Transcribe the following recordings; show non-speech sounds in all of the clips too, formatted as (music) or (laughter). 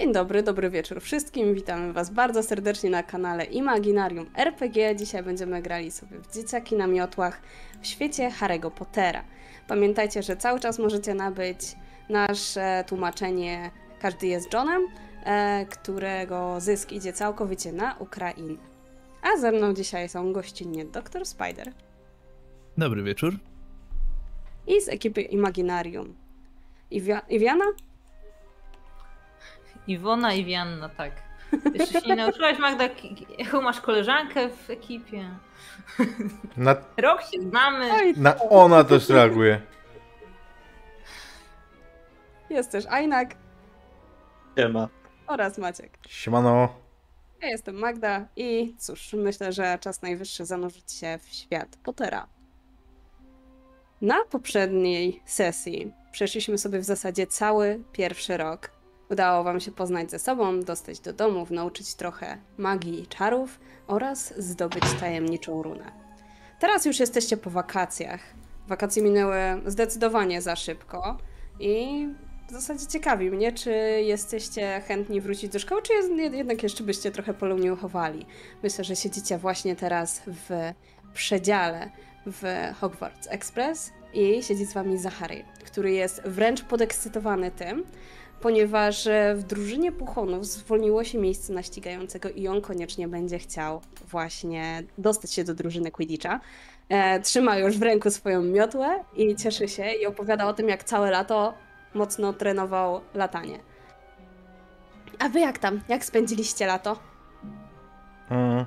Dzień dobry, dobry wieczór wszystkim. Witamy Was bardzo serdecznie na kanale Imaginarium RPG. Dzisiaj będziemy grali sobie w dzieciaki na miotłach w świecie Harry'ego Pottera. Pamiętajcie, że cały czas możecie nabyć nasze tłumaczenie Każdy jest Johnem, e, którego zysk idzie całkowicie na Ukrainę. A ze mną dzisiaj są gościnnie Dr. Spider Dobry wieczór. i z ekipy Imaginarium Iwia- Iwiana? Iwona i Wianna, tak. Jeszcze się nie nauczyłaś, Magda, jaką masz koleżankę w ekipie? Na, Rok się znamy. Oj, na ona też reaguje. jest też Ajnak Siema. oraz Maciek. Siemano. Ja jestem Magda i cóż, myślę, że czas najwyższy zanurzyć się w świat Pottera. Na poprzedniej sesji przeszliśmy sobie w zasadzie cały pierwszy rok. Udało wam się poznać ze sobą, dostać do domów, nauczyć trochę magii i czarów oraz zdobyć tajemniczą runę. Teraz już jesteście po wakacjach. Wakacje minęły zdecydowanie za szybko i w zasadzie ciekawi mnie, czy jesteście chętni wrócić do szkoły, czy jednak jeszcze byście trochę polu nie uchowali. Myślę, że siedzicie właśnie teraz w przedziale w Hogwarts Express i siedzi z wami Zachary, który jest wręcz podekscytowany tym, ponieważ e, w drużynie Puchonów zwolniło się miejsce na ścigającego i on koniecznie będzie chciał właśnie dostać się do drużyny Quidditcha. E, trzyma już w ręku swoją miotłę i cieszy się i opowiada o tym, jak całe lato mocno trenował latanie. A wy jak tam? Jak spędziliście lato? Mm.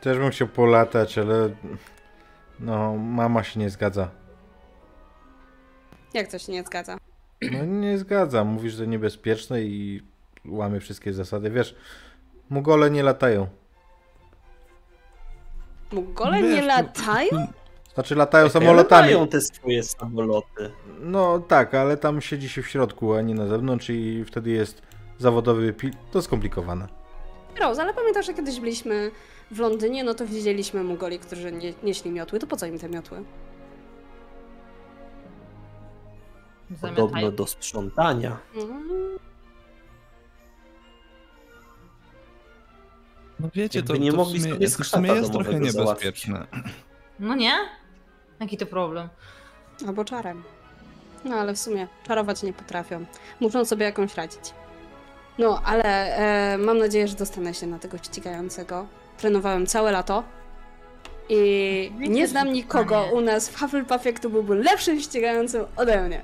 Też bym chciał polatać, ale no, mama się nie zgadza. Jak coś się nie zgadza? No nie zgadza. Mówisz, że niebezpieczne i łamie wszystkie zasady. Wiesz, mugole nie latają. Mugole Wiesz, nie no- latają? Znaczy latają samolotami. Mają te swoje samoloty. No tak, ale tam siedzi się w środku, a nie na zewnątrz i wtedy jest zawodowy pil. To skomplikowane. Rose, ale pamiętasz, że kiedyś byliśmy w Londynie, no to widzieliśmy Mugoli, którzy nie, nieśli miotły. To po co im te miotły? Podobno Zamiatają. do sprzątania. Mm, No wiecie, Jakby to, nie to mogli w sumie, sobie to w sumie jest trochę niebezpieczne. No nie? Jaki to problem? albo czarem. No ale w sumie czarować nie potrafią. Muszą sobie jakąś radzić. No, ale e, mam nadzieję, że dostanę się na tego ścigającego. Trenowałem całe lato. I nie znam nikogo u nas w Hufflepuffie, kto byłby lepszym ścigającym ode mnie.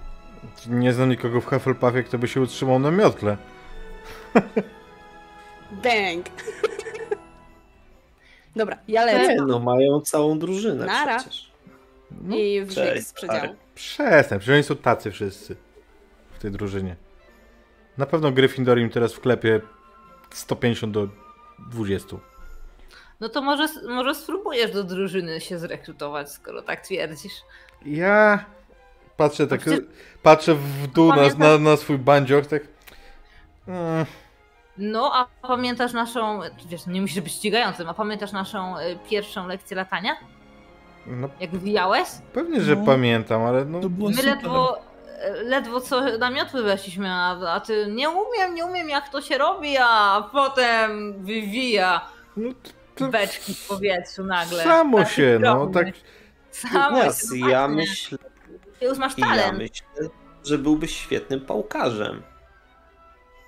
Nie znam nikogo w Hufflepuffie, kto by się utrzymał na miotle. Bang! Dobra, ja Nie, lecę. no mają całą drużynę Nara. przecież. No, I cześć, z przedziału. Przestań, przecież oni są tacy wszyscy w tej drużynie. Na pewno Gryffindor im teraz wklepie 150 do 20. No to może, może spróbujesz do drużyny się zrekrutować, skoro tak twierdzisz. Ja patrzę tak, przecież- patrzę w dół na, na, na swój bandzioch, tak... Mm, No, a pamiętasz naszą, wiesz, nie musisz być ścigającym, a pamiętasz naszą y, pierwszą lekcję latania? no Jak wywijałeś? pewnie, że No. pamiętam, ale no... To było My super. ledwo, ledwo co na miotły weszliśmy, a, a ty nie umiem, nie umiem jak to się robi, a potem wywija no to, to beczki w powietrzu nagle. samo Tak się, no drobny. tak... Samo się, ja właśnie. myślę, już masz i ja talent. myślę, że byłbyś świetnym pałkarzem.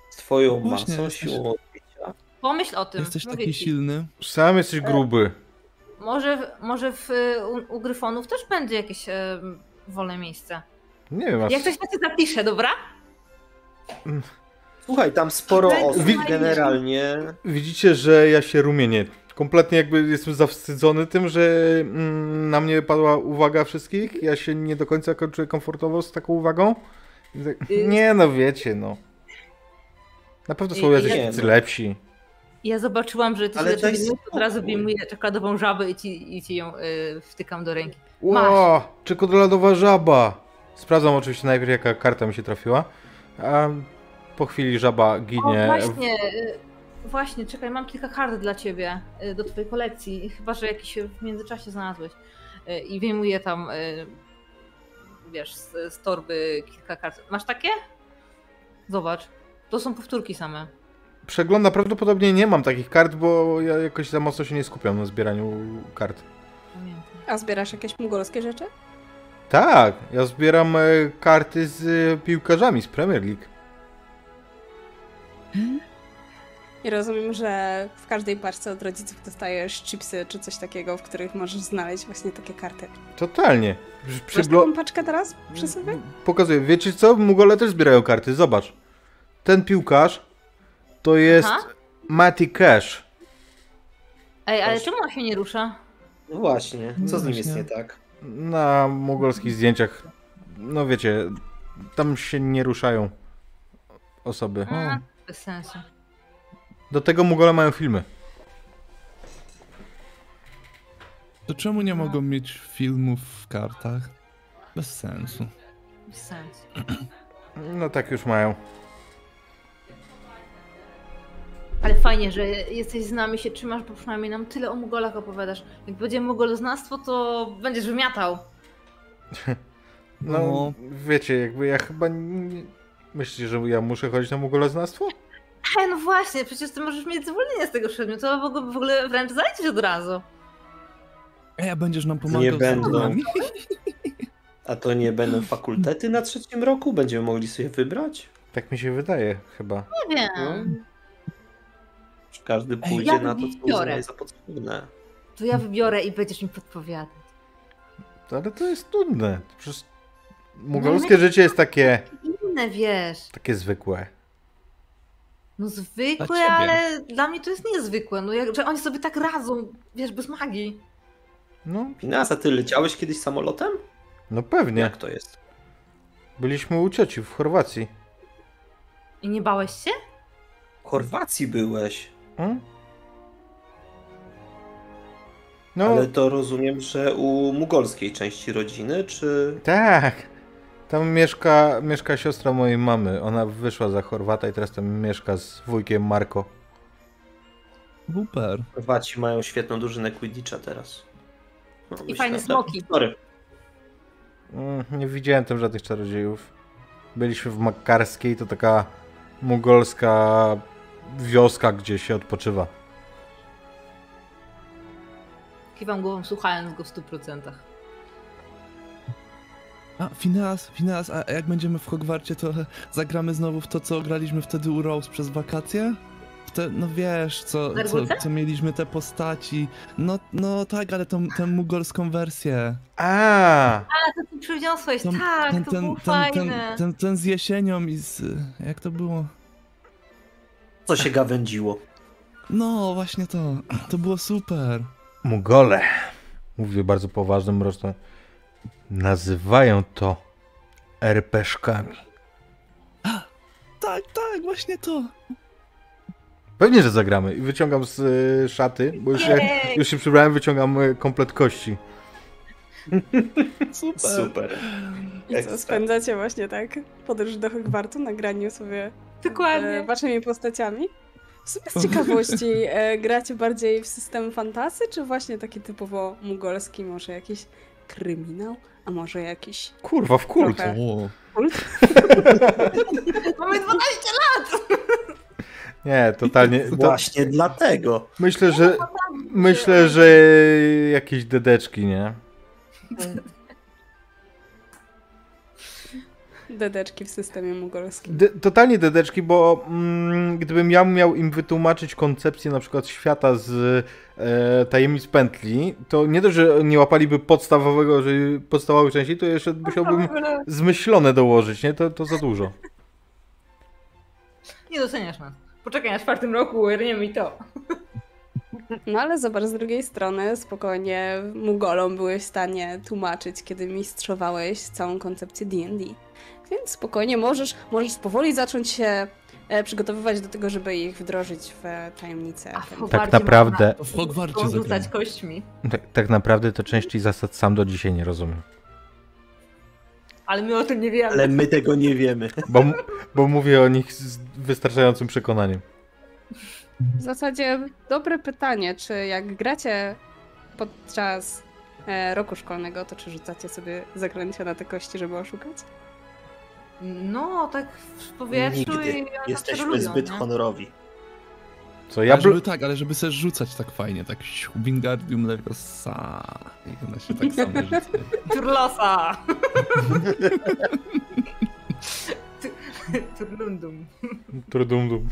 Z twoją Właśnie, masą, jesteś- siłą odbicia. Pomyśl o tym. Jesteś mówię taki ci. silny. Sam jesteś gruby. Może, może w, u, u Gryfonów też będzie jakieś e, wolne miejsce. Nie wiem. Jak coś się zapisze, dobra? Słuchaj, tam sporo osób generalnie. Widzicie, że ja się rumienię. Kompletnie jakby jestem zawstydzony tym, że mm, na mnie padła uwaga wszystkich. Ja się nie do końca czuję komfortowo z taką uwagą. Tak, Y- Nie no, wiecie, no. Na pewno są Y- jacyś nie, tacy no. lepsi. Ja zobaczyłam, że ty Ale sobie daj wyjmujesz, od razu wyjmuję czekoladową żabę i ci, i ci ją y, wtykam do ręki. Ło, czekoladowa żaba. Sprawdzam oczywiście najpierw, jaka karta mi się trafiła. A po chwili żaba O, ginie. właśnie, y, właśnie, czekaj, mam kilka kart dla ciebie y, do twojej kolekcji. Chyba, że jakiś w międzyczasie znalazłeś. Y, I wyjmuję tam, y, wiesz, z, z torby kilka kart. Masz takie? Zobacz. To są powtórki same. Przegląda prawdopodobnie nie mam takich kart, bo ja jakoś za mocno się nie skupiam na zbieraniu kart. Pamiętam. A zbierasz jakieś mongolskie rzeczy? Tak, ja zbieram e, karty z e, piłkarzami z Premier League. I rozumiem, że w każdej paczce od rodziców dostajesz chipsy czy coś takiego, w których możesz znaleźć właśnie takie karty. Totalnie. Przy- Masz taką paczkę teraz przy sobie? Pokazuję. Wiecie co? Mugole też zbierają karty. Zobacz. Ten piłkarz to jest Aha. Matty Cash. Ej, ale czemu on się nie rusza? No właśnie, co z nim jest nie tak? Na mugolskich zdjęciach, no wiecie, tam się nie ruszają osoby. A, bez sensu. Do tego Mugole mają filmy. To czemu nie mogą mieć filmów w kartach? Bez sensu. Bez sensu. (clears throat) No tak już mają. Ale fajnie, że jesteś z nami, się trzymasz, bo przynajmniej nam tyle o Mugolach opowiadasz. Jak będzie Mugoloznawstwo, to będziesz wymiatał. (laughs) No, No. wiecie, jakby ja chyba nie... Myślicie, że ja muszę chodzić na mugoleznawstwo? Ej, no właśnie, przecież ty możesz mieć zwolnienie z tego przedmiotu, go w ogóle wręcz zalecić od razu. Ej, a będziesz nam pomagał Nie będą. A to nie będą fakultety na trzecim roku? Będziemy mogli sobie wybrać? Tak mi się wydaje chyba. Nie wiem. No. Czy każdy pójdzie ja na to, co uznaje za potrzebne? To ja wybiorę i będziesz mi podpowiadać. Ale to jest nudne. Przecież mugolskie życie jest takie, Inne wiesz. takie zwykłe. No Dla zwykłe, ciebie. ale dla mnie to jest niezwykłe. No jak, że oni sobie tak radzą, wiesz, bez magii. No, Pinasa, ty leciałeś kiedyś samolotem? no pewnie. Jak to jest? Byliśmy u cioci w Chorwacji. I nie bałeś się? W Chorwacji byłeś. Hmm? No, Ale to rozumiem, że u mugolskiej części rodziny, czy... tak. Tam mieszka, mieszka siostra mojej mamy. Ona wyszła za Chorwata i teraz tam mieszka z wujkiem Marko. Super. Chorwaci mają świetną drużynę Quidditcha teraz. No, myślę, fajne tak. smoki. Sorry. Mm, Nie widziałem tam żadnych czarodziejów. Byliśmy w Makarskiej, to taka mugolska wioska, gdzie się odpoczywa. Kiwam głową, słuchając go w 100%. A, Fineas, Fineas, a jak będziemy w Hogwarcie, to zagramy znowu w to, co graliśmy wtedy u Rose przez wakacje? W Te, no wiesz, co, co, co mieliśmy te postaci. No, no tak, ale tą, tę mugolską wersję. A, A, to ty przyniosłeś, Ten- tak, ten, to ten, było ten, fajne. ten, ten, ten z jesienią i z... Jak to było? Co się gawędziło? No, właśnie to. To było super. Mugole. Mówię bardzo poważnym mrocznym. Nazywają to RPszkami. Tak, tak, właśnie to. Pewnie, że zagramy. I wyciągam z y, szaty, bo już się, Jej! już się przybrałem, wyciągam y, komplet kości. (laughs) Super. Super. I co, Ekstra. spędzacie właśnie tak podróż do Hogwartu na graniu sobie e, Dokładnie. waszymi postaciami? W sumie z (laughs) ciekawości, e, gracie bardziej w system fantasy, czy właśnie taki typowo mugolski, może jakiś kryminał, a może jakiś Kurwa, w kult. O, kult? (laughs) Mamy 12 lat! Nie, totalnie. To, Właśnie dlatego. myślę, że myślę, że jakieś dedeczki, nie? Dedeczki w systemie mugolskim. De, totalnie dedeczki, bo mm, gdybym ja miał im wytłumaczyć koncepcję na przykład świata z e, tajemnic pętli, to nie dość, że nie łapaliby podstawowego, że podstawowej części, to jeszcze musiałbym zmyślone dołożyć, nie? To, to za dużo. Nie doceniasz nas. Poczekaj na czwartym roku, uerniemy i to. No ale zobacz, z drugiej strony spokojnie Mugolom byłeś w stanie tłumaczyć, kiedy mistrzowałeś całą koncepcję D&D. Więc spokojnie możesz, możesz powoli zacząć się e, przygotowywać do tego, żeby ich wdrożyć w e, tajemnicę. A w Tak naprawdę, to w Hogwarcie rzucać kośćmi. tak, tak naprawdę to części zasad sam do dzisiaj nie rozumiem. Ale my o tym nie wiemy. Ale my tego nie wiemy. (laughs) Bo, bo mówię o nich z wystarczającym przekonaniem. W zasadzie dobre pytanie, czy jak gracie podczas e, roku szkolnego, to czy rzucacie sobie zaklęcia na te kości, żeby oszukać? No, tak w powietrzu Nigdy. i one tam Jesteśmy celują, zbyt nie? honorowi. Co ja ale żeby, tak, ale żeby sobie rzucać tak fajnie, tak Wingardium Leviosa i one się tak same rzucają. Turlosa! (laughs) Turlundum. Turdumdum.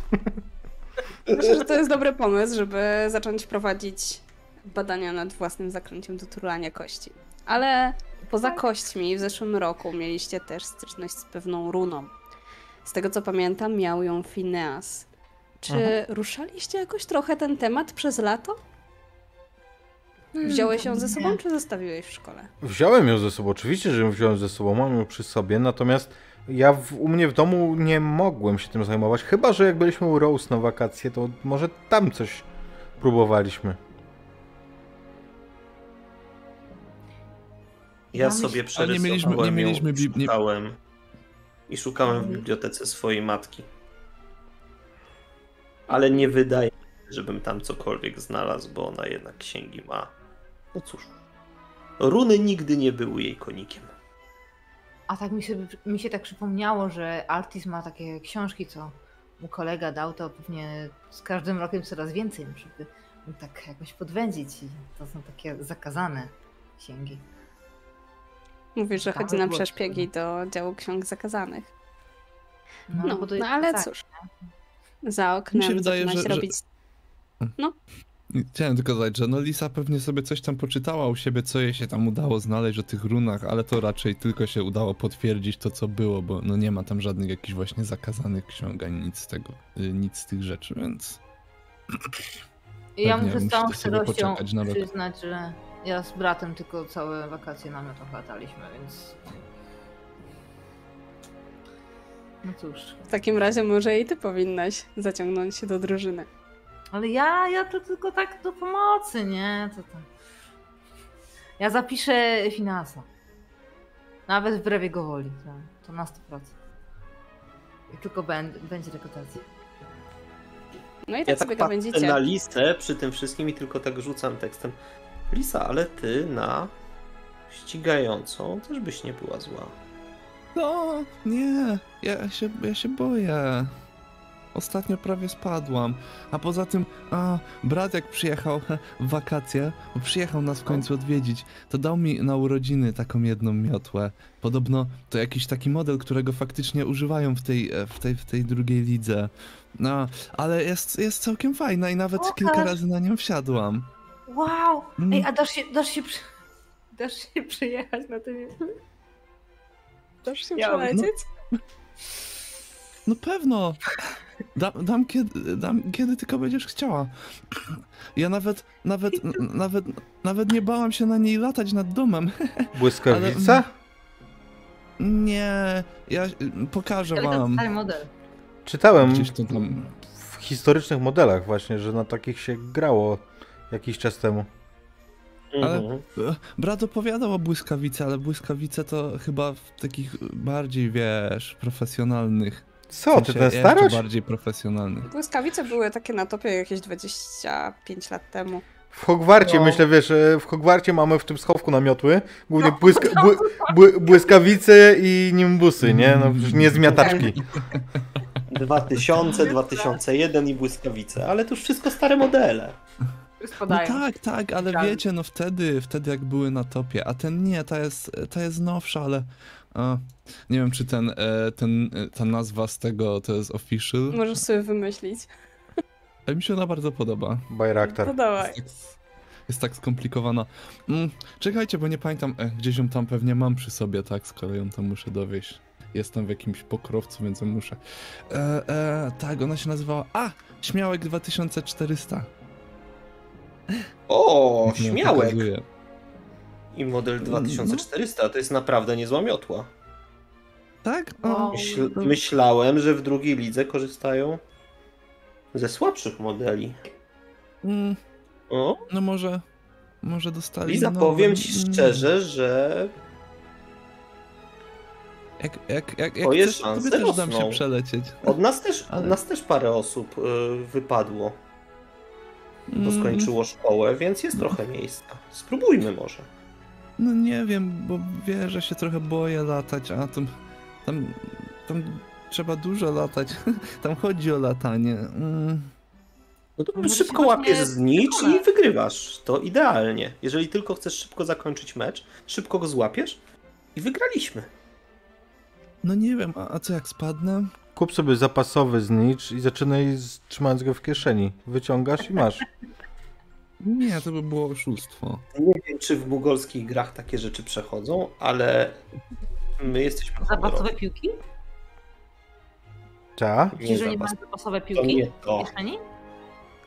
Myślę, że to jest dobry pomysł, żeby zacząć prowadzić badania nad własnym zaklęciem do turlania kości. Ale poza kośćmi w zeszłym roku mieliście też styczność z pewną runą. Z tego co pamiętam, miał ją Phineas. Czy ruszaliście jakoś trochę ten temat przez lato? Wziąłeś ją ze sobą, czy zostawiłeś w szkole? Wziąłem ją ze sobą, oczywiście, że ją wziąłem ze sobą, mam ją przy sobie, natomiast ja w, u mnie w domu nie mogłem się tym zajmować, chyba, że jak byliśmy u Rose na wakacje, to może tam coś próbowaliśmy. Ja sobie przerysowałem nie mieliśmy- nie ją mieliśmy bib- szukałem, i szukałem w Mhm. bibliotece swojej matki. Ale nie wydaje mi się, żebym tam cokolwiek znalazł, bo ona jednak księgi ma. No cóż. Runy nigdy nie były jej konikiem. A tak mi się, mi się tak przypomniało, że Artis ma takie książki, co mu kolega dał, to pewnie z każdym rokiem coraz więcej, żeby tak jakoś podwędzić. I to są takie zakazane księgi. Mówisz, że chodzi na przeszpiegi do działu ksiąg zakazanych. No, No, bo to no ale tak. cóż. Za oknem Mi się wydaje, zaczyna się że- że- robić Chciałem tylko dodać, że no Lisa pewnie sobie coś tam poczytała u siebie, co jej się tam udało znaleźć o tych runach, ale to raczej tylko się udało potwierdzić to, co było, bo no nie ma tam żadnych jakichś właśnie zakazanych ksiąg, ani nic z tego, y, nic z tych rzeczy, więc ja muszę z całą szczerością przyznać, że ja z bratem tylko całe wakacje na miotach lataliśmy, więc... No cóż. W takim razie może i ty powinnaś zaciągnąć się do drużyny. Ale ja, ja to tylko tak do pomocy, nie? To, to... Ja zapiszę finansa. Nawet wbrew jego woli. To, to na 100%. I tylko będzie, będzie rekrutacja. No i tak Ja sobie tak patrzę będziecie. na listę przy tym wszystkim i tylko tak rzucam tekstem. Lisa, ale ty na ścigającą też byś nie była zła. no nie, ja się, ja się boję. Ostatnio prawie spadłam. A poza tym, a, brat jak przyjechał (laughs) w wakacje, bo przyjechał nas w końcu odwiedzić, to dał mi na urodziny taką jedną miotłę. Podobno to jakiś taki model, którego faktycznie używają w tej, e, w tej, w tej drugiej lidze. No, ale jest, jest całkiem fajna i nawet Pokaż. kilka razy na nią wsiadłam. Wow! Mm. Ej, a dasz się, dasz się, przy... (laughs) dasz się przyjechać na tym... Dasz się Ja- przelecieć? No pewno. Da, dam, kiedy, dam kiedy tylko będziesz chciała. Ja nawet, nawet, (laughs) nawet, nawet nie bałam się na niej latać nad domem. (laughs) Błyskawica? Nie, ja y, pokażę Ale to wam. stary model. Czytałem Gdzieś to tam. w historycznych modelach właśnie, że na takich się grało jakiś czas temu. Ale- Mhm. E, Brat opowiadał o błyskawicy, ale błyskawice to chyba w takich bardziej, wiesz, profesjonalnych. Co, w ty sensie ten jeszcze starość? bardziej profesjonalnych. Błyskawice były takie na topie jakieś 25 lat temu. W Hogwarcie, No. myślę, wiesz, e, w Hogwarcie mamy w tym schowku namiotły, głównie No, błyska, bły, bły, błyskawice i nimbusy, nie? No nie zmiataczki. 2000, 2001 i błyskawice, ale to już wszystko stare modele. No Spadają. tak, tak, ale Tak. wiecie, no wtedy, wtedy jak były na topie, a ten nie, ta jest, ta jest nowsza, ale a, nie wiem, czy ten, e, ten, e, ta nazwa z tego to jest official, Możesz sobie wymyślić. ale mi się ona bardzo podoba. Bayraktar. No dawaj. Jest tak, jest tak skomplikowana. Mm, czekajcie, bo nie pamiętam, e, gdzieś ją tam pewnie mam przy sobie, tak, z kolei ją tam muszę dowieść. Jestem w jakimś pokrowcu, więc muszę. E, e, tak, ona się nazywała, a, Śmiałek 2400. O, śmiałek! I model No. 2400 to jest naprawdę niezła miotła. Tak? Myśl, myślałem, że w drugiej lidze korzystają ze słabszych modeli. Mm, O, No może, może dostali. Liza, powiem ci Mm, szczerze, że Jak, jak, jak, jak Twoje chcesz, to szanse tobie też dam się przelecieć. od nas też, od Ale- nas też parę osób y, wypadło, bo Mm, skończyło szkołę, więc jest trochę miejsca. Spróbujmy może. No nie wiem, bo wiesz, że się trochę boję latać, a tam, tam tam trzeba dużo latać. (laughs) Tam chodzi o latanie. Mm. No to Może się szybko łapiesz znicz i przekonać. wygrywasz. To idealnie. Jeżeli tylko chcesz szybko zakończyć mecz, szybko go złapiesz i wygraliśmy. No nie wiem, a, a co jak spadnę? Kup sobie zapasowy znicz i zaczynaj z, trzymając go w kieszeni. Wyciągasz i masz. Nie, to by było oszustwo. Nie wiem, czy w mugolskich grach takie rzeczy przechodzą, ale my jesteśmy. Zapasowe piłki? Ci, że nie zapas- mają zapasowe To piłki nie w to. kieszeni?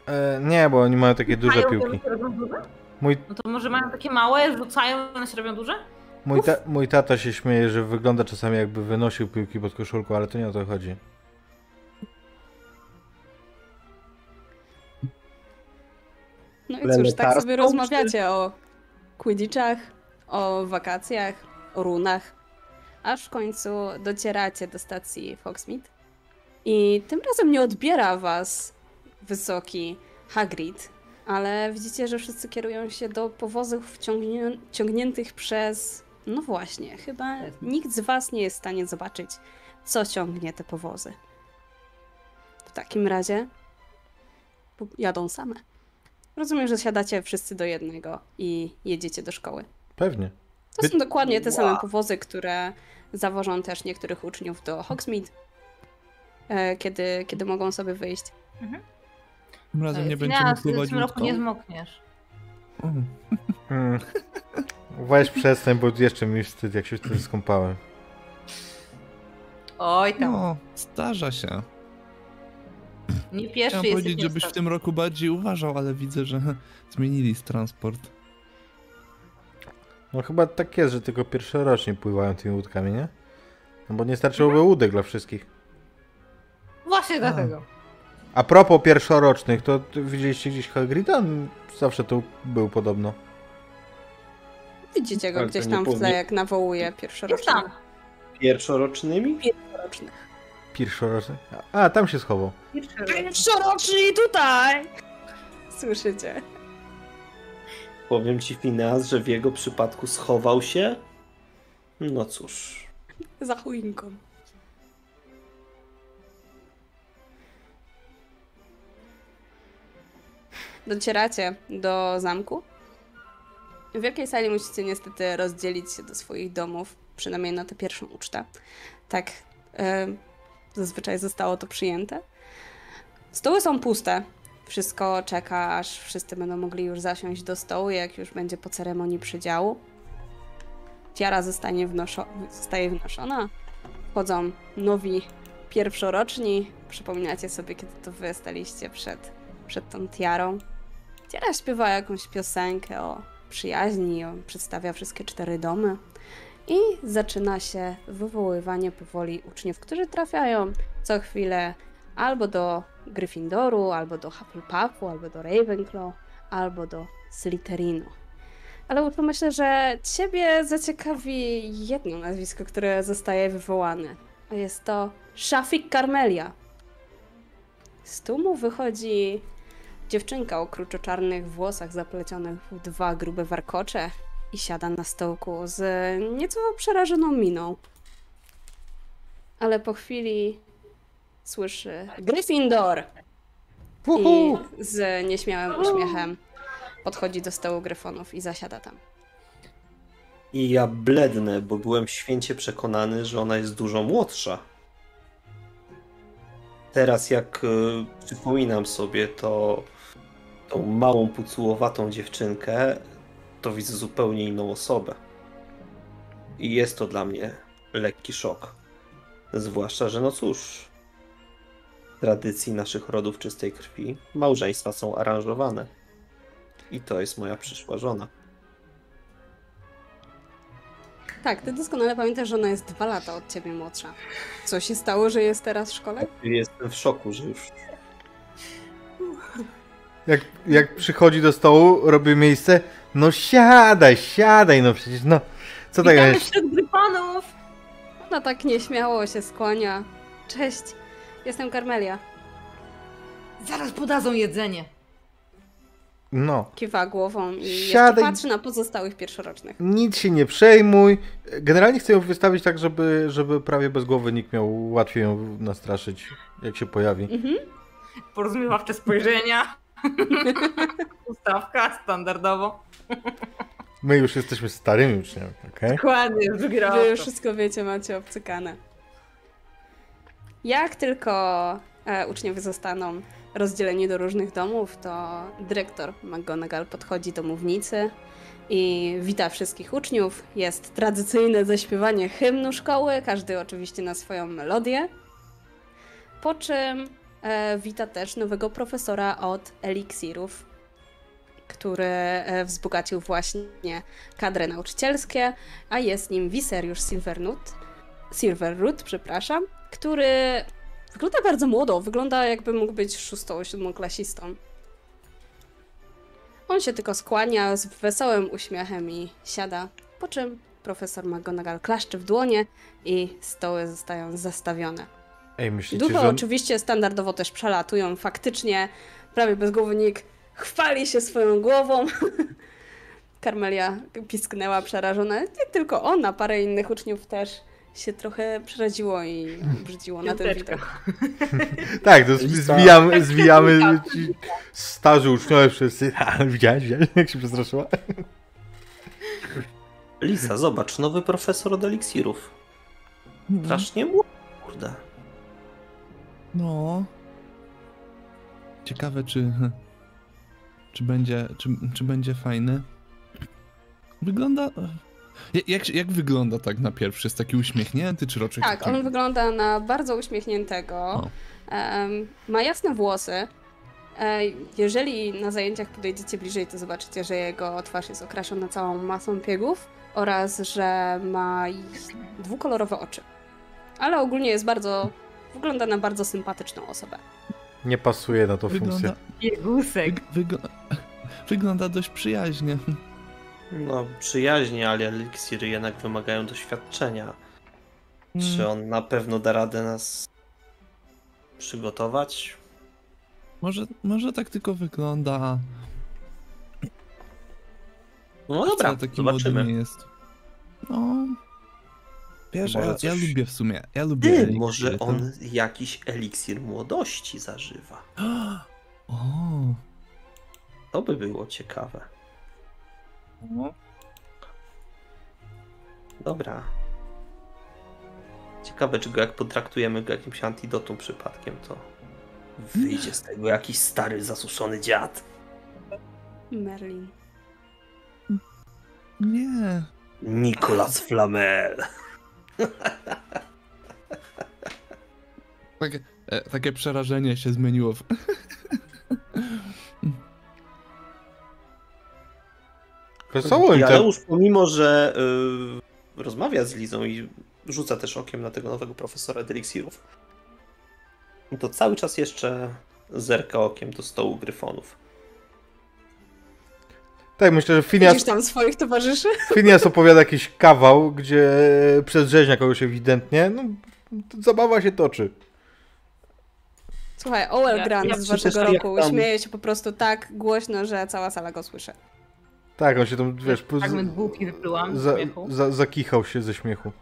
E, nie, bo oni mają takie duże Mają, piłki. Mój, No to może mają takie małe, rzucają, one się robią duże? Mój, ta, mój tata się śmieje, że wygląda czasami jakby wynosił piłki pod koszulką, ale to nie o to chodzi. No i cóż, tak sobie rozmawiacie o quidditchach, o wakacjach, o runach, aż w końcu docieracie do stacji Foxmead. I tym razem nie odbiera was wysoki Hagrid, ale widzicie, że wszyscy kierują się do powozów ciągnię- ciągniętych przez... No właśnie, chyba nikt z was nie jest w stanie zobaczyć, co ciągnie te powozy. W takim razie jadą same. Rozumiem, że siadacie wszyscy do jednego i jedziecie do szkoły. Pewnie. To są dokładnie te same powozy, które zawożą też niektórych uczniów do Hogsmeade, e, kiedy, kiedy mogą sobie wyjść. Tym razem nie będziemy w pływać tym roku nie zmokniesz. O, Hmm. (laughs) (laughs) Weź przestań, bo jeszcze mi wstyd, jak się wtedy skąpałem. Oj tam, No, zdarza się. nie pierwszy Chciałem powiedzieć, żebyś w tym roku bardziej uważał, ale widzę, że (laughs) zmienili transport. No chyba tak jest, że tylko pierwszorocznie pływają tymi łódkami, nie? No bo nie starczyłoby łódek dla wszystkich. Właśnie dlatego. A propos pierwszorocznych, to widzieliście gdzieś Hagrida? Zawsze tu był podobno. Widzicie go Tak, gdzieś tam w tle, jak nawołuje Jest pierwszorocznych. tam. Pierwszorocznymi? Pierwszorocznych. Pierwszoroczny? A, tam się schował. Pierwszy raz. Pierwszoroczni tutaj! Słyszycie? Powiem ci, Fineas, że w jego przypadku schował się. No cóż. Za choinką. Docieracie do zamku. W wielkiej sali musicie niestety rozdzielić się do swoich domów, przynajmniej na tę pierwszą ucztę. Tak zazwyczaj zostało to przyjęte. Stoły są puste. Wszystko czeka, aż wszyscy będą mogli już zasiąść do stołu, jak już będzie po ceremonii przydziału. Tiara zostanie wnoszo- zostaje wnoszona. Wchodzą nowi pierwszoroczni. Przypominacie sobie, kiedy to wy staliście przed, przed tą tiarą. Tiara śpiewa jakąś piosenkę o przyjaźni, przedstawia wszystkie cztery domy. I zaczyna się wywoływanie powoli uczniów, którzy trafiają co chwilę albo do Gryffindoru, albo do Hufflepuffu, albo do Ravenclaw, albo do Slytherinu. Ale myślę, że ciebie zaciekawi jedno nazwisko, które zostaje wywołane. Jest to Shafik Carmelia. Z tłumu wychodzi dziewczynka o kruczoczarnych włosach zaplecionych w dwa grube warkocze i siada na stołku z nieco przerażoną miną. Ale po chwili słyszy Gryffindor i z nieśmiałym uśmiechem podchodzi do stołu gryfonów i zasiada tam. I ja blednę, bo byłem święcie przekonany, że ona jest dużo młodsza. Teraz jak y, przypominam sobie to tą małą pucułowatą dziewczynkę, to widzę zupełnie inną osobę. I jest to dla mnie lekki szok. Zwłaszcza, że no cóż, w tradycji naszych rodów czystej krwi małżeństwa są aranżowane. I to jest moja przyszła żona. Tak, ty doskonale pamiętasz, że ona jest dwa lata od ciebie młodsza. Co się stało, że jest teraz w szkole? Jestem w szoku, że już Jak, jak przychodzi do stołu, robi miejsce, no siadaj, siadaj, no przecież, no. Co tak Witamy jest? wśród gryfonów! Ona tak nieśmiało się skłania. Cześć, jestem Karmelia. Zaraz podadzą jedzenie. No. Kiwa głową i jeszcze Siadaj. patrzy na pozostałych pierwszorocznych. Nic się nie przejmuj. Generalnie chcę ją wystawić tak, żeby, żeby prawie bez głowy nikt miał łatwiej ją nastraszyć, jak się pojawi. Mhm. Porozumiewawcze spojrzenia. (laughs) Ustawka standardowo. My już jesteśmy starymi uczniami, okej? Dokładnie, raz. Wy już wszystko wiecie, macie obcykane. Jak tylko e, uczniowie zostaną rozdzieleni do różnych domów, to dyrektor McGonagall podchodzi do mównicy i wita wszystkich uczniów. Jest tradycyjne zaśpiewanie hymnu szkoły, każdy oczywiście na swoją melodię. Po czym wita też nowego profesora od eliksirów, który e, wzbogacił właśnie kadry nauczycielskie, a jest nim Viseriusz Silverroot, Silverroot, przepraszam, który wygląda bardzo młodo, wygląda jakby mógł być szóstą, siódmoklasistą. On się tylko skłania z wesołym uśmiechem i siada, po czym profesor McGonagall klaszcze w dłonie i stoły zostają zastawione. Ej, myślicie, Duchy że... oczywiście standardowo też przelatują. Faktycznie prawie bezgłownik chwali się swoją głową. (laughs) Karmelia pisknęła przerażona. Nie tylko ona, parę innych uczniów też się trochę przeraziło i obrzydziło na ten widok. (laughs) Tak, to Lista. zwijamy, zwijamy ci starzy uczniowie wszyscy. (laughs) Widziałeś, widziałeś, jak się przestraszyła? Lisa, zobacz, nowy profesor od eliksirów. Strasznie młody, kurde. No. Ciekawe, czy. (laughs) Czy będzie, czy, czy będzie fajny. Wygląda. Ja- Jak, jak wygląda tak na pierwszy? Jest taki uśmiechnięty, czy raczej Tak, on wygląda na bardzo uśmiechniętego. O. Ma jasne włosy. E, Jeżeli na zajęciach podejdziecie bliżej, to zobaczycie, że jego twarz jest okraszona całą masą piegów oraz, że ma dwukolorowe oczy. Ale ogólnie jest bardzo. Wygląda na bardzo sympatyczną osobę. Nie pasuje na tą funkcję. Wygląda, Biegusek. wyg, wygląda, (laughs) wygląda dość przyjaźnie. No, przyjaźnie, ale eliksiry jednak wymagają doświadczenia. Czy Mm, on na pewno da radę nas przygotować? Może, może tak tylko wygląda. No dobra, taki zobaczymy. nie jest. No. Wiesz, Może ja, ja coś- lubię w sumie. Ja lubię. Ty, eliksiry, może to- on jakiś eliksir młodości zażywa. (gasps) O. To by było ciekawe. o. Dobra. Ciekawe, czy go jak potraktujemy go jakimś antidotum przypadkiem, to wyjdzie z tego jakiś stary, zasuszony dziad. Merlin. Nie. Nicolas Flamel. (laughs) Takie, e, takie przerażenie się zmieniło w... (laughs) Wesoło im I tam. Aleusz, pomimo, że y, rozmawia z Lizą i rzuca też okiem na tego nowego profesora eliksirów, to cały czas jeszcze zerka okiem do stołu gryfonów. Tak, myślę, że Finias, Widzisz tam swoich towarzyszy? (laughs) Finias opowiada jakiś kawał, gdzie przedrzeźnia kogoś ewidentnie. No, zabawa się toczy. Słuchaj, Owen Ja- Grant ja z waszego roku tam- śmieje się po prostu tak głośno, że cała sala go słyszy. Tak, on się tam, wiesz, Fragment bułki wyplułam za, za, zakichał się ze śmiechu.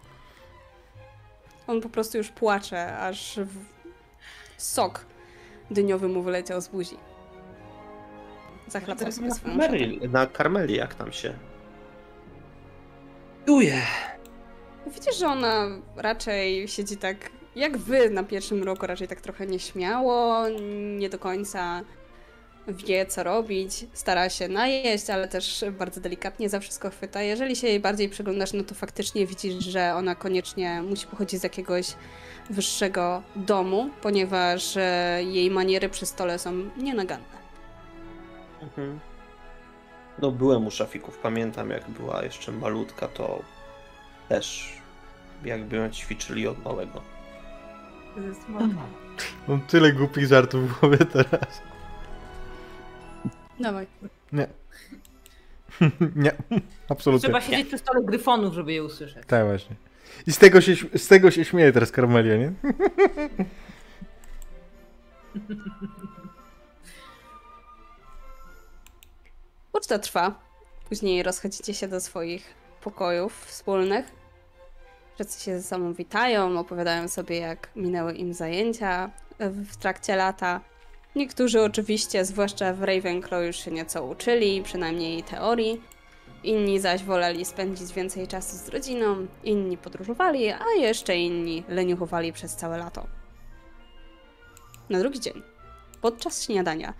On po prostu już płacze, aż w... sok dyniowy mu wyleciał z buzi. Zachlapał sobie swoją szatę. Meryl, na Karmeli jak tam się... Duje. Widzisz, że ona raczej siedzi tak, jak wy na pierwszym roku, raczej tak trochę nieśmiało, nie do końca wie, co robić, stara się najeść, ale też bardzo delikatnie za wszystko chwyta. Jeżeli się jej bardziej przyglądasz, no to faktycznie widzisz, że ona koniecznie musi pochodzić z jakiegoś wyższego domu, ponieważ e, jej maniery przy stole są nienaganne. Mhm. No byłem u szafików, pamiętam jak była jeszcze malutka, to też jakby ją ćwiczyli od małego. Mam tyle głupich żartów w głowie teraz. Dawaj. Nie. (laughs) Nie, absolutnie. Trzeba siedzieć przy stole gryfonów, żeby je usłyszeć. Tak właśnie. I z tego się, z tego się śmieje teraz Karmelia, nie? (laughs) Uczta trwa. Później rozchodzicie się do swoich pokojów wspólnych. Wszyscy się ze sobą witają, opowiadają sobie, jak minęły im zajęcia w trakcie lata. Niektórzy oczywiście, zwłaszcza w Ravenclaw, już się nieco uczyli, przynajmniej teorii. Inni zaś woleli spędzić więcej czasu z rodziną, inni podróżowali, a jeszcze inni leniuchowali przez całe lato. Na drugi dzień, podczas śniadania,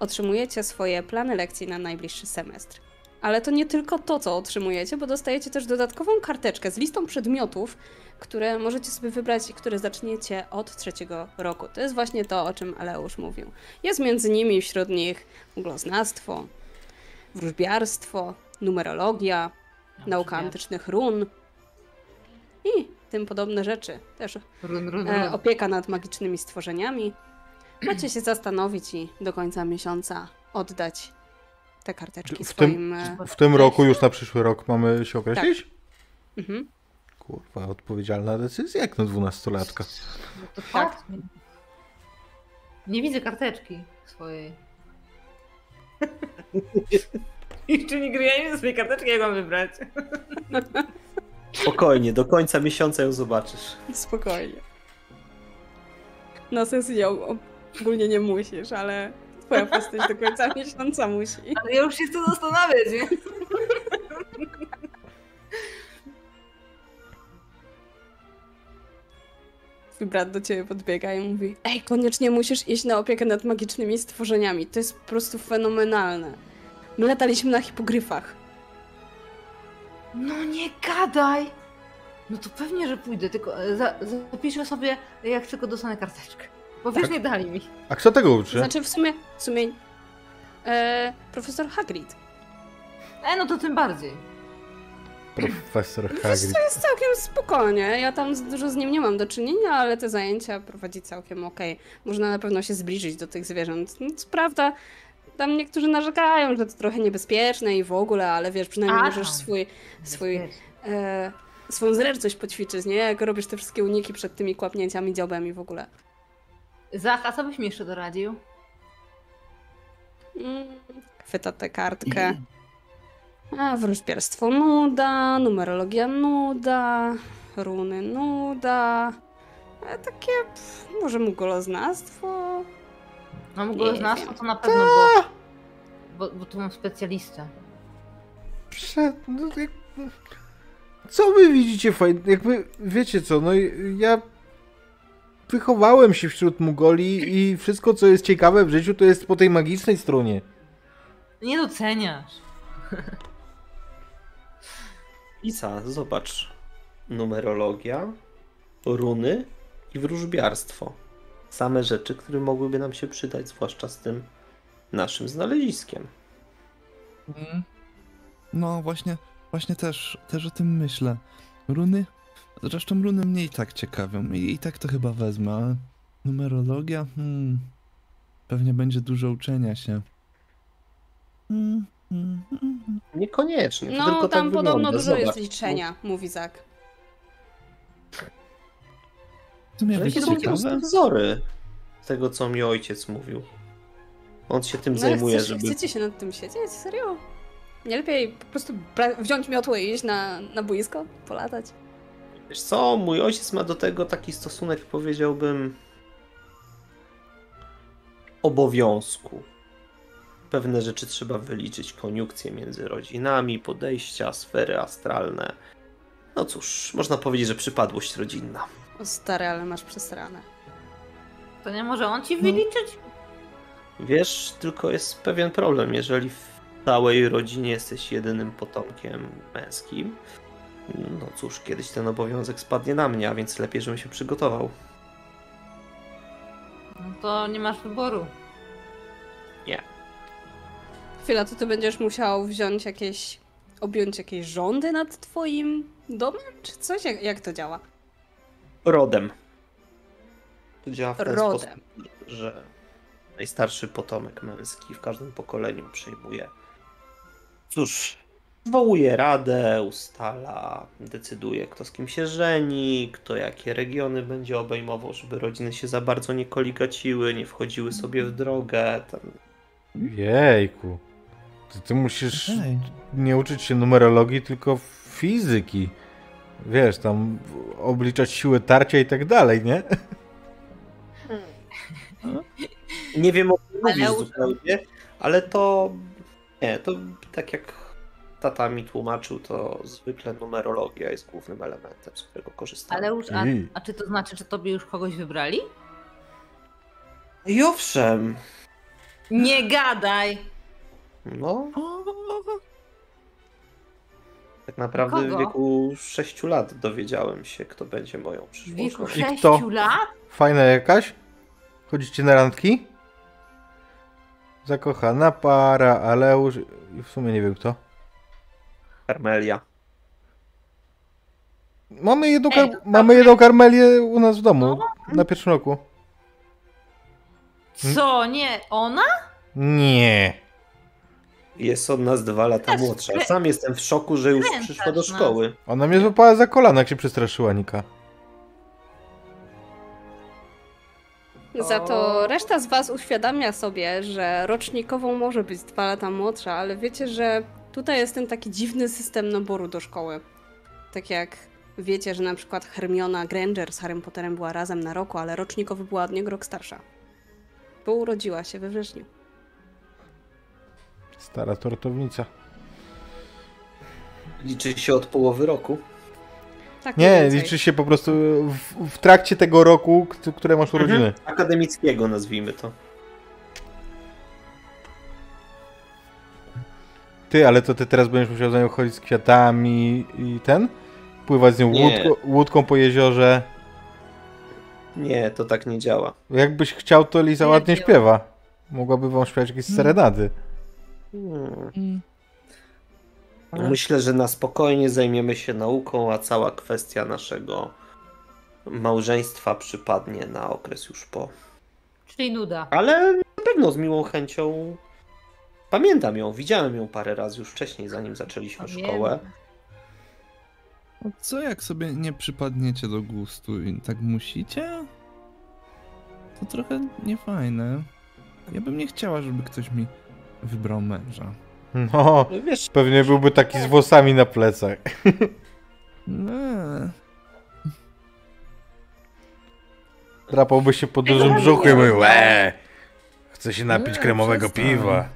otrzymujecie swoje plany lekcji na najbliższy semestr. Ale to nie tylko to, co otrzymujecie, bo dostajecie też dodatkową karteczkę z listą przedmiotów, które możecie sobie wybrać i które zaczniecie od trzeciego roku. To jest właśnie to, o czym Aleusz mówił. Jest między nimi wśród nich ugloznawstwo, wróżbiarstwo, numerologia, nauka antycznych run i tym podobne rzeczy. Też Run, run, e, run. opieka nad magicznymi stworzeniami. Macie się zastanowić i do końca miesiąca oddać te karteczki W swoim... tym, e, w tym roku, już na przyszły rok mamy się określić? Mhm. Kurwa, odpowiedzialna decyzja jak na dwunastolatka. No to tak. fakt. Nie, widzę karteczki swojej. (laughs) Jeszcze nie grałem swojej karteczki, jak mam wybrać. (laughs) Spokojnie, do końca miesiąca ją zobaczysz. Spokojnie. Na sesji ją ogólnie nie musisz, ale twoja postać do końca (laughs) miesiąca musi. Ale ja już się chcę zastanawiać, nie? Twój (laughs) brat do ciebie podbiega i mówi Ej, koniecznie musisz iść na opiekę nad magicznymi stworzeniami. To jest po prostu fenomenalne. My lataliśmy na hipogryfach. No nie gadaj! No to pewnie, że pójdę, tylko e, za, zapiszę sobie, jak tylko dostanę karteczkę. Bo wiesz, Tak. nie dali mi. A kto tego uczy? Znaczy w sumie, w sumie e, profesor Hagrid. E, no to tym bardziej. Profesor Wiesz, Hagrid. to jest całkiem spokojnie. Ja tam dużo z nim nie mam do czynienia, ale te zajęcia prowadzi całkiem okej. Można na pewno się zbliżyć do tych zwierząt. No, Co prawda, tam niektórzy narzekają, że to trochę niebezpieczne i w ogóle, ale wiesz, przynajmniej A, możesz swój, swój, Wiesz, e, swoją zręczność poćwiczyć, nie? Jak robisz te wszystkie uniki przed tymi kłapnięciami dziobem i w ogóle. Zach, a co byś mi jeszcze doradził? Mm, chwyta tę kartkę. A, wróżbiarstwo nuda, numerologia nuda, runy nuda. E, takie, pff, może mugoloznawstwo? No wiem. to na pewno, bo, bo, bo tu mam specjalistę. Prze... No, jak... Co wy widzicie fajnie? Jakby, wiecie co, no i ja wychowałem się wśród Mugoli i wszystko, co jest ciekawe w życiu, to jest po tej magicznej stronie. Nie doceniasz. (laughs) Isa, zobacz. Numerologia, runy i wróżbiarstwo. Same rzeczy, które mogłyby nam się przydać, zwłaszcza z tym naszym znaleziskiem. Mm. No właśnie, właśnie też, też o tym myślę. Runy? Zresztą runy mnie i tak ciekawią i, i tak to chyba wezmę, ale numerologia? Hmm. Pewnie będzie dużo uczenia się. Mm, mm, mm, mm. Niekoniecznie, to No, tylko tam tak podobno wygląda. dużo Zobacz. jest liczenia, mówi Zak. Są po prostu ciekawe? wzory tego, co mi ojciec mówił. On się tym No, ale zajmuje, chcesz, żeby... chcecie się nad tym siedzieć? Serio? Nie lepiej po prostu wziąć miotłę i iść na, na boisko? Polatać? Wiesz co, mój ojciec ma do tego taki stosunek, powiedziałbym, obowiązku. Pewne rzeczy trzeba wyliczyć, koniunkcje między rodzinami, podejścia, sfery astralne. No cóż, można powiedzieć, że przypadłość rodzinna. O stary, ale masz przesrane. To nie może on ci No. wyliczyć? Wiesz, tylko jest pewien problem, jeżeli w całej rodzinie jesteś jedynym potomkiem męskim. No cóż, kiedyś ten obowiązek spadnie na mnie, a więc lepiej, żebym się przygotował. No to nie masz wyboru. Chwila, to ty będziesz musiał wziąć jakieś, objąć jakieś rządy nad twoim domem? Czy coś? Jak, jak to działa? Rodem. To działa w ten Rodem. sposób, że najstarszy potomek męski w każdym pokoleniu przyjmuje. Cóż, zwołuje radę, ustala, decyduje, kto z kim się żeni, kto jakie regiony będzie obejmował, żeby rodziny się za bardzo nie koligaciły, nie wchodziły sobie w drogę. Tam Jejku. Ty, ty musisz Ej, nie uczyć się numerologii, tylko fizyki. Wiesz, tam obliczać siłę tarcia i tak dalej, nie? Nie wiem o czym mówisz zupełnie, ale to nie, to tak jak tata mi tłumaczył, to zwykle numerologia jest głównym elementem, z którego korzystamy. Ale już, a, a czy to znaczy, że tobie już kogoś wybrali? I owszem, Nie gadaj! no tak naprawdę Kogo? w wieku 6 lat dowiedziałem się, kto będzie moją W przyszłą wieku żoną. I kto? 6 lat? Fajna jakaś? Chodzicie na randki? Zakochana para, Aleusz i w sumie nie wiem kto. Karmelia. Mamy jedną, Ej, to mamy jedną karmelię u nas w domu. Na pierwszym roku. Co, nie? Ona? Nie. Jest od nas dwa lata Też młodsza. Sam jestem w szoku, że już przyszła do nas. szkoły. Ona mnie złapała za kolana, jak się przestraszyła Nika. Za to reszta z was uświadamia sobie, że rocznikową może być dwa lata młodsza, ale wiecie, że tutaj jest ten taki dziwny system naboru do szkoły. Tak jak wiecie, że na przykład Hermiona Granger z Harrym Potterem była razem na roku, ale rocznikowy była od niego rok starsza. Bo urodziła się we wrześniu. Stara tortownica. Liczy się od połowy roku. Tak Nie, więcej. liczy się po prostu w, w trakcie tego roku, które masz urodziny. Mhm. Akademickiego nazwijmy to. Ty, ale to ty teraz będziesz musiał za nią chodzić z kwiatami i ten? Pływać z nią łódko, łódką po jeziorze. Nie, to tak nie działa. Jakbyś chciał, to Liza Nie ładnie działa. śpiewa. Mogłaby wam śpiewać jakieś serenady. Hmm. mm. Ale- Myślę, że na spokojnie zajmiemy się nauką, a cała kwestia naszego małżeństwa przypadnie na okres już po. Czyli nuda. Ale na pewno z miłą chęcią. Pamiętam ją, widziałem ją parę razy już wcześniej, zanim zaczęliśmy Pamiętam. szkołę. No Co jak sobie nie przypadniecie do gustu i tak musicie? To trochę niefajne. Ja bym nie chciała, żeby ktoś mi wybrał męża. No, Wiesz, pewnie byłby taki z włosami na plecach. Nie. Drapałby się po dużym Ej, brzuchu i mówił, no. eee, chcę się napić kremowego piwa.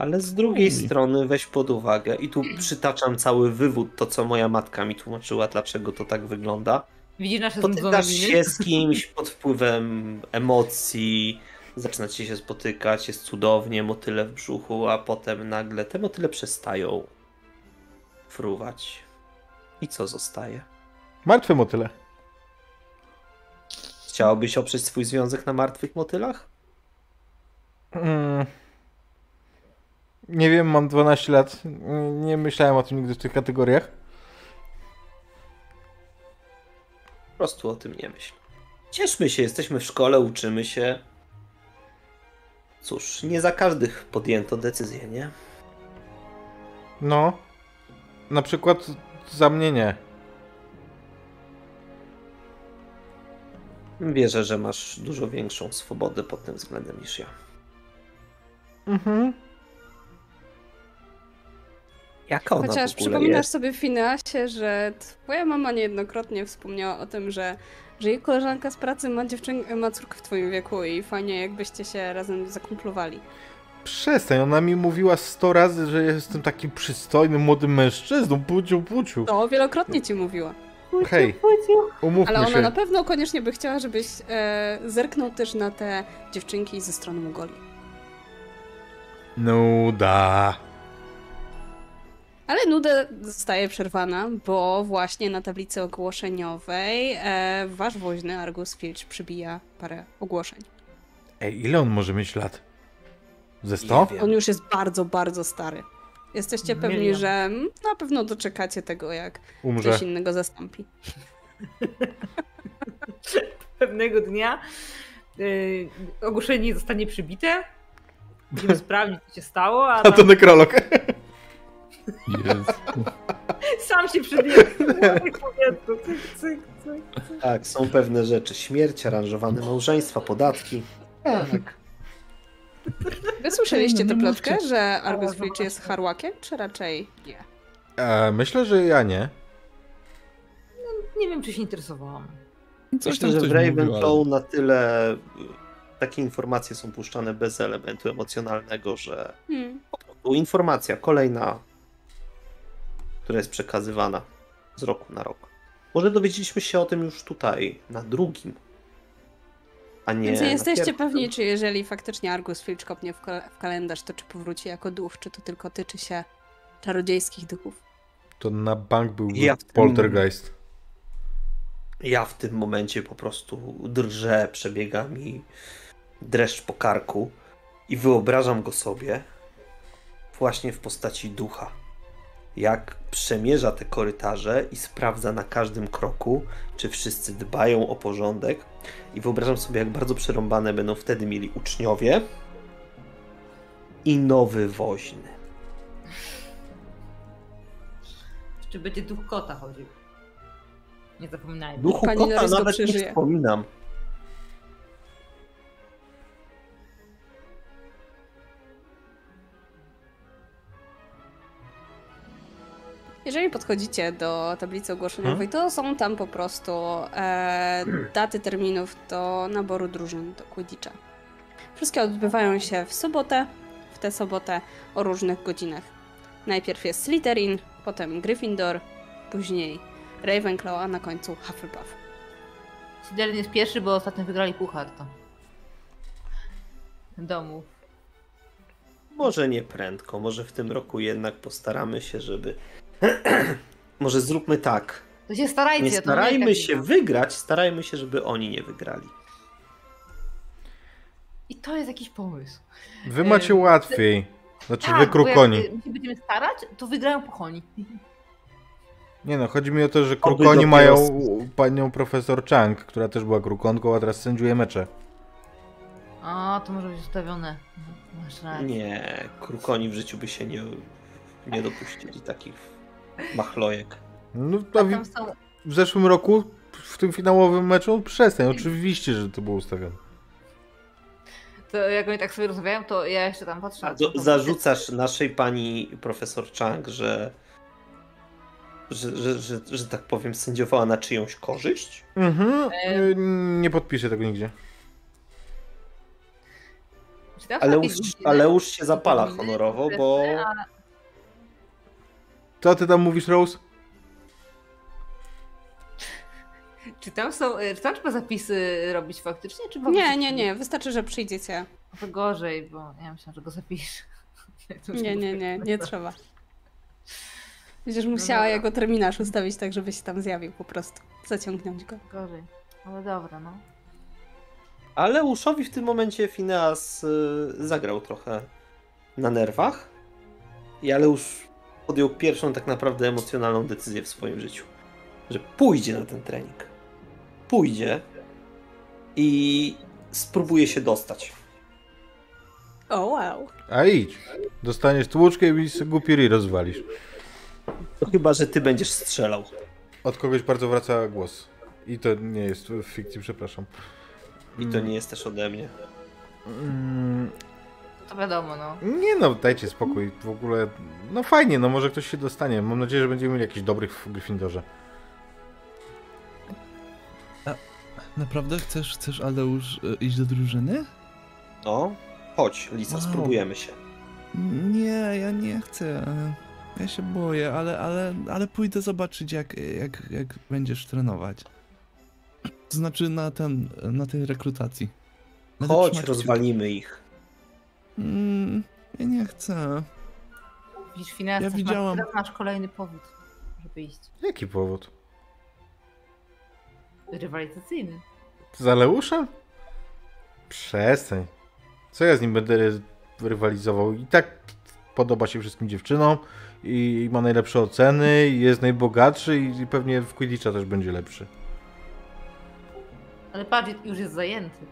Ale z drugiej Ej. strony weź pod uwagę, i tu (clears throat) przytaczam cały wywód, to co moja matka mi tłumaczyła, dlaczego to tak wygląda. Widzisz nasze Spotykasz się z kimś pod wpływem emocji, zaczynacie się spotykać, jest cudownie, motyle w brzuchu, a potem nagle te motyle przestają fruwać. I co zostaje? Martwe motyle. Chciałabyś oprzeć swój związek na martwych motylach? Mm. Nie wiem, mam 12 lat. Nie- Nie myślałem o tym nigdy w tych kategoriach. Po prostu o tym nie myśl. Cieszmy się, jesteśmy w szkole, uczymy się. Cóż, nie za każdych podjęto decyzję, nie? No. Na przykład za mnie nie. Wierzę, że masz dużo większą swobodę pod tym względem niż ja. Mhm. Jaka ona Chociaż w ogóle przypominasz jest? sobie w Fineasie, że twoja mama niejednokrotnie wspomniała o tym, że, że jej koleżanka z pracy ma, dziewczyn- ma córkę w twoim wieku i fajnie jakbyście się razem zakumplowali. Przestań, ona mi mówiła 100 razy, że jestem takim przystojnym młodym mężczyzną. Puciu, puciu. To wielokrotnie ci mówiła. Hej, umówmy Ale ona się. na pewno koniecznie by chciała, żebyś e, zerknął też na te dziewczynki ze strony Mongolii. Nuda. Ale nuda zostaje przerwana, bo właśnie na tablicy ogłoszeniowej e, wasz woźny Argus Filch przybija parę ogłoszeń. Ej, ile on może mieć lat? Ze 100? Nie wiem. On już jest bardzo, bardzo stary. Jesteście pewni, Milion. że na pewno doczekacie tego, jak Umrze. ktoś innego zastąpi. (laughs) Pewnego dnia yy, ogłoszenie zostanie przybite. Będziemy (laughs) sprawdzić, co się stało, a, A to tam nekrolog. (laughs) Sam się cyk. Tak, są pewne rzeczy. Śmierć, aranżowane małżeństwa, podatki. Tak. Wy słyszeliście No, tę plotkę, że Argus Filch jest harłakiem, czy raczej nie? E, myślę, że ja nie. Nie wiem, czy się interesowałam. Coś Myślę, że w Ravenclaw na tyle y, takie informacje są puszczane bez elementu emocjonalnego, że Hmm. po prostu informacja kolejna, która jest przekazywana z roku na rok. Może dowiedzieliśmy się o tym już tutaj, na drugim, a nie Więc nie jesteście pierwszym. pewni, czy jeżeli faktycznie Argus Filch kopnie w, kal- w kalendarz, to czy powróci jako duch, czy to tylko tyczy się czarodziejskich duchów. To na bank był Ja tym- poltergeist. Ja w tym momencie po prostu drżę, przebiega mi dreszcz po karku i wyobrażam go sobie właśnie w postaci ducha. Jak przemierza te korytarze i sprawdza na każdym kroku, czy wszyscy dbają o porządek. I wyobrażam sobie, jak bardzo przerąbane będą wtedy mieli uczniowie i nowy woźny. Czy będzie duch kota chodził? Nie zapominajmy. Duchu Pani kota go nawet nie przeżyje. wspominam. Jeżeli podchodzicie do tablicy ogłoszeniowej, to są tam po prostu e, daty terminów do naboru drużyn do Quidditcha. Wszystkie odbywają się w sobotę, w tę sobotę o różnych godzinach. Najpierw jest Slytherin, potem Gryffindor, później Ravenclaw, a na końcu Hufflepuff. Slytherin jest pierwszy, bo ostatnio wygrali puchar to. Domu. Może nie prędko, może w tym roku jednak postaramy się, żeby. Może zróbmy tak. To się starajcie. Nie starajmy jest się wygrać, starajmy się, żeby oni nie wygrali. I to jest jakiś pomysł. Wy macie łatwiej. Znaczy Tak, wy krukoni. Jak się będziemy starać, to wygrają puchoni. Nie no, chodzi mi o to, że krukoni mają z- panią profesor Chang, która też była krukonką, a teraz sędziuje mecze. A, to może być ustawione. Masz rację. Nie, krukoni w życiu by się nie, nie dopuścili takich machlojek. No, A w, w zeszłym roku, w tym finałowym meczu, przestań, oczywiście, że to było ustawione. To jak oni tak sobie rozmawiają, to ja jeszcze tam patrzę. A to- zarzucasz naszej pani profesor Chang, że, że, że, że, że tak powiem, sędziowała na czyjąś korzyść? Mhm, nie podpiszę tego nigdzie. Ale już, godziny? ale już się zapala honorowo, bo Co ty tam mówisz, Rose? Czy tam są, y, czy tam trzeba zapisy robić faktycznie, czy Nie, nie, nie, wystarczy, że przyjdziecie. To gorzej, bo ja myślałam, że go zapiszę. (laughs) Nie, nie, nie, nie trzeba. Będziesz No musiała dobra. jego terminarz ustawić tak, żeby się tam zjawił po prostu. Zaciągnąć go. Gorzej. Ale dobra, no. Ale Uszowi w tym momencie Phineas y, zagrał trochę na nerwach. I ale już podjął pierwszą tak naprawdę emocjonalną decyzję w swoim życiu. Że pójdzie na ten trening. Pójdzie i spróbuje się dostać. O, wow. A idź. Dostaniesz tłuczkę i sobie głupi ryj rozwalisz. To chyba, że ty będziesz strzelał. Od kogoś bardzo wraca głos. I to nie jest w fikcji, przepraszam. I to nie jest też ode mnie. Mm, To wiadomo, no. Nie no, dajcie spokój. W ogóle, no fajnie, no może ktoś się dostanie. Mam nadzieję, że będziemy mieli jakichś dobrych w Gryffindorze. Naprawdę chcesz, chcesz Aleusz e, iść do drużyny? No, chodź, Lisa, Wow. spróbujemy się. Nie, ja nie chcę. e, Ja się boję, ale, ale, ale pójdę zobaczyć, jak, jak, jak będziesz trenować. To znaczy na ten, na tej rekrutacji. Będę Chodź, rozwalimy ich. Mm, ja nie chcę. Widzisz, Fineas, Ja widziałam. Masz, masz kolejny powód, żeby iść. Jaki powód? Rywalizacyjny. Z Aleuszem? Przestań. Co ja z nim będę rywalizował? I tak podoba się wszystkim dziewczynom i ma najlepsze oceny, i jest najbogatszy i pewnie w Quidditcha też będzie lepszy. Ale patrz, już jest zajęty.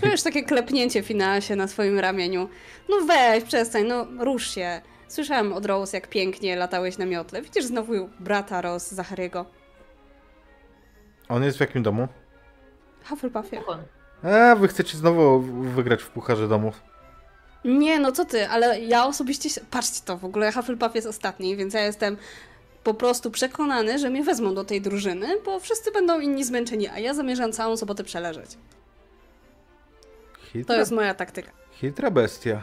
Czujesz takie klepnięcie w finasie na swoim ramieniu. No weź, przestań, no rusz się. Słyszałem od Rose, jak pięknie latałeś na miotle. Widzisz znowu brata Rose, Zachariego. On jest w jakim domu? Hufflepuffie. A, wy chcecie znowu wygrać w Pucharze Domów. Nie, no co ty, ale ja osobiście. się- Patrzcie to, w ogóle Hufflepuff jest ostatni, więc ja jestem po prostu przekonany, że mnie wezmą do tej drużyny, bo wszyscy będą inni zmęczeni, a ja zamierzam całą sobotę przeleżeć. To Chytra, jest moja taktyka. chytra bestia.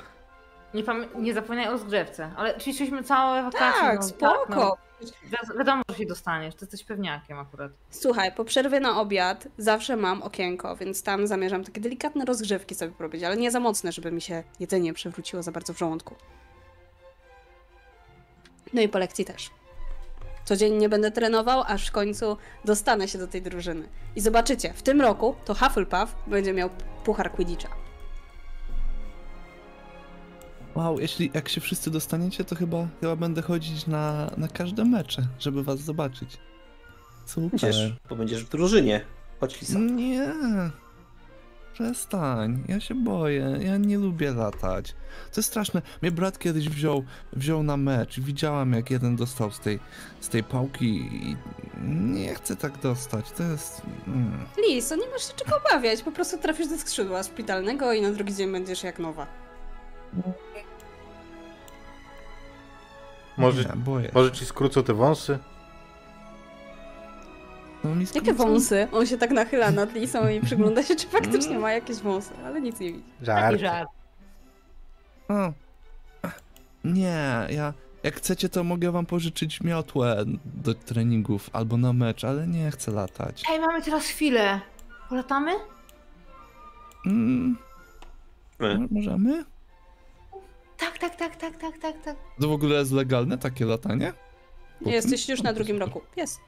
Nie, nie zapominaj o zgrzewce. Ale ćwiczyliśmy całe wakacje. Tak, no, spoko. no. Wi- wiadomo, że się dostaniesz. Ty jesteś pewniakiem akurat. Słuchaj, po przerwie na obiad zawsze mam okienko, więc tam zamierzam takie delikatne rozgrzewki sobie porobić, ale nie za mocne, żeby mi się jedzenie przewróciło za bardzo w żołądku. No i po lekcji też. Codziennie będę trenował, aż w końcu dostanę się do tej drużyny. I zobaczycie, w tym roku to Hufflepuff będzie miał puchar Quidditcha. Wow, jeśli jak się wszyscy dostaniecie, to chyba, chyba będę chodzić na, na każde mecze, żeby was zobaczyć. Super. Będziesz, bo będziesz w drużynie. Chodź Lisa. Nie. Przestań, ja się boję, ja nie lubię latać. To jest straszne. Mnie brat kiedyś wziął, wziął na mecz. Widziałam jak jeden dostał z tej, z tej pałki i nie chcę tak dostać. To jest... Mm. Liso, nie masz się czego obawiać, po prostu trafisz do skrzydła szpitalnego i na drugi dzień będziesz jak nowa. Może, Nie, boję. może ci skrócą te wąsy? No, Jakie wąsy? On się tak nachyla nad Lisą i przygląda się, czy faktycznie ma jakieś wąsy, ale nic nie widzi. Żart. Taki żart. O. Nie, ja... Jak chcecie, to mogę wam pożyczyć miotłę do treningów albo na mecz, ale nie chcę latać. Ej, mamy teraz chwilę. Polatamy? Mm, My. mo- możemy? Tak, tak, tak, tak, tak, tak, tak. To w ogóle jest legalne takie latanie? Nie jesteś już na drugim roku. Jest.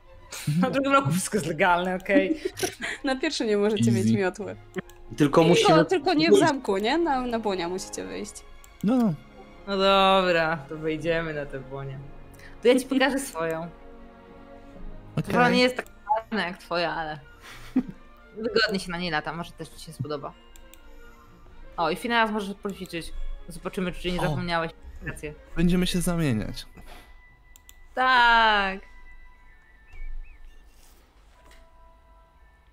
Na drugim roku wszystko jest legalne, okej. (laughs) Na pierwszy nie możecie Easy. mieć miotły. Tylko Tylko, musimy... tylko nie w zamku, nie? Na, na błonia musicie wyjść. No, No dobra, to wejdziemy na tę błonię. To ja ci pokażę swoją. okej. Która nie jest tak ładna jak twoja, ale wygodnie się na niej lata, może też ci się spodoba. O, i finał możesz poćwiczyć. Zobaczymy, czy nie O. zapomniałeś. Rację. Będziemy się zamieniać. Tak.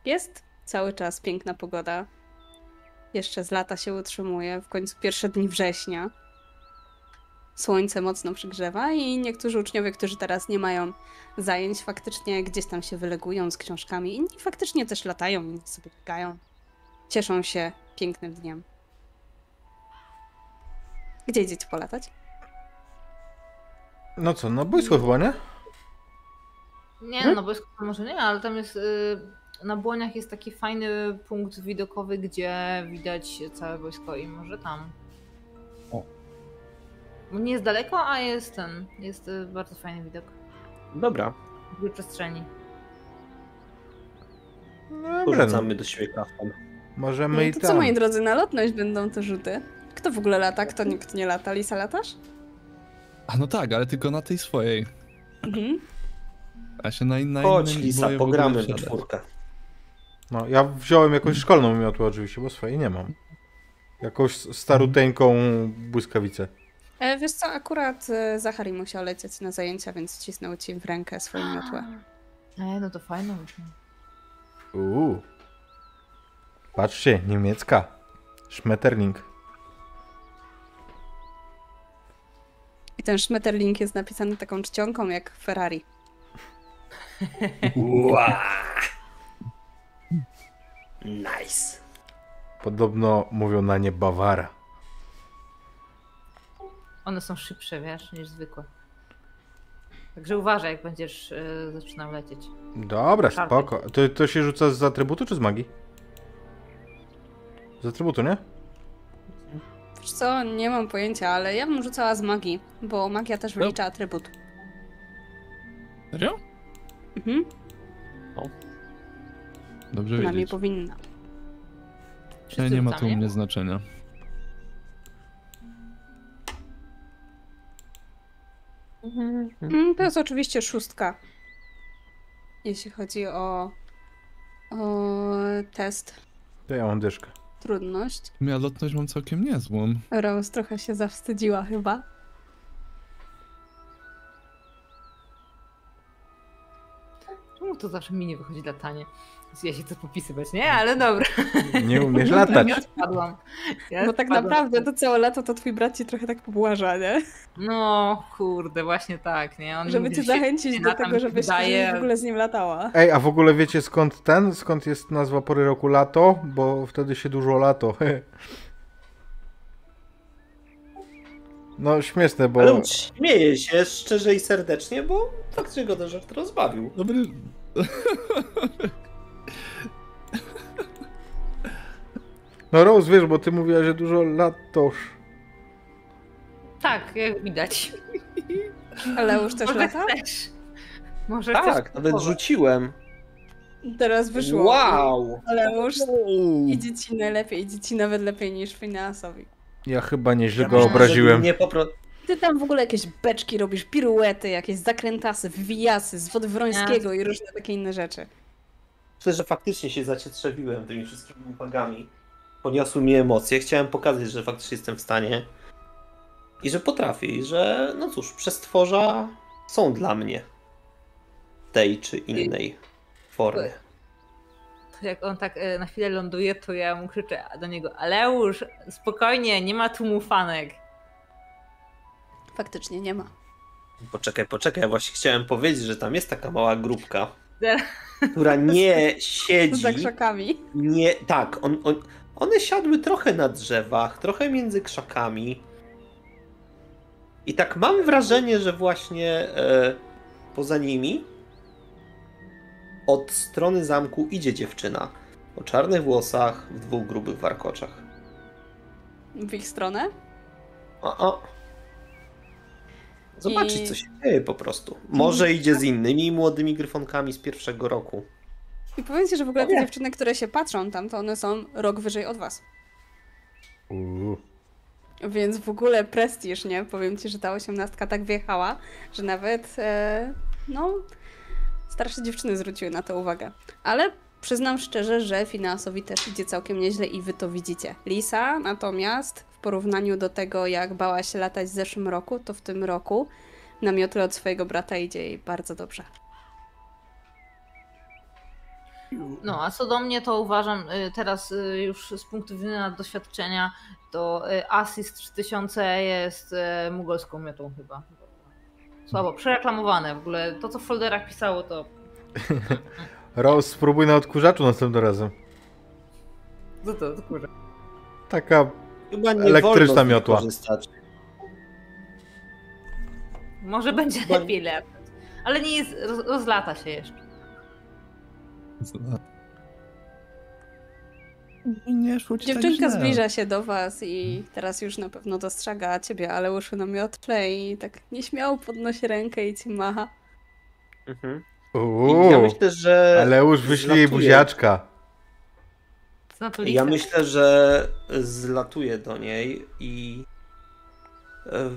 Jest cały czas piękna pogoda. Jeszcze z lata się utrzymuje. W końcu pierwsze dni września. Słońce mocno przygrzewa i niektórzy uczniowie, którzy teraz nie mają zajęć, faktycznie gdzieś tam się wylegują z książkami. Inni faktycznie też latają, inni sobie biegają. Cieszą się pięknym dniem. Gdzie idziecie polatać? No co, no boisko chyba, nie? Nie, no boisko to może nie, ale tam jest. Y, na błoniach jest taki fajny punkt widokowy, gdzie widać całe wojsko i może tam. O. Nie jest daleko, a jest ten. Jest y, bardzo fajny widok. Dobra, W przestrzeni. Dobra, no. do siebie. Możemy i No to co, tam. moi drodzy, na lotność będą te rzuty. Kto w ogóle lata, kto nikt nie lata? Lisa, latasz? A no tak, ale tylko na tej swojej. Mhm. A się na, na Chodź Lisa, boję w ogóle pogramy wsiadać. czwórkę. No, ja wziąłem jakąś szkolną miotłę oczywiście, bo swojej nie mam. Jakąś staruteńką błyskawicę. E, wiesz co, akurat e, Zachary musiał lecieć na zajęcia, więc cisnął ci w rękę swoją miotłę. E, no to fajne właśnie. Uuu. Patrzcie, niemiecka. Schmetterling. I ten Schmetterling jest napisany taką czcionką jak Ferrari. Ua! Nice. Podobno mówią na nie Bawara. One są szybsze, wiesz, niż zwykłe. Także uważaj, jak będziesz y, zaczynał lecieć. Dobra, Czarny. spoko. To, to się rzuca z atrybutu czy z magii? Z atrybutu, nie? Wiesz co, nie mam pojęcia, ale ja bym rzucała z magii, bo magia też wylicza atrybut. Serio? Mhm, Dobrze przynajmniej wiedzieć. powinna. Wszyscy Nie, nie ma to u mnie znaczenia. Mm, to jest oczywiście szóstka. Jeśli chodzi o, o test To ja mam dyszkę. trudność. Ja lotność mam całkiem niezłą. Rose trochę się zawstydziła chyba. Czemu to zawsze mi nie wychodzi latanie? Ja się chcę popisywać, nie? Ale (laughs) dobra. Nie umiesz latać. Ja spadłam. Ja Bo tak spadłam. naprawdę to całe lato to twój brat ci trochę tak pobłaża, nie? No, kurde, właśnie tak, nie? On Żeby cię zachęcić do tego, żebyś wydaje. w ogóle z nim latała. Ej, a w ogóle wiecie skąd ten? Skąd jest nazwa pory roku lato? Bo wtedy się dużo lato. (laughs) No śmieszne, bo... Ale śmieje się szczerze i serdecznie, bo faktycznie go ten żart rozbawił. Dobry. (laughs) No Rose, wiesz, bo ty mówiłaś, że dużo latosz. Tak, jak widać. Ale już też Może lata? chcesz. Może Tak, chcesz nawet rzuciłem. Teraz wyszło. Wow! Ale już idzie ci najlepiej, idzie ci nawet lepiej niż Finasowi. Ja chyba nieźle Ja go myślę, że obraziłem. Nie po prostu. Ty tam w ogóle jakieś beczki robisz, piruety, jakieś zakrętasy, wywijasy z wody Wrońskiego i różne takie inne rzeczy. Myślę, że faktycznie się zacietrzewiłem tymi wszystkimi uwagami. Poniosły mi emocje. Chciałem pokazać, że faktycznie jestem w stanie. I że potrafię. I że, no cóż, przestworza są dla mnie. W tej czy innej formie. To Jak on tak e, na chwilę ląduje, to ja mu krzyczę do niego, Aleusz, spokojnie, nie ma tu mufanek. Faktycznie nie ma. Poczekaj, poczekaj. Ja właśnie chciałem powiedzieć, że tam jest taka mała grupka, która nie (laughs) siedzi. krzakami. Nie, tak, on, on, one siadły trochę na drzewach, trochę między krzakami. I tak mam wrażenie, że właśnie e, poza nimi od strony zamku idzie dziewczyna o czarnych włosach, w dwóch grubych warkoczach. W ich stronę. O, o. Zobaczyć, I- co się dzieje po prostu. Może idzie z innymi młodymi gryfonkami z pierwszego roku. I powiedzcie, że w ogóle te dziewczyny, które się patrzą tam, to one są rok wyżej od was. Uuu. Więc w ogóle prestiż, nie? Powiem ci, że ta osiemnastka tak wjechała, że nawet, e, no, starsze dziewczyny zwróciły na to uwagę. Ale przyznam szczerze, że finansowi też idzie całkiem nieźle i wy to widzicie. Lisa natomiast w porównaniu do tego, jak bała się latać w zeszłym roku, to w tym roku na miotle od swojego brata idzie jej bardzo dobrze. No, a co do mnie, to uważam y, teraz y, już z punktu widzenia doświadczenia, to y, Assist 3000 jest mugolską miotą chyba. Słabo, przereklamowane w ogóle. To, co w folderach pisało, to (laughs) Rose, spróbuj na odkurzaczu następnym razem. co to, kurwa. Taka... Chyba nie Elektryczna miotła. korzystać. Może będzie lepiej latać. Ale nie jest, roz, rozlata się jeszcze. Nie szło ci Dziewczynka tak zbliża się do was i teraz już na pewno dostrzega ciebie, ale uszły na miotle i tak nieśmiało podnosi rękę i ci macha. Mhm. Uuu. Ja myślę, że. Ale już wyślij jej buziaczka. Co to Ja myślę, że zlatuję do niej i. e,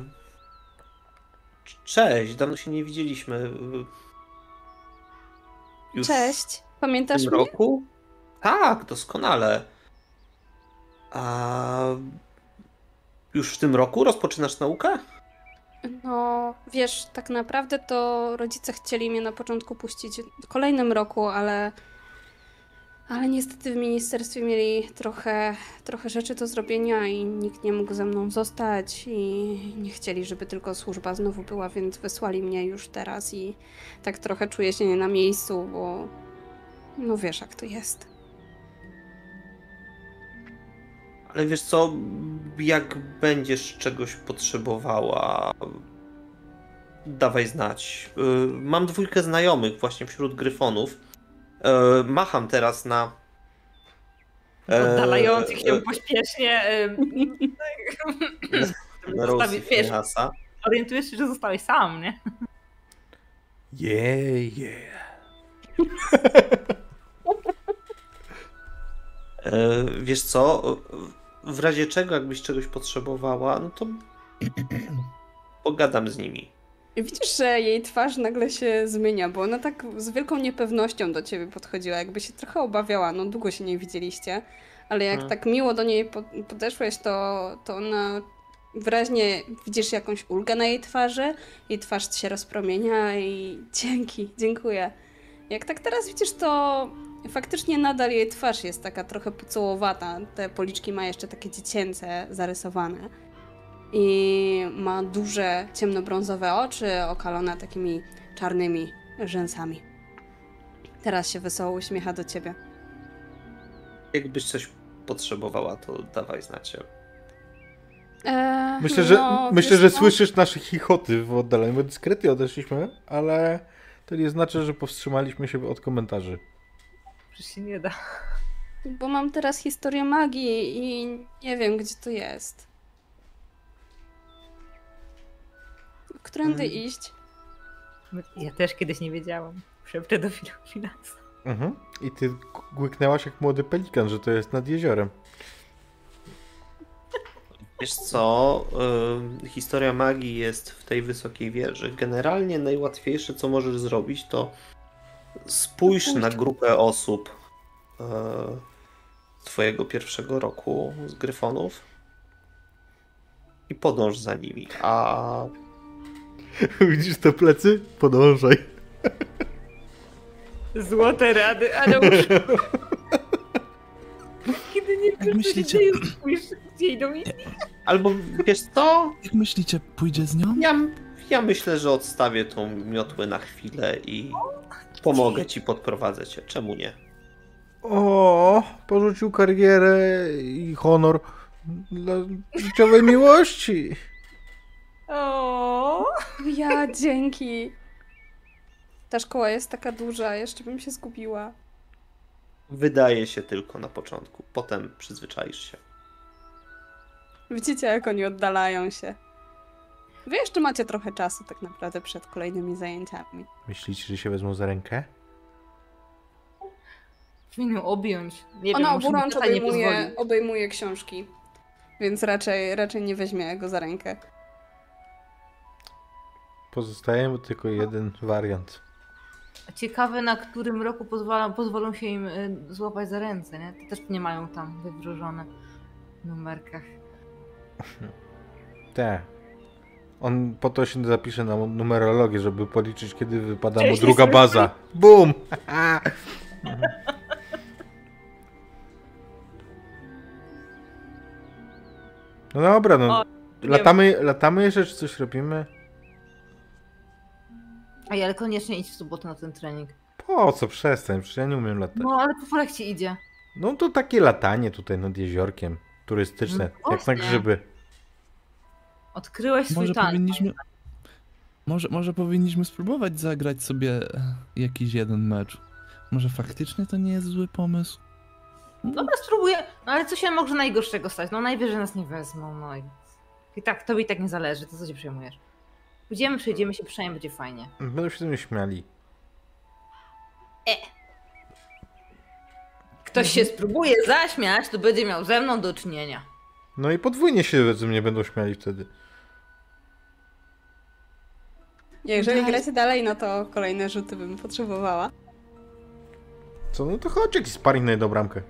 Cześć, dawno się nie widzieliśmy. Już Cześć, w pamiętasz tym mnie? roku? Tak, doskonale. A już w tym roku rozpoczynasz naukę? No, wiesz, tak naprawdę to rodzice chcieli mnie na początku puścić w kolejnym roku, ale. Ale niestety w ministerstwie mieli trochę, trochę rzeczy do zrobienia i nikt nie mógł ze mną zostać i nie chcieli, żeby tylko służba znowu była, więc wysłali mnie już teraz i tak trochę czuję się nie na miejscu, bo no wiesz jak to jest. Ale wiesz co, jak będziesz czegoś potrzebowała, dawaj znać. Y, Mam dwójkę znajomych właśnie wśród gryfonów. Y, Macham teraz na. e, Oddalających się e, pośpiesznie. zostawi- wiesz. Orientujesz się, że zostałeś sam, nie? Yeah, yeah. E, Wiesz co, w razie czego, jakbyś czegoś potrzebowała, no to pogadam z nimi. Widzisz, że jej twarz nagle się zmienia, bo ona tak z wielką niepewnością do ciebie podchodziła, jakby się trochę obawiała. No długo się nie widzieliście, ale jak Mhm. tak miło do niej po- podeszłeś, to, to ona wyraźnie widzisz jakąś ulgę na jej twarzy, jej twarz się rozpromienia i (laughs) dzięki, dziękuję. Jak tak teraz widzisz, to Faktycznie nadal jej twarz jest taka trochę pucołowata. Te policzki ma jeszcze takie dziecięce zarysowane. I ma duże ciemnobrązowe oczy okalone takimi czarnymi rzęsami. Teraz się wesoło uśmiecha do ciebie. Jakbyś coś potrzebowała, to dawaj znacie. Eee, Myślę, że, no, myślę, że słyszysz nasze chichoty w oddaleniu, bo dyskretnie odeszliśmy, ale to nie znaczy, że powstrzymaliśmy się od komentarzy. Przecież się nie da. Bo mam teraz historię magii i nie wiem, gdzie to jest. Którędy Mm. iść? Ja też kiedyś nie wiedziałam. Szepczę do finansa. Mhm. I ty łyknęłaś jak młody pelikan, że to jest nad jeziorem. Wiesz co, ym, historia magii jest w tej wysokiej wieży. Generalnie najłatwiejsze, co możesz zrobić, to spójrz na grupę osób e, twojego pierwszego roku z Gryfonów i podąż za nimi. A (laughs) Widzisz te plecy? Podążaj. Złote rady, ale (laughs) już... Kiedy nie myślicie- spójrz, gdzie idą i... albo wiesz co, Jak myślicie, pójdzie z nią? ja, ja myślę, że odstawię tą miotłę na chwilę i pomogę ci, podprowadzę cię. Czemu nie? O, porzucił karierę i honor dla życiowej miłości. O, Ja, dzięki. Ta szkoła jest taka duża, jeszcze bym się zgubiła. Wydaje się tylko na początku, potem przyzwyczaisz się. Widzicie, jak oni oddalają się. Wy jeszcze macie trochę czasu tak naprawdę przed kolejnymi zajęciami. Myślicie, że się wezmą za rękę? Powinien objąć. Nie Ona wiem, oburącz obejmuje, obejmuje książki, więc raczej, raczej nie weźmie go za rękę. Pozostaje tylko jeden wariant. Ciekawe, na którym roku pozwolą, pozwolą się im y, złapać za ręce, nie? To też nie mają tam wywróżone w numerkach. (laughs) Te. On po to się zapisze na numerologię, żeby policzyć, kiedy wypada mu druga baza. Bum! (laughs) No dobra, no. O, Latamy, latamy jeszcze, czy coś robimy? Ej, ale koniecznie idź w sobotę na ten trening. Po co? Przestań, przecież ja nie umiem latać. No, ale po folach ci idzie. No to takie latanie tutaj nad jeziorkiem. Turystyczne, No jak na grzyby. Odkryłeś swój Może talent. powinniśmy... Może, może powinniśmy spróbować zagrać sobie e, jakiś jeden mecz. Może faktycznie to nie jest zły pomysł? Dobra, spróbuję. No ale co się może najgorszego stać? No najwyżej nas nie wezmą, no i... I tak, tobie i tak nie zależy, to co się przejmujesz? Pójdziemy, przejdziemy się, przynajmniej będzie fajnie. Będą się ze mnie śmiali. Ktoś się spróbuje zaśmiać, to będzie miał ze mną do czynienia. No i podwójnie się ze mnie będą śmiali wtedy. Jeżeli Daj. gracie dalej, no to kolejne rzuty bym potrzebowała. Co? No to chodź jakiś sparring na jedną bramkę.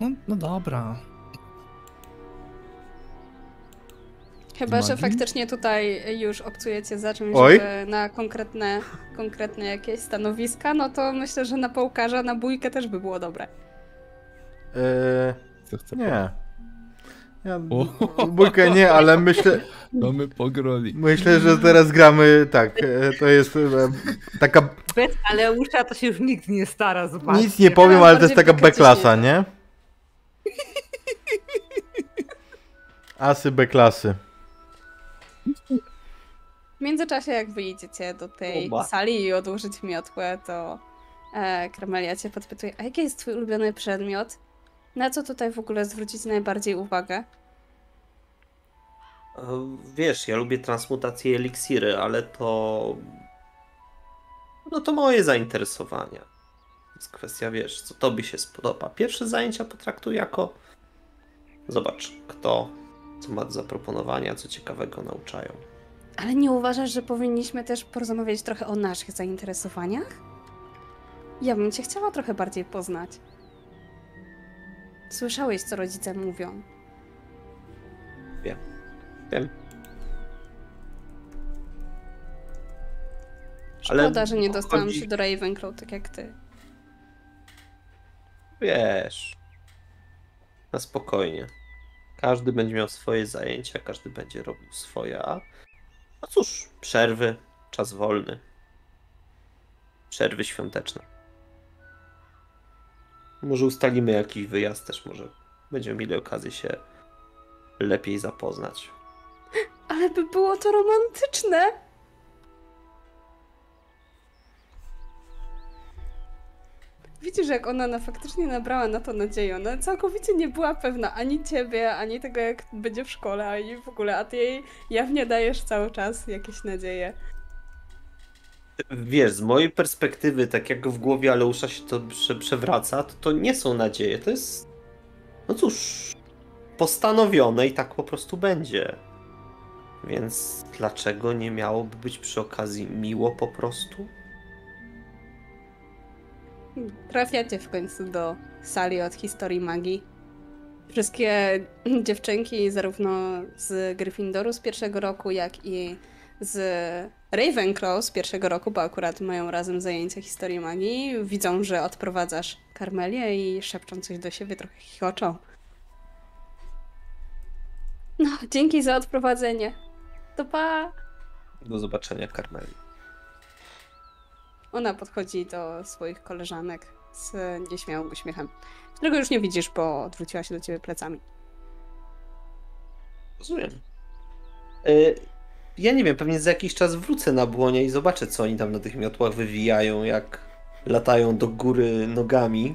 No, no dobra. Chyba, że Magii? faktycznie tutaj już obcujecie za czymś, Oj. na konkretne, konkretne jakieś stanowiska, no to myślę, że na połkarza, na bójkę też by było dobre. Eee, Co chce nie. Ja, bójkę nie, ale myślę, Mamy pogroli. myślę, że teraz gramy tak. e, To jest e, taka. Bez Aleusza to się już nikt nie stara, zobaczcie. Nic nie powiem, ale to jest taka B-klasa, nie? Asy B-klasy. W międzyczasie, jak wyjdziecie do tej Oba. sali i odłożyć miotłę, to e, Kramelia cię podpytuje, a jaki jest twój ulubiony przedmiot? Na co tutaj w ogóle zwrócić najbardziej uwagę? E, Wiesz, ja lubię transmutacje eliksiry, ale to. No to moje zainteresowania. Jest kwestia, wiesz, co tobie się spodoba. Pierwsze zajęcia potraktuj jako. Zobacz, kto co ma do zaproponowania, co ciekawego nauczają. Ale nie uważasz, że powinniśmy też porozmawiać trochę o naszych zainteresowaniach? Ja bym cię chciała trochę bardziej poznać. Słyszałeś, co rodzice mówią. Wiem. Szkoda, Ale że nie dostałam chodzi- się do Ravenclaw tak jak ty. Wiesz, na spokojnie. Każdy będzie miał swoje zajęcia, każdy będzie robił swoje, a no cóż, przerwy, czas wolny, przerwy świąteczne. Może ustalimy jakiś wyjazd też, może będziemy mieli okazję się lepiej zapoznać. Ale by było to romantyczne! Widzisz, jak ona na faktycznie nabrała na to nadzieję. Ona całkowicie nie była pewna ani ciebie, ani tego, jak będzie w szkole, ani w ogóle, a ty jej jawnie dajesz cały czas jakieś nadzieje. Wiesz, z mojej perspektywy, tak jak w głowie Aleusza się to prze przewraca, to to nie są nadzieje, to jest, no cóż, postanowione i tak po prostu będzie. Więc dlaczego nie miałoby być przy okazji miło po prostu? Trafiacie w końcu do sali od historii magii. Wszystkie (clears throat) dziewczynki, zarówno z Gryffindoru z pierwszego roku, jak i z Ravenclaw z pierwszego roku, bo akurat mają razem zajęcia historii magii, widzą, że odprowadzasz Karmelię i szepczą coś do siebie, trochę chichoczą. No, dzięki za odprowadzenie. To pa! Do zobaczenia, Karmeli. Ona podchodzi do swoich koleżanek z nieśmiałym uśmiechem, którego już nie widzisz, bo odwróciła się do ciebie plecami. Rozumiem. Y, ja nie wiem, pewnie za jakiś czas wrócę na błonie i zobaczę, co oni tam na tych miotłach wywijają, jak latają do góry nogami.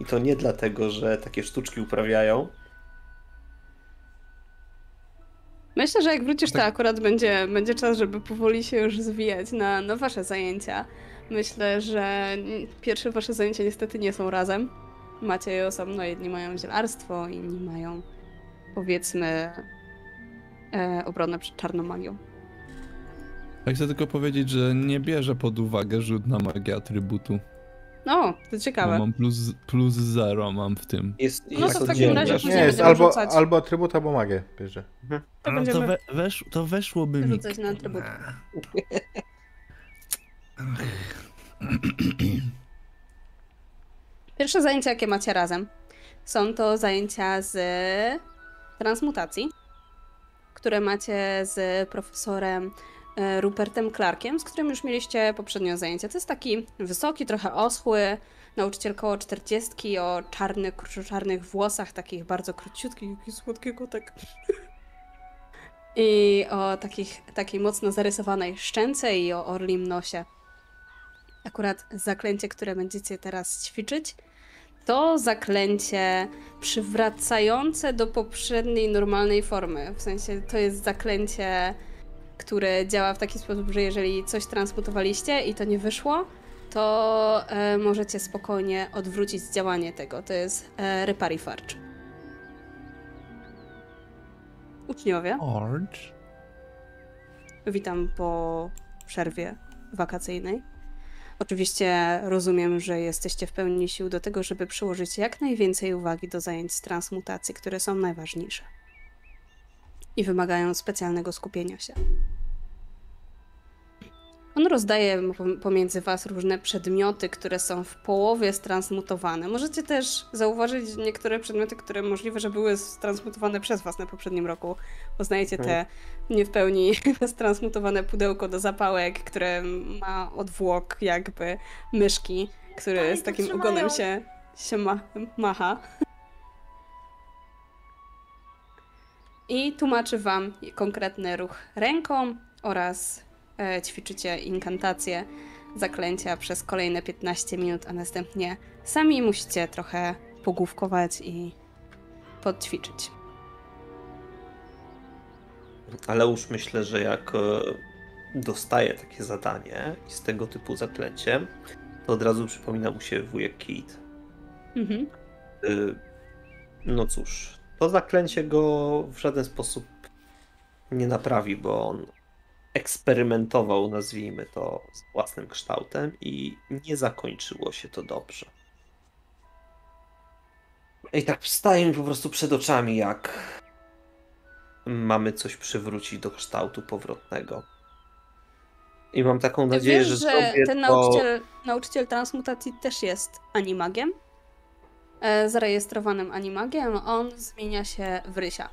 I to nie dlatego, że takie sztuczki uprawiają. Myślę, że jak wrócisz, to Tak. akurat będzie, będzie czas, żeby powoli się już zwijać na, na wasze zajęcia. Myślę, że pierwsze wasze zajęcia niestety nie są razem. Macie je osobno, jedni mają zielarstwo, inni mają powiedzmy e, obronę przed czarną magią. Ja chcę tylko powiedzieć, że nie bierze pod uwagę rzut na magię atrybutu. No, to Bo ciekawe. mam plus, plus zero mam w tym. Jest, No jest to w takim razie Nie, później jest albo, rzucać. albo atrybut, albo magię bierze. To A, będziemy- to, we, wesz, to weszłoby mi. Rzucać na atrybut. Pierwsze zajęcia, jakie macie razem, są to zajęcia z transmutacji, które macie z profesorem e, Rupertem Clarkiem, z którym już mieliście poprzednio zajęcia. To jest taki wysoki, trochę oschły, nauczyciel koło 40 o czarnych, czarnych włosach, takich bardzo króciutkich, jaki słodki kotek. (laughs) I o takich, takiej mocno zarysowanej szczęce i o orlim nosie. Akurat zaklęcie, które będziecie teraz ćwiczyć, to zaklęcie przywracające do poprzedniej normalnej formy. W sensie to jest zaklęcie, które działa w taki sposób, że jeżeli coś transmutowaliście i to nie wyszło, to e, możecie spokojnie odwrócić działanie tego. To jest e, Reparifarge. Uczniowie, Orange? witam po przerwie wakacyjnej. Oczywiście rozumiem, że jesteście w pełni sił do tego, żeby przyłożyć jak najwięcej uwagi do zajęć z transmutacji, które są najważniejsze i wymagają specjalnego skupienia się. On rozdaje pom- pomiędzy Was różne przedmioty, które są w połowie stransmutowane. Możecie też zauważyć niektóre przedmioty, które możliwe, że były stransmutowane przez Was na poprzednim roku. Poznajecie te nie w pełni (laughs) stransmutowane pudełko do zapałek, które ma odwłok jakby myszki, który Dalej z takim trzymają. ogonem się, się ma, macha. I tłumaczy wam konkretny ruch ręką oraz ćwiczycie inkantacje, zaklęcia przez kolejne 15 minut, a następnie sami musicie trochę pogłówkować i podćwiczyć. Ale już myślę, że jak e, dostaje takie zadanie i z tego typu zaklęcie, to od razu przypomina mu się wujek Kit. Mhm. Y, No cóż, to zaklęcie go w żaden sposób nie naprawi, bo on eksperymentował, nazwijmy to, z własnym kształtem i nie zakończyło się to dobrze. I tak wstaje mi po prostu przed oczami, jak mamy coś przywrócić do kształtu powrotnego. I mam taką nadzieję, Wiesz, że, że ten to... nauczyciel, nauczyciel transmutacji też jest animagiem? e, zarejestrowanym animagiem, on zmienia się w rysia.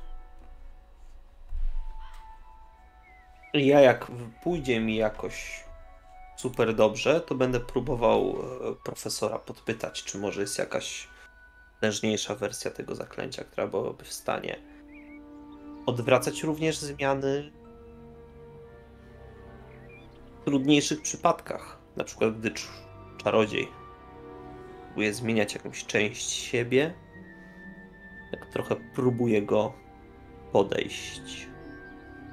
Ja jak pójdzie mi jakoś super dobrze, to będę próbował e, profesora podpytać, czy może jest jakaś potężniejsza wersja tego zaklęcia, która byłaby w stanie odwracać również zmiany w trudniejszych przypadkach. Na przykład gdy cz- czarodziej próbuje zmieniać jakąś część siebie, tak trochę próbuje go podejść.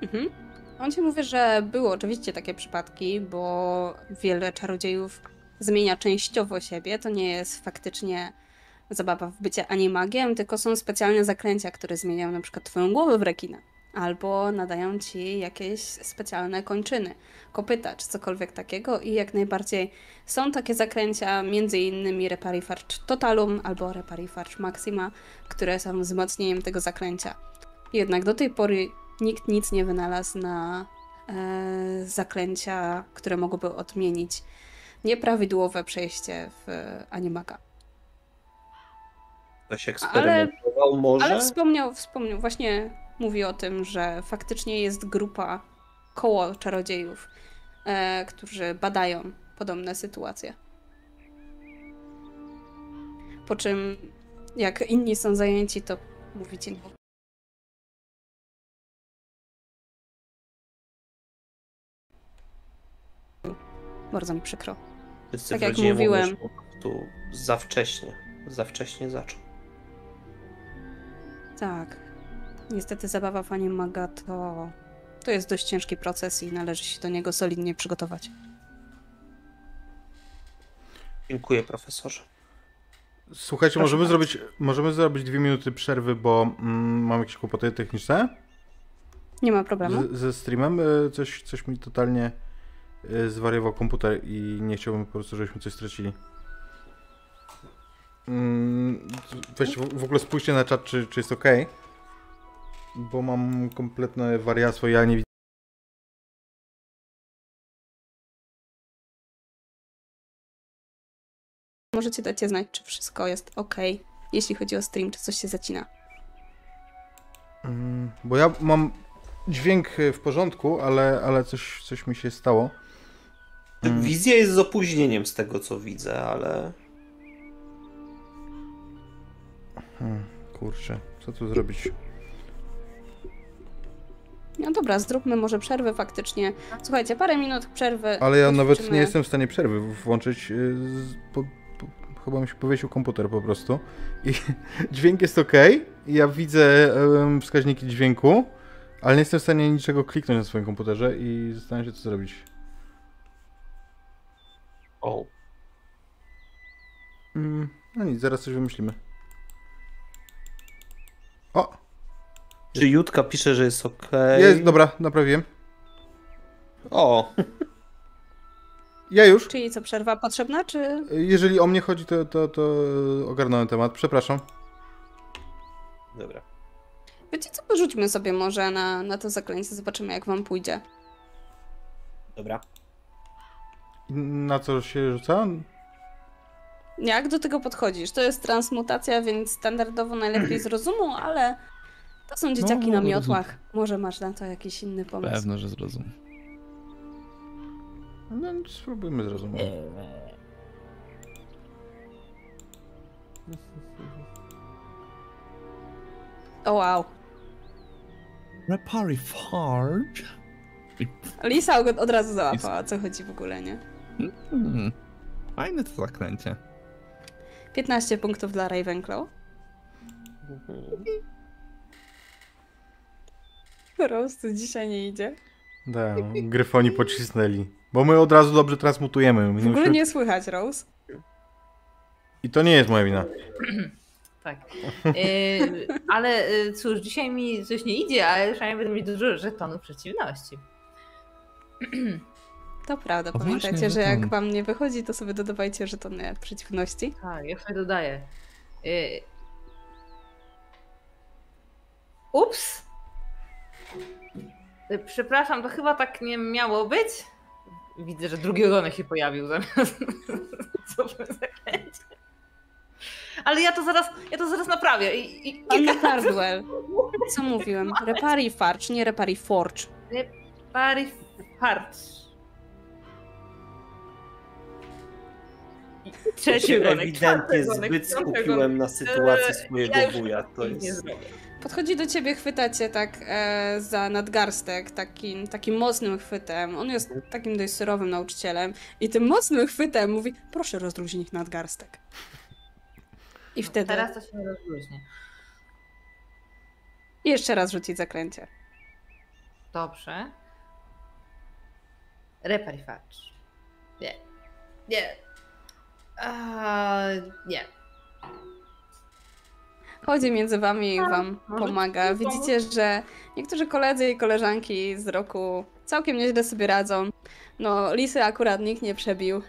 Mhm. On ci mówi, że były oczywiście takie przypadki, bo wiele czarodziejów zmienia częściowo siebie. To nie jest faktycznie zabawa w bycie animagiem, tylko są specjalne zaklęcia, które zmieniają na przykład twoją głowę w rekina. Albo nadają ci jakieś specjalne kończyny, kopyta czy cokolwiek takiego i jak najbardziej są takie zaklęcia, między innymi Reparifarcz Totalum albo Reparifarcz Maxima, które są wzmocnieniem tego zaklęcia. Jednak do tej pory nikt nic nie wynalazł na e, zaklęcia, które mogłyby odmienić nieprawidłowe przejście w animaga. Ktoś eksperymentował może? Ale wspomniał, wspomniał, właśnie mówi o tym, że faktycznie jest grupa koło czarodziejów, e, którzy badają podobne sytuacje. Po czym, jak inni są zajęci, to mówicie. Bardzo mi przykro. Wszyscy tak jak mówiłem. po prostu za wcześnie, za wcześnie zaczął. Tak. Niestety zabawa w animaga to, to jest dość ciężki proces i należy się do niego solidnie przygotować. Dziękuję profesorze. Słuchajcie, Proszę możemy bardzo. zrobić, możemy zrobić dwie minuty przerwy, bo mm, mam jakieś kłopoty techniczne Nie ma problemu. z, ze streamem. E, Coś, coś mi totalnie zwariował komputer i nie chciałbym po prostu, żebyśmy coś stracili. Mm, Weźcie w, ogóle spójrzcie na czat, czy, czy jest ok. Bo mam kompletne wariactwo, ja nie widzę. Możecie dać znać, czy wszystko jest ok, jeśli chodzi o stream, czy coś się zacina. Mm, Bo ja mam dźwięk e, w porządku, ale, ale coś, coś mi się stało. Mm. Wizja jest z opóźnieniem z tego co widzę, ale Hmm, kurczę, co tu zrobić? No dobra, zróbmy może przerwę faktycznie. Słuchajcie, parę minut przerwy. Ale ja nawet nie jestem w stanie przerwy włączyć. y, Z, po, po, chyba mi się powiesił komputer po prostu. I (laughs) dźwięk jest ok. Ja widzę em, wskaźniki dźwięku, ale nie jestem w stanie niczego kliknąć na swoim komputerze i zastanawiam się, co zrobić. O, Mm, no nic, zaraz coś wymyślimy. O! czy Jutka pisze, że jest ok? Jest, dobra, naprawiłem. O, Ja już. Czyli co, przerwa potrzebna, czy... Jeżeli o mnie chodzi, to, to, to ogarnąłem temat. Przepraszam. dobra. Wiecie co, porzućmy sobie może na, na to zaklęcie, zobaczymy jak wam pójdzie. Dobra. Na co się rzuca? Jak do tego podchodzisz? To jest transmutacja, więc standardowo najlepiej z rozumu, ale to są dzieciaki No, na rozum. miotłach. Może masz na to jakiś inny pomysł. Pewno, że zrozum. No, spróbujmy zrozumieć. O wow. Repary Forge? Lisa od razu załapała, o co chodzi w ogóle, nie? Hmm. Fajne to zaklęcie. 15 punktów dla Ravenclaw. Roast dzisiaj nie idzie. Da, gryfoni pocisnęli. Bo my od razu dobrze transmutujemy. My W nie ogóle musimy- nie słychać Rose. I to nie jest moja wina. (clears throat) Tak. Yy, ale yy, cóż, dzisiaj mi coś nie idzie, ale przynajmniej będę mieć dużo żetonów przeciwności. (clears throat) To prawda, O pamiętajcie, właśnie, że jak wam nie wychodzi, to sobie dodawajcie żetony przeciwności. Tak, ja sobie dodaję. Yy... Ups! Yy, Przepraszam, to chyba tak nie miało być. Widzę, że drugi ogonek się pojawił zamiast (laughs) zaklęcie. ale ja to zaraz, ja to zaraz naprawię. I, i, Anna (laughs) Cardwell. Co mówiłem? (laughs) Repari Farch, nie Repari Forge. Pary hard. Trzeci gonek, ewidentnie zbyt skupiłem na sytuacji Eee, swojego ja już wuja. To jest... Podchodzi do ciebie, chwyta cię tak e, za nadgarstek, takim, takim mocnym chwytem. On jest takim dość surowym nauczycielem i tym mocnym chwytem mówi, proszę rozluźnić nadgarstek. I wtedy Teraz to się nie rozluźnie. jeszcze raz rzucić zaklęcie. Dobrze. Reparifacz. Nie. Nie. A, nie. Chodzi między wami i A, wam pomaga. Widzicie, że niektórzy koledzy i koleżanki z roku całkiem nieźle sobie radzą. No, Lisy akurat nikt nie przebił,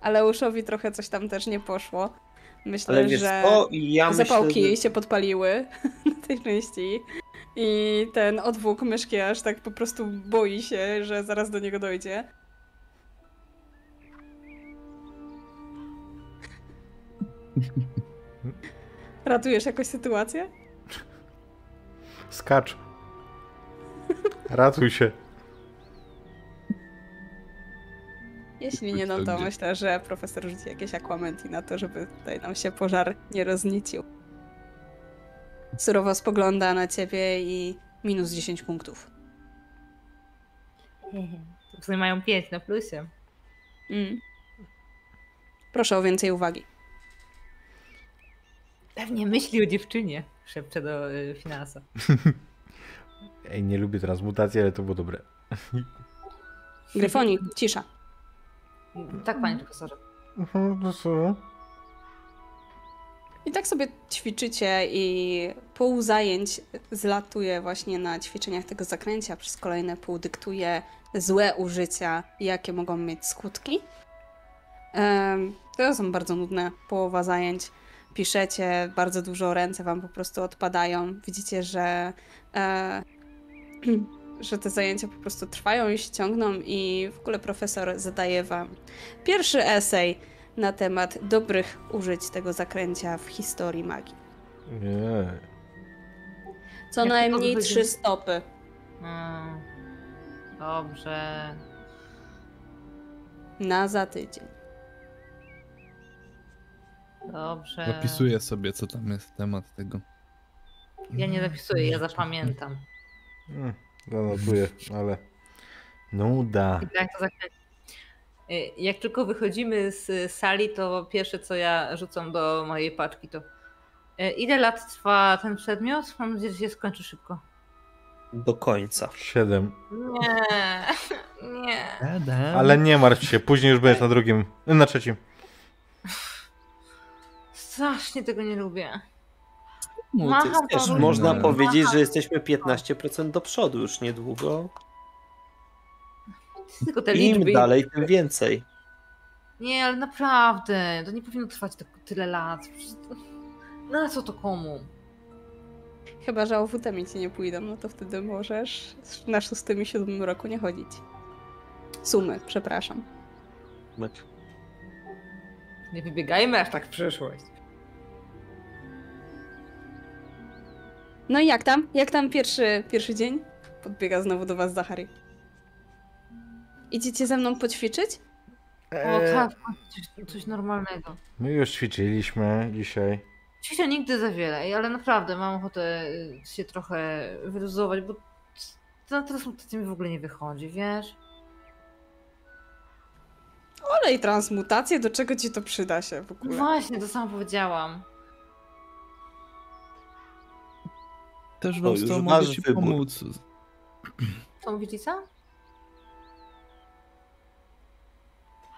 ale Uszowi trochę coś tam też nie poszło. Myślę, Ale wiesz że co, ja zapałki myślę, jej że... się podpaliły (laughs) na tej części. I ten odwłok myszki aż tak po prostu boi się, że zaraz do niego dojdzie. Ratujesz jakoś sytuację? Skacz. Ratuj się. Jeśli nie, no To myślę, że profesor rzuci jakieś aquamenti na to, żeby tutaj nam się pożar nie roznicił. Surowo spogląda na ciebie i minus 10 punktów. W sumie mają 5 na plusie. Mm. Proszę o więcej uwagi. Pewnie myśli o dziewczynie. Szepcze do y, finansa. (laughs) Ej, nie lubię transmutacji, ale to było dobre. Gryfonik, cisza. Tak, panie profesorze. Mhm, co? I tak sobie ćwiczycie i pół zajęć zlatuje właśnie na ćwiczeniach tego zakręcia, przez kolejne pół dyktuje złe użycia, jakie mogą mieć skutki. To są bardzo nudne, połowa zajęć. Piszecie, bardzo dużo ręce wam po prostu odpadają. Widzicie, że, e, (clears throat) że te zajęcia po prostu trwają i się ciągną i w ogóle profesor zadaje wam pierwszy esej na temat dobrych użyć tego zakręcia w historii magii. Co Jak najmniej trzy stopy. Mm. Dobrze. Na za tydzień. Dobrze. Zapisuję sobie, co tam jest temat tego. Ja nie zapisuję, ja zapamiętam. Mm, Zanotuję, ale... Nuda. I tak to. Y, Jak tylko wychodzimy z sali, to pierwsze co ja rzucam do mojej paczki to y, ile lat trwa ten przedmiot? Mam nadzieję, że się skończy szybko. Do końca. Siedem. Nie, (laughs) nie. Ale nie martw się, później już będziesz na drugim, na trzecim. Strasznie tego nie lubię. Mu, Macham też można powiedzieć, że jesteśmy 15% do przodu już niedługo. Tylko te Im liczby. dalej, tym więcej. Nie, ale naprawdę, to nie powinno trwać tak tyle lat. Na co to komu? Chyba, że owutami ci nie pójdą, no to wtedy możesz na szóstym i siódmym roku nie chodzić. Sumy, przepraszam. Nie wybiegajmy aż tak w przyszłość. No i jak tam? Jak tam pierwszy, pierwszy dzień? Podbiega znowu do was Zachary. Idziecie ze mną poćwiczyć? O Eee, tak, coś, coś normalnego. My już ćwiczyliśmy dzisiaj. Ćwiczę nigdy za wiele, ale naprawdę mam ochotę y, się trochę wyluzować, bo to na transmutację mi w ogóle nie wychodzi, wiesz? Olej transmutację, do czego ci to przyda się w ogóle? Właśnie, to samo powiedziałam. Też już Rosto masz mogę ci wybór. pomóc. Co mówicie, co?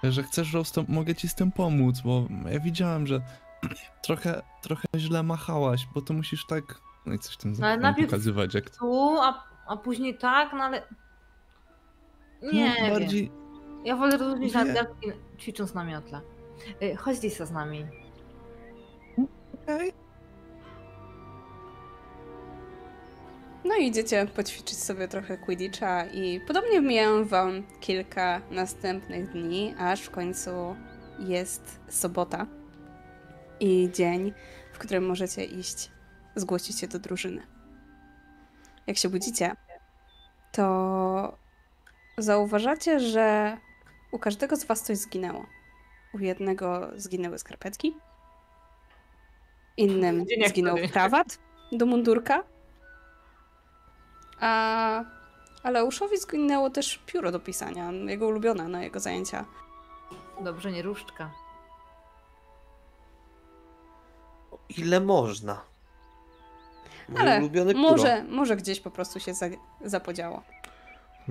Że chcesz Rosto, mogę ci z tym pomóc, bo ja widziałem, że (clears throat) trochę, trochę źle machałaś, bo to musisz tak... No i coś tam No, ale no, pokazywać, jak. Tu, a, a później tak, no ale... Nie no, wiem. bardziej... Ja wolę Nie. nadgarstki ćwicząc na miotle. Y, Chodź Lisa z nami. Okej. No i idziecie poćwiczyć sobie trochę Quidditcha i podobnie mijają wam kilka następnych dni, aż w końcu jest sobota i dzień, w którym możecie iść, zgłosić się do drużyny. Jak się budzicie, to zauważacie, że u każdego z was coś zginęło. U jednego zginęły skarpetki, innym Dzień zginął krawat do mundurka, a Aleuszowi zginęło też pióro do pisania, jego ulubione na jego zajęcia. Dobrze, nie różdżka. Ile można? Moje Ale ulubione pióro. może, może gdzieś po prostu się za, zapodziało.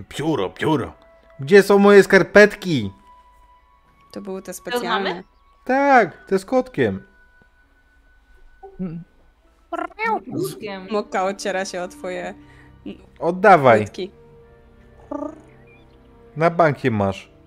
Pióro, pióro. Gdzie są moje skarpetki? To były te specjalne. Tak, te z kotkiem. Mokka ociera się o twoje Oddawaj. płytki. Na bankie masz.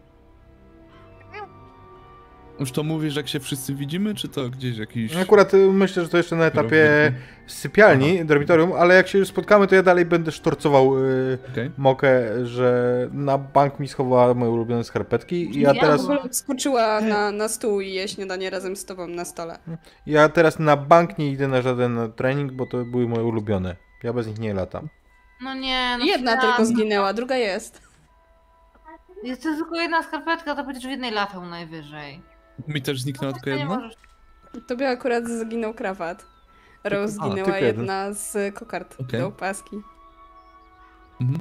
Już to mówisz, jak się wszyscy widzimy, czy to gdzieś jakiś... Akurat y, myślę, że to jeszcze na etapie sypialni, dormitorium, ale jak się już spotkamy, to ja dalej będę sztorcował y, Okej. Mokę, że na bank mi schowała moje ulubione skarpetki i ja Ja teraz, W ogóle skoczyła na, na stół i je śniadanie razem z tobą na stole. ja teraz na bank nie idę na żaden trening, bo to były moje ulubione. Ja bez nich nie latam. No nie, no Jedna świat. tylko zginęła, druga jest. Jest to tylko jedna skarpetka, to będziesz w jednej latał najwyżej. Mi też zniknęła tylko Nie jedna? możesz. Tobie akurat zginął krawat. Rose a, zginęła tylko jeden. jedna z kokard Okej. do opaski. Mhm.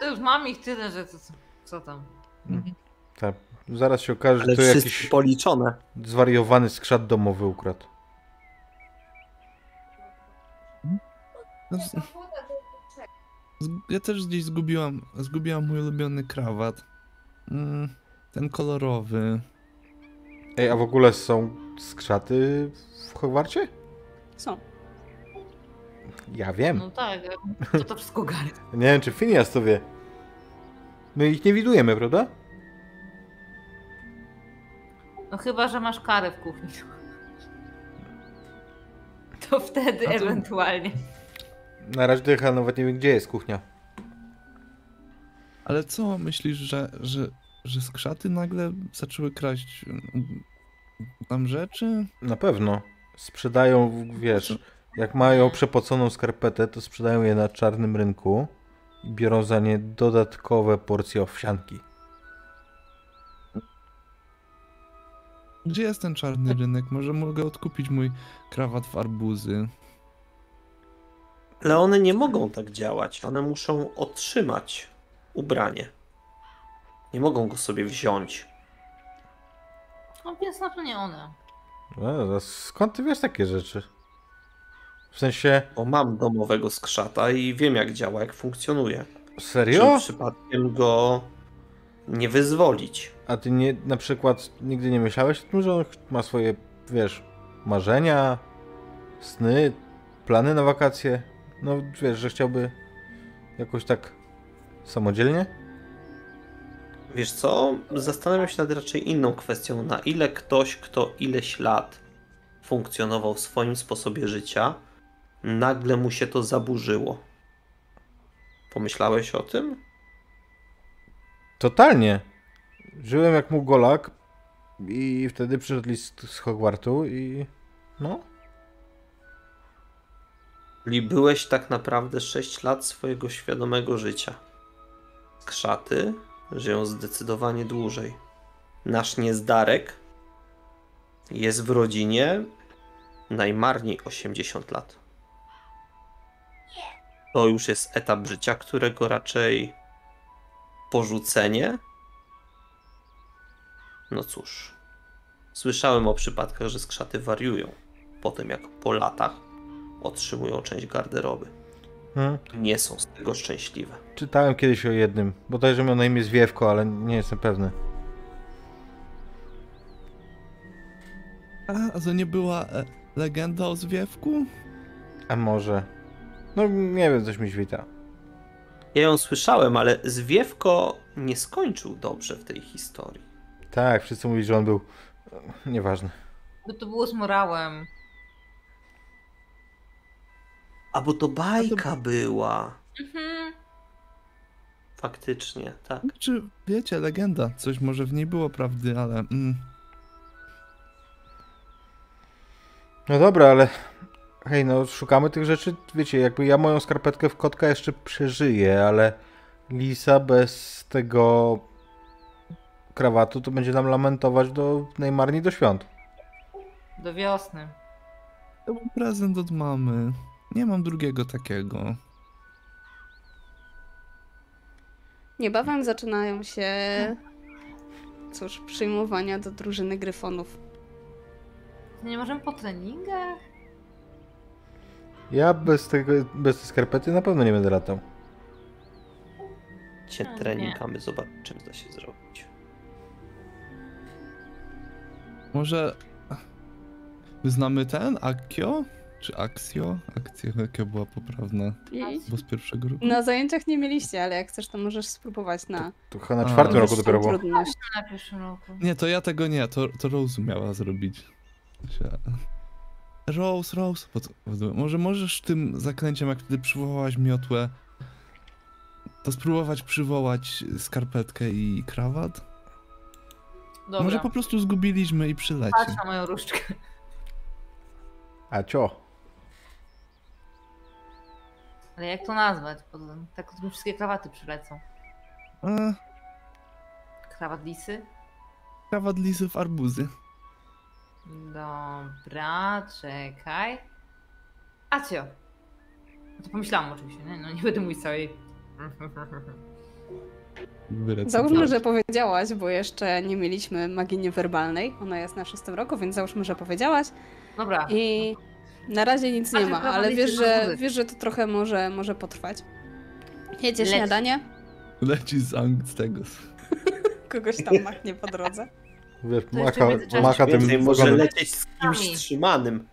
To już mam ich tyle, że co, co tam. Mhm. Tak. Zaraz się okaże, że to jakiś policzone. zwariowany skrzat domowy ukradł. No, z- z- Ja też gdzieś zgubiłam, zgubiłam mój ulubiony krawat. Mm, ten kolorowy. Ej, a w ogóle są skrzaty w Hogwarcie? Są. Ja wiem. No tak, to to wszystko Gary. (laughs) Nie wiem, czy Phineas to wie. My ich nie widujemy, prawda? No chyba, że masz karę w kuchni. (laughs) To wtedy to- ewentualnie. Na razie ja nawet nie wiem, gdzie jest kuchnia. Ale co myślisz, że, że, że skrzaty nagle zaczęły kraść mm, tam rzeczy? Na pewno. Sprzedają, wiesz, jak mają przepoconą skarpetę, to sprzedają je na czarnym rynku i biorą za nie dodatkowe porcje owsianki. Gdzie jest ten czarny rynek? Może mogę odkupić mój krawat w arbuzy. Ale one nie mogą tak działać. One muszą otrzymać ubranie. Nie mogą go sobie wziąć. No więc na to nie one. No, a skąd ty wiesz takie rzeczy? W sensie, Bo mam domowego skrzata i wiem jak działa, jak funkcjonuje. serio? Żeby przypadkiem go nie wyzwolić. A ty nie, na przykład nigdy nie myślałeś o tym, że on ma swoje, wiesz, marzenia, sny, plany na wakacje? No, wiesz, że chciałby jakoś tak samodzielnie? Wiesz co? Zastanawiam się nad raczej inną kwestią. Na ile ktoś, kto ileś lat funkcjonował w swoim sposobie życia, nagle mu się to zaburzyło. Pomyślałeś o tym? Totalnie. Żyłem jak mugolak i wtedy przyszedł list z Hogwartu i no, Czyli byłeś tak naprawdę 6 lat swojego świadomego życia. Krzaty żyją zdecydowanie dłużej. Nasz niezdarek jest w rodzinie najmarniej 80 lat. To już jest etap życia, którego raczej porzucenie. No cóż, słyszałem o przypadkach, że skrzaty wariują po tym, jak po latach otrzymują część garderoby. hmm. Nie są z tego szczęśliwe. czytałem kiedyś o jednym, bodajże miał na imię Zwiewko, ale nie jestem pewny. A, a to nie była e, legenda o zwiewku? A może? No nie wiem, coś mi świta. Ja ją słyszałem, ale Zwiewko nie skończył dobrze w tej historii. Tak, wszyscy mówili, że on był... e, Nieważne. Bo to było z morałem. A bo to bajka była. Mhm. Faktycznie, tak. Czy wiecie, legenda, coś może w niej było prawdy, ale mm, No dobra, ale hej, no szukamy tych rzeczy, wiecie, jakby ja moją skarpetkę w kotka jeszcze przeżyję, ale Lisa bez tego krawatu to będzie nam lamentować do najmarniej do świąt. Do wiosny. To był prezent od mamy. Nie mam drugiego takiego. Niebawem zaczynają się, cóż, przyjmowania do drużyny gryfonów. Nie możemy po treningach? Ja bez tego, bez tej skarpety na pewno nie będę latał. Cię No, treningamy, zobaczymy, co da się zrobić. Może znamy ten? Akio? Czy Aksio? Akcja Akio była poprawna. Bo z pierwszego roku. na zajęciach nie mieliście, ale jak chcesz, to możesz spróbować na To chyba na A. czwartym roku dopiero było. trudność. Na pierwszym roku. Nie, to ja tego nie, to, to Rose miała zrobić. Rose, Rose. Po co- Może możesz tym zaklęciem, jak wtedy przywołałaś miotłę, to spróbować przywołać skarpetkę i krawat? Dobra, Może po prostu zgubiliśmy i przyleci. patrz na moją różdżkę. A cio. Ale jak to nazwać? Bo tak mi wszystkie krawaty przylecą. A, Krawat lisy? krawat lisy w arbuzy. Dobra, czekaj. Acio. No to pomyślałam oczywiście, nie? No nie będę mówić całej... Załóżmy, że powiedziałaś, bo jeszcze nie mieliśmy magii niewerbalnej. Ona jest na szóstym roku, więc załóżmy, że powiedziałaś. Dobra, I na razie nic nie ma, ale wiesz, że, wiesz, że to trochę może, może potrwać. Jedzie Leci. śniadanie, Leci z, Ang- z tego. kogoś tam machnie po drodze. Wiesz, macha, macha tym Więcej może ogonem. lecieć z kimś trzymanym.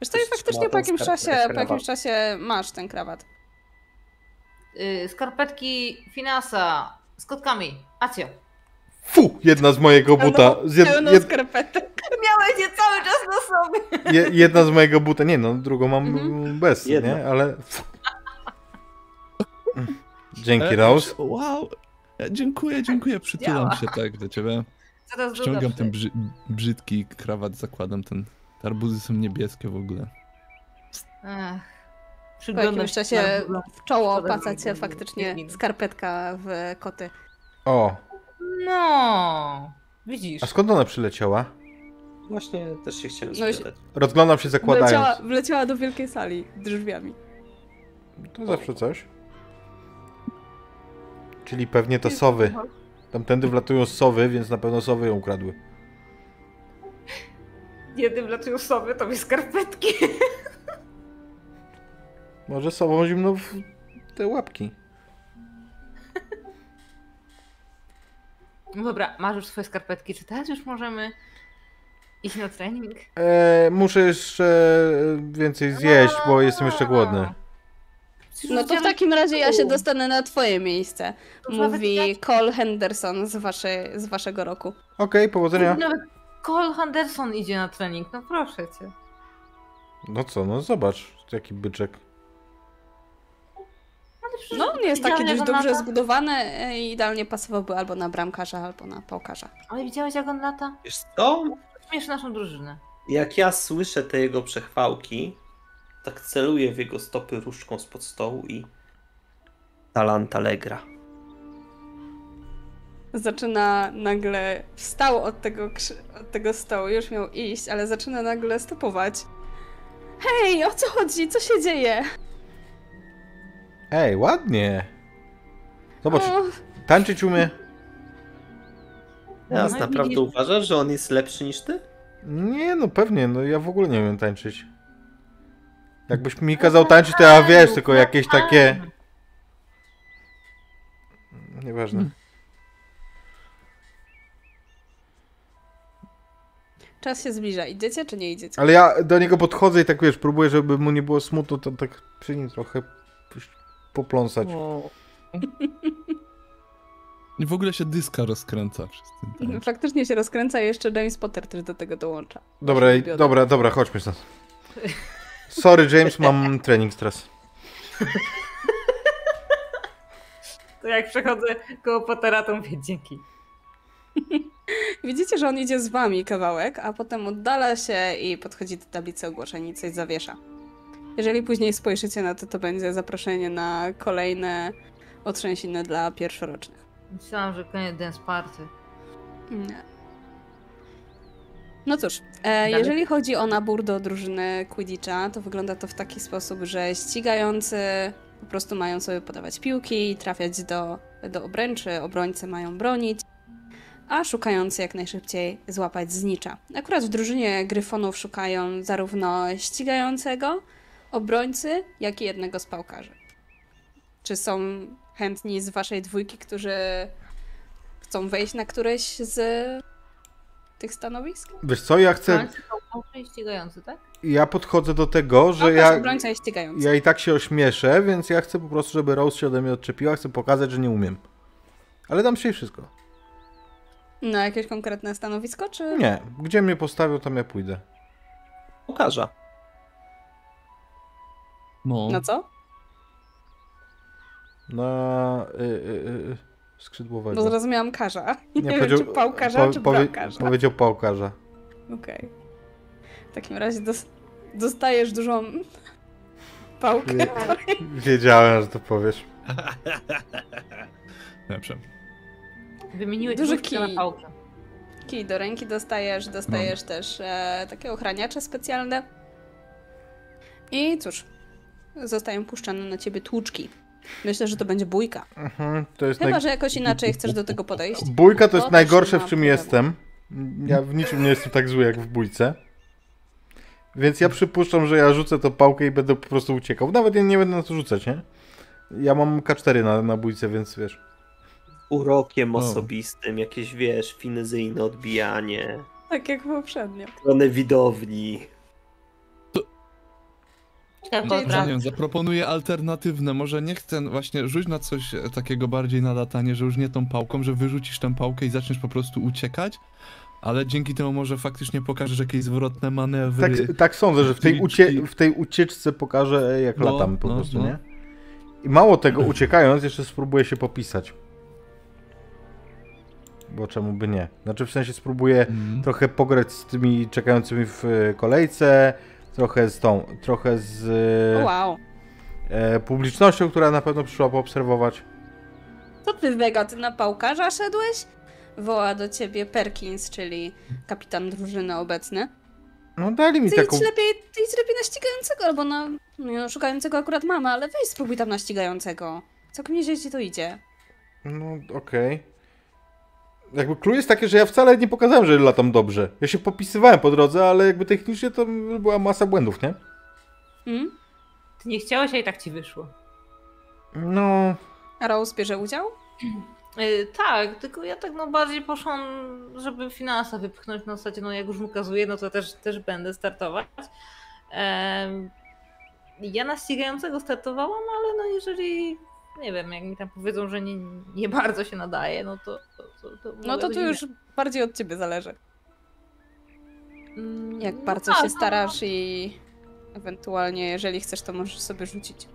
Wiesz co, i faktycznie po jakimś czasie, po jakimś czasie masz ten krawat. y, skarpetki Finasa z kotkami. Acio. Fu! Jedna z mojego buta. Z jed, Pełną jed, skarpetę. (laughs) Miałeś je cały czas na sobie. je, jedna z mojego buta. Nie no, drugą mam Mhm. bez, Jedna. nie? Ale... (laughs) Dzięki, E, Rose. Wow! E, Dziękuję, dziękuję. Przytulam Działa. się tak do ciebie. Ściągam ten brzy brzydki krawat, zakładam ten. Te arbuzy są niebieskie w ogóle. Ech. Po Przyglądam jakimś się czasie w czoło Szkoda, paca że cię nie- faktycznie nie- skarpetka w koty. O, No, widzisz. a skąd ona przyleciała? Właśnie też się chciałem No i- spytać. Rozglądam się zakładając. Wleciała, wleciała do wielkiej sali drzwiami. To zawsze coś. Czyli pewnie to sowy. Tamtędy wlatują sowy, więc na pewno sowy ją ukradły. Jednym latują sobie, to mi skarpetki. Może sobą zimno w te łapki. No dobra, masz już swoje skarpetki, czy teraz już możemy iść na trening? E, muszę jeszcze więcej zjeść, bo jestem jeszcze głodny. No to w takim razie ja się dostanę na twoje miejsce. Mówi Cole Henderson z, waszej, z waszego roku. Okej, powodzenia. Nawet Cole Henderson idzie na trening, no proszę cię. No co, no zobacz, jaki byczek. No, on jest taki dość dobrze lata? zbudowany i idealnie pasowałby albo na bramkarza, albo na pałkarza. Ale widziałeś jak on lata? Wiesz co? Śmiesz naszą drużynę. Jak ja słyszę te jego przechwałki, tak celuję w jego stopy różdżką spod stołu i... Talent Allegra. Zaczyna nagle, wstał od tego, krzy- od tego stołu, już miał iść, ale zaczyna nagle stopować. Hej, o co chodzi? Co się dzieje? Ej, ładnie. Zobacz, O, tańczyć umie. Teraz No naprawdę widzisz- uważasz, że on jest lepszy niż ty? Nie, no pewnie, no ja w ogóle nie umiem tańczyć. Jakbyś mi kazał tańczyć, to ja wiesz, tylko jakieś takie... Nieważne. czas się zbliża. Idziecie czy nie idziecie? Ale ja do niego podchodzę i tak wiesz, próbuję, żeby mu nie było smutno, to tak przy nim trochę popląsać. I w ogóle się dyska rozkręca przez ten tańc. Faktycznie się rozkręca i jeszcze James Potter też do tego dołącza. Dobra, i- dobra, dobra, chodźmy stąd. Sorry James, mam (laughs) trening teraz. To jak przechodzę koło Pottera, to mówię dzięki. (laughs) Widzicie, że on idzie z wami kawałek, a potem oddala się i podchodzi do tablicy ogłoszeń i coś zawiesza. Jeżeli później spojrzycie na to, to będzie zaproszenie na kolejne otrzęsiny dla pierwszorocznych. Myślałam, że koniec dance party. Nie. No cóż, e, jeżeli chodzi o nabór do drużyny Quidditcha, to wygląda to w taki sposób, że ścigający po prostu mają sobie podawać piłki i trafiać do, do obręczy, obrońcy mają bronić, a szukający jak najszybciej złapać znicza. Akurat w drużynie Gryfonów szukają zarówno ścigającego, obrońcy, jak i jednego z pałkarzy. Czy są chętni z waszej dwójki, którzy chcą wejść na któreś z tych stanowisk? Wiesz co, ja chcę, Kończy to i ścigający, tak? ja podchodzę do tego, że ja, obrońca i ścigający. ja i tak się ośmieszę, więc ja chcę po prostu, żeby Rose się ode mnie odczepiła, chcę pokazać, że nie umiem. Ale dam się wszystko. Na jakieś konkretne stanowisko, czy... Nie, gdzie mnie postawią, tam ja pójdę. Pokażę. No, Na co? Na y, y, y, skrzydłowego. Bo zrozumiałam karza. (laughs) Nie, wiem, powiedział- czy pałkarza, po- czy powie- bramkarza. Powiedział pałkarza. Okej. W takim razie dos- dostajesz dużą pałkę. Wie- (laughs) Wiedziałem, że to powiesz. (laughs) lepsze. Wymieniłeś Duży duży na kij. pałkę. Kij do ręki dostajesz, dostajesz No. też e, takie ochraniacze specjalne. I cóż, zostają puszczane na ciebie tłuczki. Myślę, że to będzie bójka. Mhm, to jest Chyba, naj... że jakoś inaczej chcesz do tego podejść. Bójka to jest To najgorsze, w czym jestem. Ja w niczym nie jestem tak zły jak w bójce. Więc ja przypuszczam, że ja rzucę tą pałkę i będę po prostu uciekał. Nawet ja nie będę na to rzucać, nie? Ja mam K4 na, na bójce, więc wiesz. Urokiem O. osobistym, jakieś wiesz, finezyjne odbijanie, Tak jak poprzednio. stronę widowni. Nie wiem, zaproponuję alternatywne. Może nie chcę właśnie rzuć na coś e, takiego bardziej na latanie, że już nie tą pałką, że wyrzucisz tę pałkę i zaczniesz po prostu uciekać, ale dzięki temu może faktycznie pokażesz jakieś zwrotne manewry. Tak, tak sądzę, że w tej, ucie w tej ucieczce pokażę, jak No, latam po no, prostu, no. nie? I mało tego, (clears throat) uciekając, jeszcze spróbuję się popisać. Bo czemu by nie? Znaczy, w sensie spróbuję Mm. trochę pograć z tymi czekającymi w e, kolejce, trochę z tą, trochę z wow. e, publicznością, która na pewno przyszła poobserwować. Co ty, Vega, ty na pałkarza szedłeś? Woła do ciebie Perkins, czyli kapitan drużyny obecny. No dali mi Ty taką... idź lepiej, ty idź lepiej na ścigającego, albo na... No, szukającego akurat mamy, ale weź spróbuj tam na ścigającego. Całkiem nieźle ci to idzie. No okej. Jakby clue jest takie, że ja wcale nie pokazałem, że latam dobrze. Ja się popisywałem po drodze, ale jakby technicznie to była masa błędów, nie? Hmm? Ty nie chciałeś, a i tak ci wyszło. No... A Rose bierze udział? Yy, (clears throat) tak, tylko ja tak no bardziej poszłam, żeby finanse wypchnąć na zasadzie, no jak już mu kazuję, no to też, też będę startować. Em, ja na ścigającego startowałam, ale no jeżeli, nie wiem, jak mi tam powiedzą, że nie, nie bardzo się nadaje, no to... to, to, to No to tu już bardziej od ciebie zależy. Mm, Jak no bardzo tak, się no, starasz i ewentualnie, jeżeli chcesz, to możesz sobie rzucić.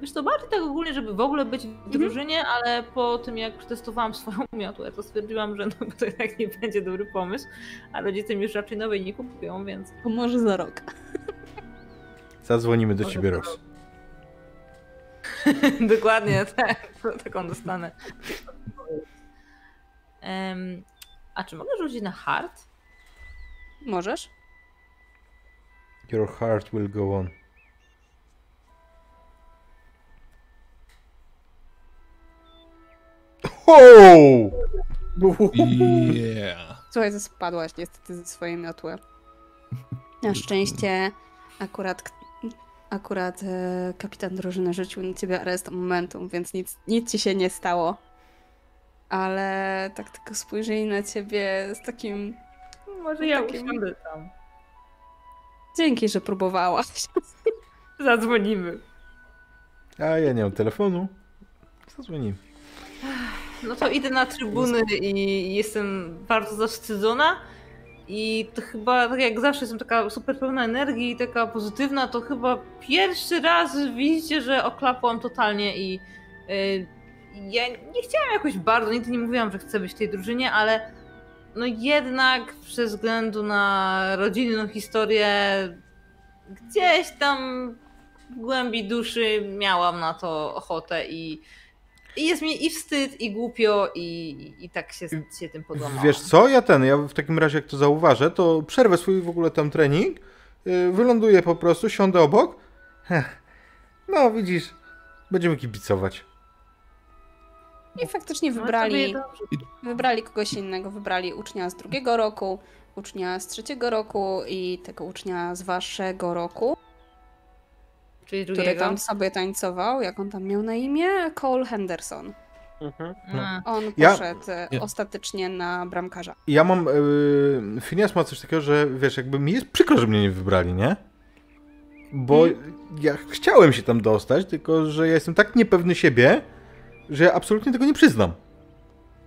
Wiesz to bardziej tak ogólnie, żeby w ogóle być w Mhm. drużynie, ale po tym jak przetestowałam swoją miotłę, to stwierdziłam, że (laughs) no, to jednak nie będzie dobry pomysł, a rodzice mi już raczej nowej nie kupują, więc To może za rok. Zadzwonimy do Może ciebie, Ros. (laughs) dokładnie tak, (laughs) taką dostanę. Em, a czy mogę rzucić na hard? Możesz? Your heart will go on. Ho! Yeah. Słuchaj, spadłaś niestety ze swojej miotły. Na szczęście akurat, akurat e, kapitan drużyny rzucił na ciebie areszt momentum, więc nic, nic ci się nie stało. Ale tak tylko spojrzeli na ciebie z takim Może ja Takim- usiądę tam. dzięki, że próbowałaś. (laughs) Zadzwonimy. A ja nie mam telefonu. Zadzwonimy. No to idę na trybuny i jestem bardzo zawstydzona. I to chyba, tak jak zawsze, jestem taka super pełna energii i taka pozytywna, to chyba pierwszy raz widzicie, że oklapłam totalnie i y, ja nie chciałam jakoś bardzo, nigdy nie mówiłam, że chcę być w tej drużynie, ale no jednak ze względu na rodzinną historię gdzieś tam w głębi duszy miałam na to ochotę i, i jest mi i wstyd, i głupio, i, i tak się, się tym podłamałam. Wiesz co, ja ten, ja w takim razie jak to zauważę, to przerwę swój w ogóle tam trening, yy, wyląduję po prostu, siądę obok. Heh. No widzisz, będziemy kibicować. I faktycznie No, wybrali, wybrali kogoś innego. Wybrali ucznia z drugiego roku, ucznia z trzeciego roku i tego ucznia z waszego roku, Czyli który drugiego. tam sobie tańcował. Jak on tam miał na imię? Cole Henderson. Mhm. A, On Ja- poszedł e, Ja- ostatecznie na bramkarza. Ja mam, yy, Phineas ma coś takiego, że wiesz, jakby mi jest przykro, że mnie nie wybrali, nie? Bo ja chciałem się tam dostać, tylko że ja jestem tak niepewny siebie, że ja absolutnie tego nie przyznam.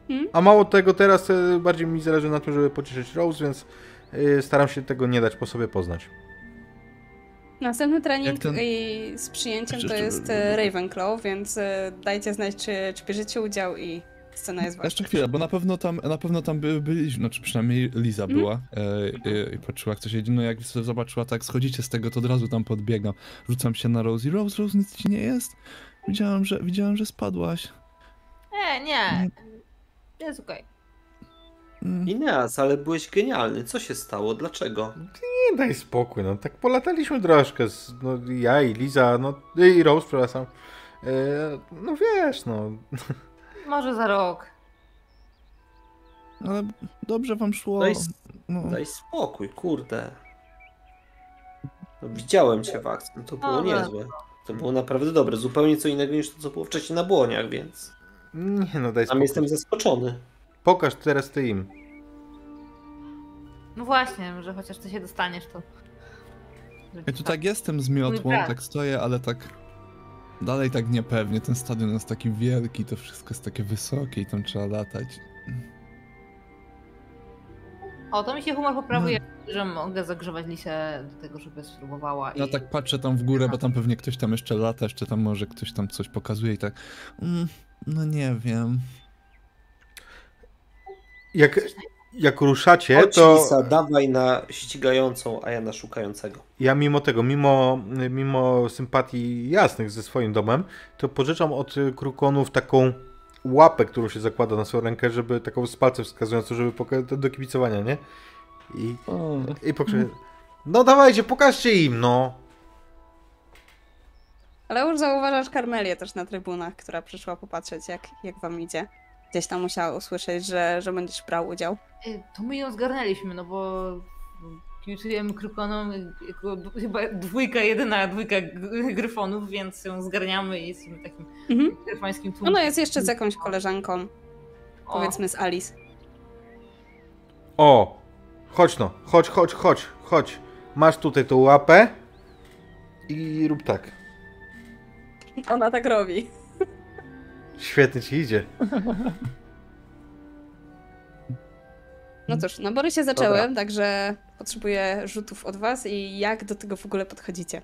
Hmm? A mało tego, teraz e, bardziej mi zależy na tym, żeby pocieszyć Rose, więc e, staram się tego nie dać po sobie poznać. Następny trening ten- i z przyjęciem to jest e, Ravenclaw, więc e, dajcie znać, czy, czy bierzecie udział i scena jest wasza. Jeszcze chwilę, bo na pewno tam, na pewno tam by, byliśmy, znaczy przynajmniej Liza Mhm. była e, i, i patrzyła jak coś jedzie, no jak zobaczyła tak schodzicie z tego, to od razu tam podbiegam, rzucam się na Rose i Rose, Rose, nic ci nie jest? Widziałam, że, widziałam, że spadłaś. Nie, nie. Jest okej. Mm. Ineas, ale byłeś genialny. Co się stało? Dlaczego? Nie daj spokój, no tak polataliśmy troszkę, z, no ja i Liza, no i Rose, przepraszam. E, no wiesz, no. (laughs) Może za rok. Ale dobrze wam szło. Daj, No. daj spokój, kurde. No, widziałem cię w akcji, no to było Dobra. niezłe. To było naprawdę dobre. Zupełnie co innego niż to, co było wcześniej na błoniach, więc Nie no, daj tam spokój. jestem zaskoczony. Pokaż teraz ty im. No właśnie, że chociaż ty się dostaniesz, to... Ja tu tak jestem z miotłą, brat. tak stoję, ale tak dalej tak niepewnie. Ten stadion jest taki wielki, to wszystko jest takie wysokie i tam trzeba latać. O, to mi się humor poprawuje, że mogę zagrzewać Lisę do tego, żeby spróbowała i... Ja tak patrzę tam w górę, bo tam pewnie ktoś tam jeszcze lata, jeszcze tam może ktoś tam coś pokazuje i tak. Mm, no nie wiem. Jak, jak ruszacie, Chodź, to Lisa, dawaj na ścigającą, a ja na szukającego. ja mimo tego, mimo, mimo sympatii jasnych ze swoim domem, to pożyczam od krukonów taką łapę, którą się zakłada na swoją rękę, żeby taką z palcem wskazującą, żeby poka- do kibicowania, nie? I, O, i pokrzyczę, no dawajcie, pokażcie im, no. Ale już zauważasz Karmelię też na trybunach, która przyszła popatrzeć, jak, jak wam idzie. Gdzieś tam musiała usłyszeć, że, że będziesz brał udział. Y, To my ją zgarnęliśmy, no bo kibicujemy Krykonom chyba dwójka, jedyna dwójka gryfonów, więc ją zgarniamy i jesteśmy takim Mhm. gryfońskim tłumem. Ona jest jeszcze z jakąś koleżanką, O, powiedzmy z Alice. O, chodź no, chodź, chodź, chodź, chodź. Masz tutaj tą łapę i rób tak. Ona tak robi. Świetnie ci idzie. (laughs) No cóż, nabory się zaczęły, Dobra. także potrzebuję rzutów od was i jak do tego w ogóle podchodzicie.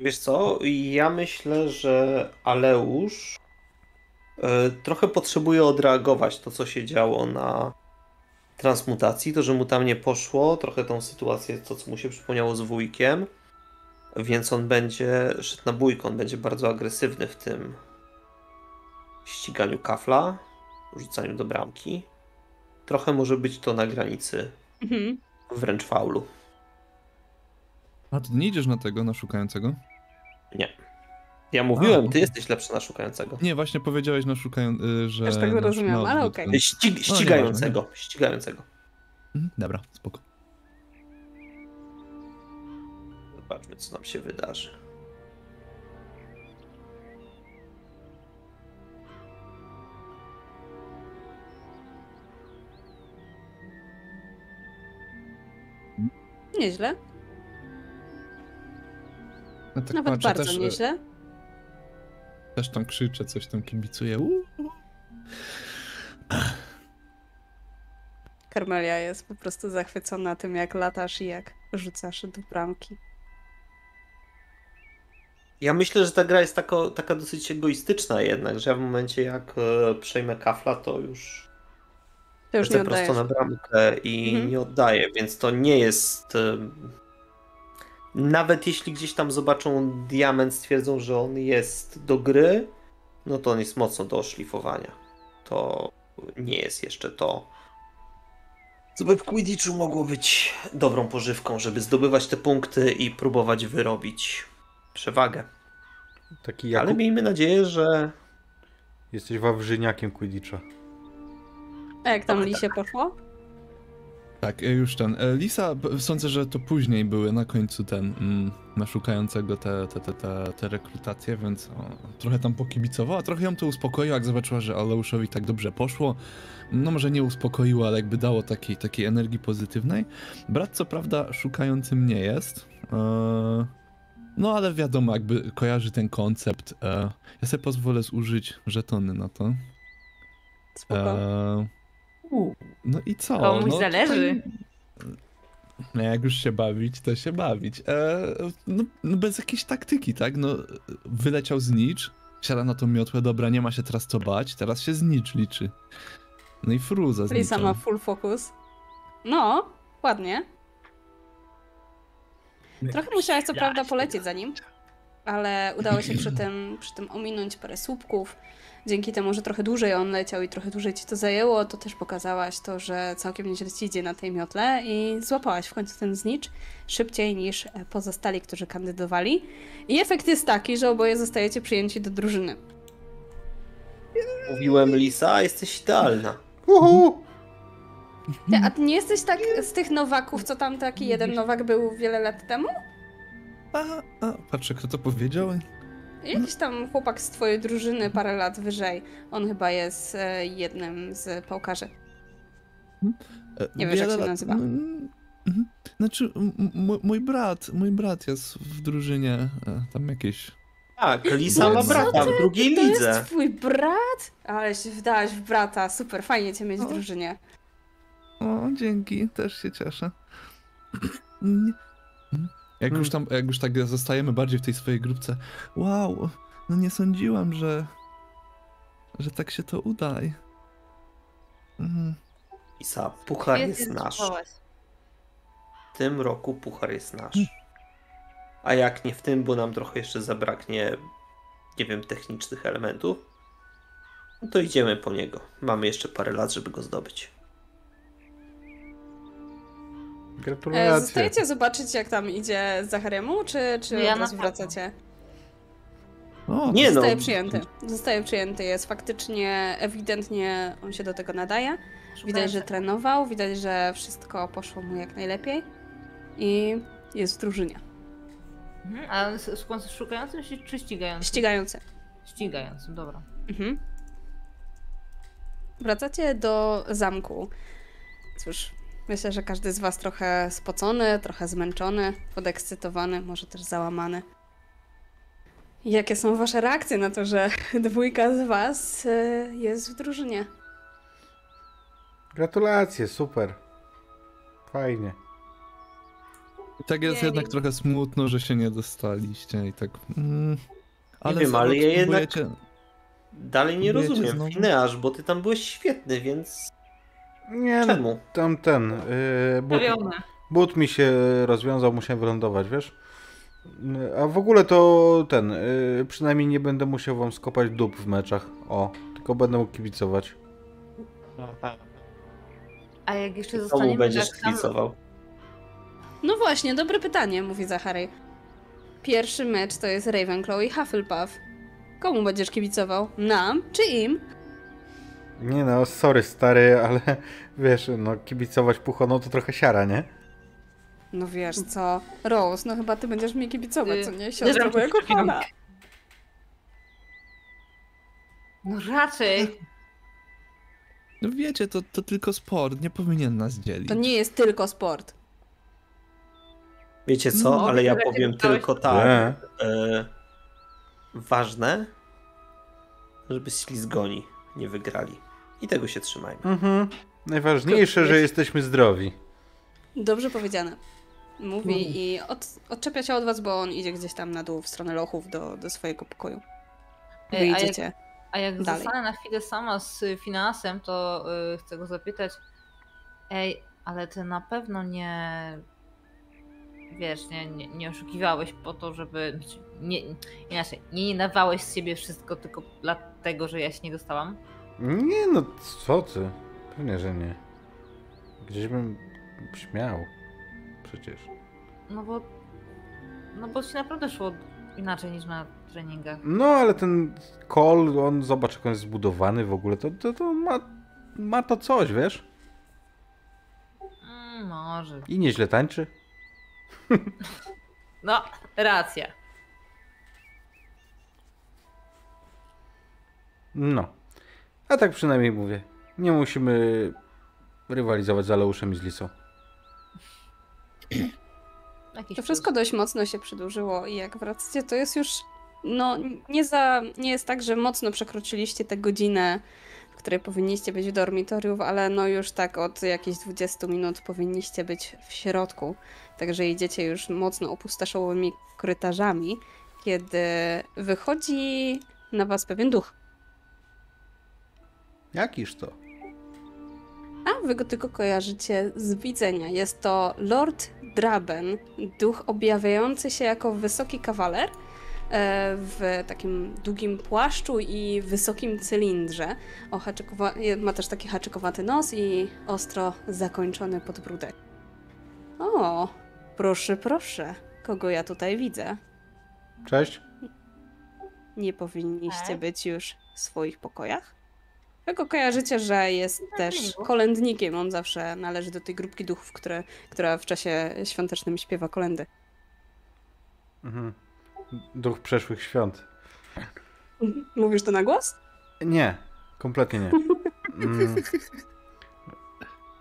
Wiesz co, ja myślę, że Aleusz e, trochę potrzebuje odreagować to, co się działo na transmutacji, to, że mu tam nie poszło, trochę tą sytuację, to, co mu się przypomniało z wujkiem, więc on będzie szedł na bójkę, on będzie bardzo agresywny w tym ściganiu kafla, rzucaniu do bramki. Trochę może być to na granicy Mhm. wręcz faulu. A ty nie idziesz na tego, na szukającego? Ja mówiłem, A, ty jesteś lepszy na szukającego. Nie, właśnie powiedziałeś na szukającego, że. Też tak zrozumiałam, na ale okej. ten- Ścig, ścigającego, ścigającego. Mhm, Dobra, spoko. Zobaczmy, co nam się wydarzy. Nieźle. Ja tak Nawet patrzę, bardzo też, e, nieźle. Też tam krzyczę, coś tam kibicuję. Karmelia jest po prostu zachwycona tym, jak latasz i jak rzucasz do bramki. Ja myślę, że ta gra jest tako, taka dosyć egoistyczna jednak, że ja w momencie jak e, przejmę kafla, to już To już nie prosto na bramkę i Mhm. nie oddaję, więc to nie jest. Nawet jeśli gdzieś tam zobaczą diament, stwierdzą, że on jest do gry, no to on jest mocno do oszlifowania. To nie jest jeszcze to, co by w Quidditchu mogło być dobrą pożywką, żeby zdobywać te punkty i próbować wyrobić przewagę. Taki Jakub, Ale miejmy nadzieję, że jesteś wawrzyniakiem Quidditcha. A jak tam lisie poszło? Tak, e, już ten. e, Lisa, sądzę, że to później były na końcu ten, mm, na szukającego te, te, te, te, te rekrutacje, więc o, trochę tam pokibicowała, trochę ją to uspokoiło, jak zobaczyła, że Aleuszowi tak dobrze poszło. No może nie uspokoiło, ale jakby dało takiej, takiej energii pozytywnej. Brat co prawda szukającym nie jest, e, no ale wiadomo, jakby kojarzy ten koncept. Ja sobie pozwolę zużyć żetony na to. Spoko. No i co? Komuś no, zależy. No jak już się bawić, to się bawić. E, no, no bez jakiejś taktyki, tak? No wyleciał znicz, siada na tą miotłę, dobra, nie ma się teraz co bać, teraz się znicz liczy. No i fruza Lisa ma znicza. full focus. No, ładnie. Trochę musiałaś co prawda polecieć za nim, ale udało się przy tym, przy tym ominąć parę słupków. Dzięki temu, że trochę dłużej on leciał i trochę dłużej ci to zajęło, to też pokazałaś to, że całkiem nieźle ci idzie na tej miotle i złapałaś w końcu ten znicz szybciej niż pozostali, którzy kandydowali. I efekt jest taki, że oboje zostajecie przyjęci do drużyny. mówiłem Lisa, jesteś idealna. Uhu! Ty, a ty nie jesteś tak z tych nowaków, co tam taki jeden nowak był wiele lat temu? A, a, patrzę, kto to powiedział. Jakiś tam chłopak z twojej drużyny parę lat wyżej. On chyba jest e, jednym z pałkarzy. E, Nie wiesz, jak się lat- nazywa. Mm, mhm. Znaczy, mój brat, mój brat jest w drużynie, e, tam jakieś... Tak, Lisa No ma brata w drugiej To lidze. jest twój brat? Ale się wdałaś w brata. Super, fajnie cię mieć w drużynie. O, dzięki, też się cieszę. (clears throat) Jak już tam, jak już tak zostajemy bardziej w tej swojej grupce, wow, no nie sądziłam, że, że tak się to uda. i- Mhm. Lisa, puchar Świetnie jest nasz. W tym roku puchar jest nasz. A jak nie w tym, bo nam trochę jeszcze zabraknie, nie wiem, technicznych elementów, no to idziemy po niego. Mamy jeszcze parę lat, żeby go zdobyć. Gratulacje. zostajecie zobaczyć, jak tam idzie Zacharemu, czy, czy No ja od razu wracacie? O, Nie no, Zostaje przyjęty. Zostaje przyjęty. Jest faktycznie, ewidentnie on się do tego nadaje. Widać, że trenował, widać, że wszystko poszło mu jak najlepiej. I jest w drużynie. Mhm, A skąd szukającym się czy ścigającym? Ścigający. Ścigającym, dobra. Mhm. Wracacie do zamku. Cóż, myślę, że każdy z Was trochę spocony, trochę zmęczony, podekscytowany, może też załamany. Jakie są Wasze reakcje na to, że (laughs) dwójka z Was y, jest w drużynie? Gratulacje, super. Fajnie. I tak jest Jej. jednak trochę smutno, że się nie dostaliście i tak... Mm, ale wiem, za ale ja jednak- Dalej nie rozumiem. Fineasz, bo ty tam byłeś świetny, więc Nie, no, czemu? tam ten. Yy, but, but mi się rozwiązał, musiałem wylądować, wiesz? A w ogóle to ten. Yy, przynajmniej nie będę musiał wam skopać dup w meczach. O, tylko będę mógł kibicować. A jak jeszcze zostaniemy będziesz tak kibicował? No właśnie, dobre pytanie, mówi Zachary. Pierwszy mecz to jest Ravenclaw i Hufflepuff. Komu będziesz kibicował? Nam czy im? Nie no, sorry stary, ale (laughs) wiesz, no kibicować puchoną to trochę siara, nie? No wiesz co, Rose, no chyba ty będziesz mi kibicować, co nie? Siostra moja kochana. No raczej. No wiecie, to, to tylko sport, nie powinien nas dzielić. To nie jest tylko sport. Wiecie co? No, Ale ja powiem tylko tak. E, ważne, żeby ślizgoni nie wygrali. I tego się trzymajmy. Mhm. Najważniejsze, że Jest- jesteśmy zdrowi. Dobrze powiedziane. Mówi i od, odczepia się od was, bo on idzie gdzieś tam na dół w stronę lochów do, do swojego pokoju. Wy a jak- idziecie. A A jak Dalej. zostanę na chwilę sama z finansem, to y, chcę go zapytać. Ej, ale ty na pewno nie. Wiesz, nie, nie, nie oszukiwałeś po to, żeby. znaczy, Nie, inaczej, nie, nie dawałeś z siebie wszystko tylko dlatego, że ja się nie dostałam? Nie no, co ty? Pewnie, że nie. Gdzieś bym śmiał. Przecież. No bo. No bo ci naprawdę szło inaczej niż na treningach. No, ale ten kol, on zobacz jak on jest zbudowany w ogóle, to, to, to ma, ma to coś, wiesz? Mm, może. I nieźle tańczy. (laughs) No, racja. No. A tak przynajmniej mówię. Nie musimy rywalizować z Aleuszem i z Lisą. To wszystko dość mocno się przedłużyło i jak wracacie, to jest już. No, nie, za, nie jest tak, że mocno przekroczyliście tę godzinę, w której powinniście być w dormitorium, ale no już tak od jakichś 20 minut powinniście być w środku. Także idziecie już mocno opustoszałymi korytarzami, kiedy wychodzi na was pewien duch. Jakiż to? A wy go tylko kojarzycie z widzenia. Jest to Lord Draben, duch objawiający się jako wysoki kawaler e, w takim długim płaszczu i wysokim cylindrze. O, haczykowa- ma też taki haczykowaty nos i ostro zakończony podbródek. O, proszę, proszę, kogo ja tutaj widzę? Cześć. Nie powinniście być już w swoich pokojach? Tylko kojarzycie, że jest też kolędnikiem. On zawsze należy do tej grupki duchów, które, która w czasie świątecznym śpiewa kolendy. Mhm. Duch przeszłych świąt. Mówisz to na głos? Nie, kompletnie nie. Mm.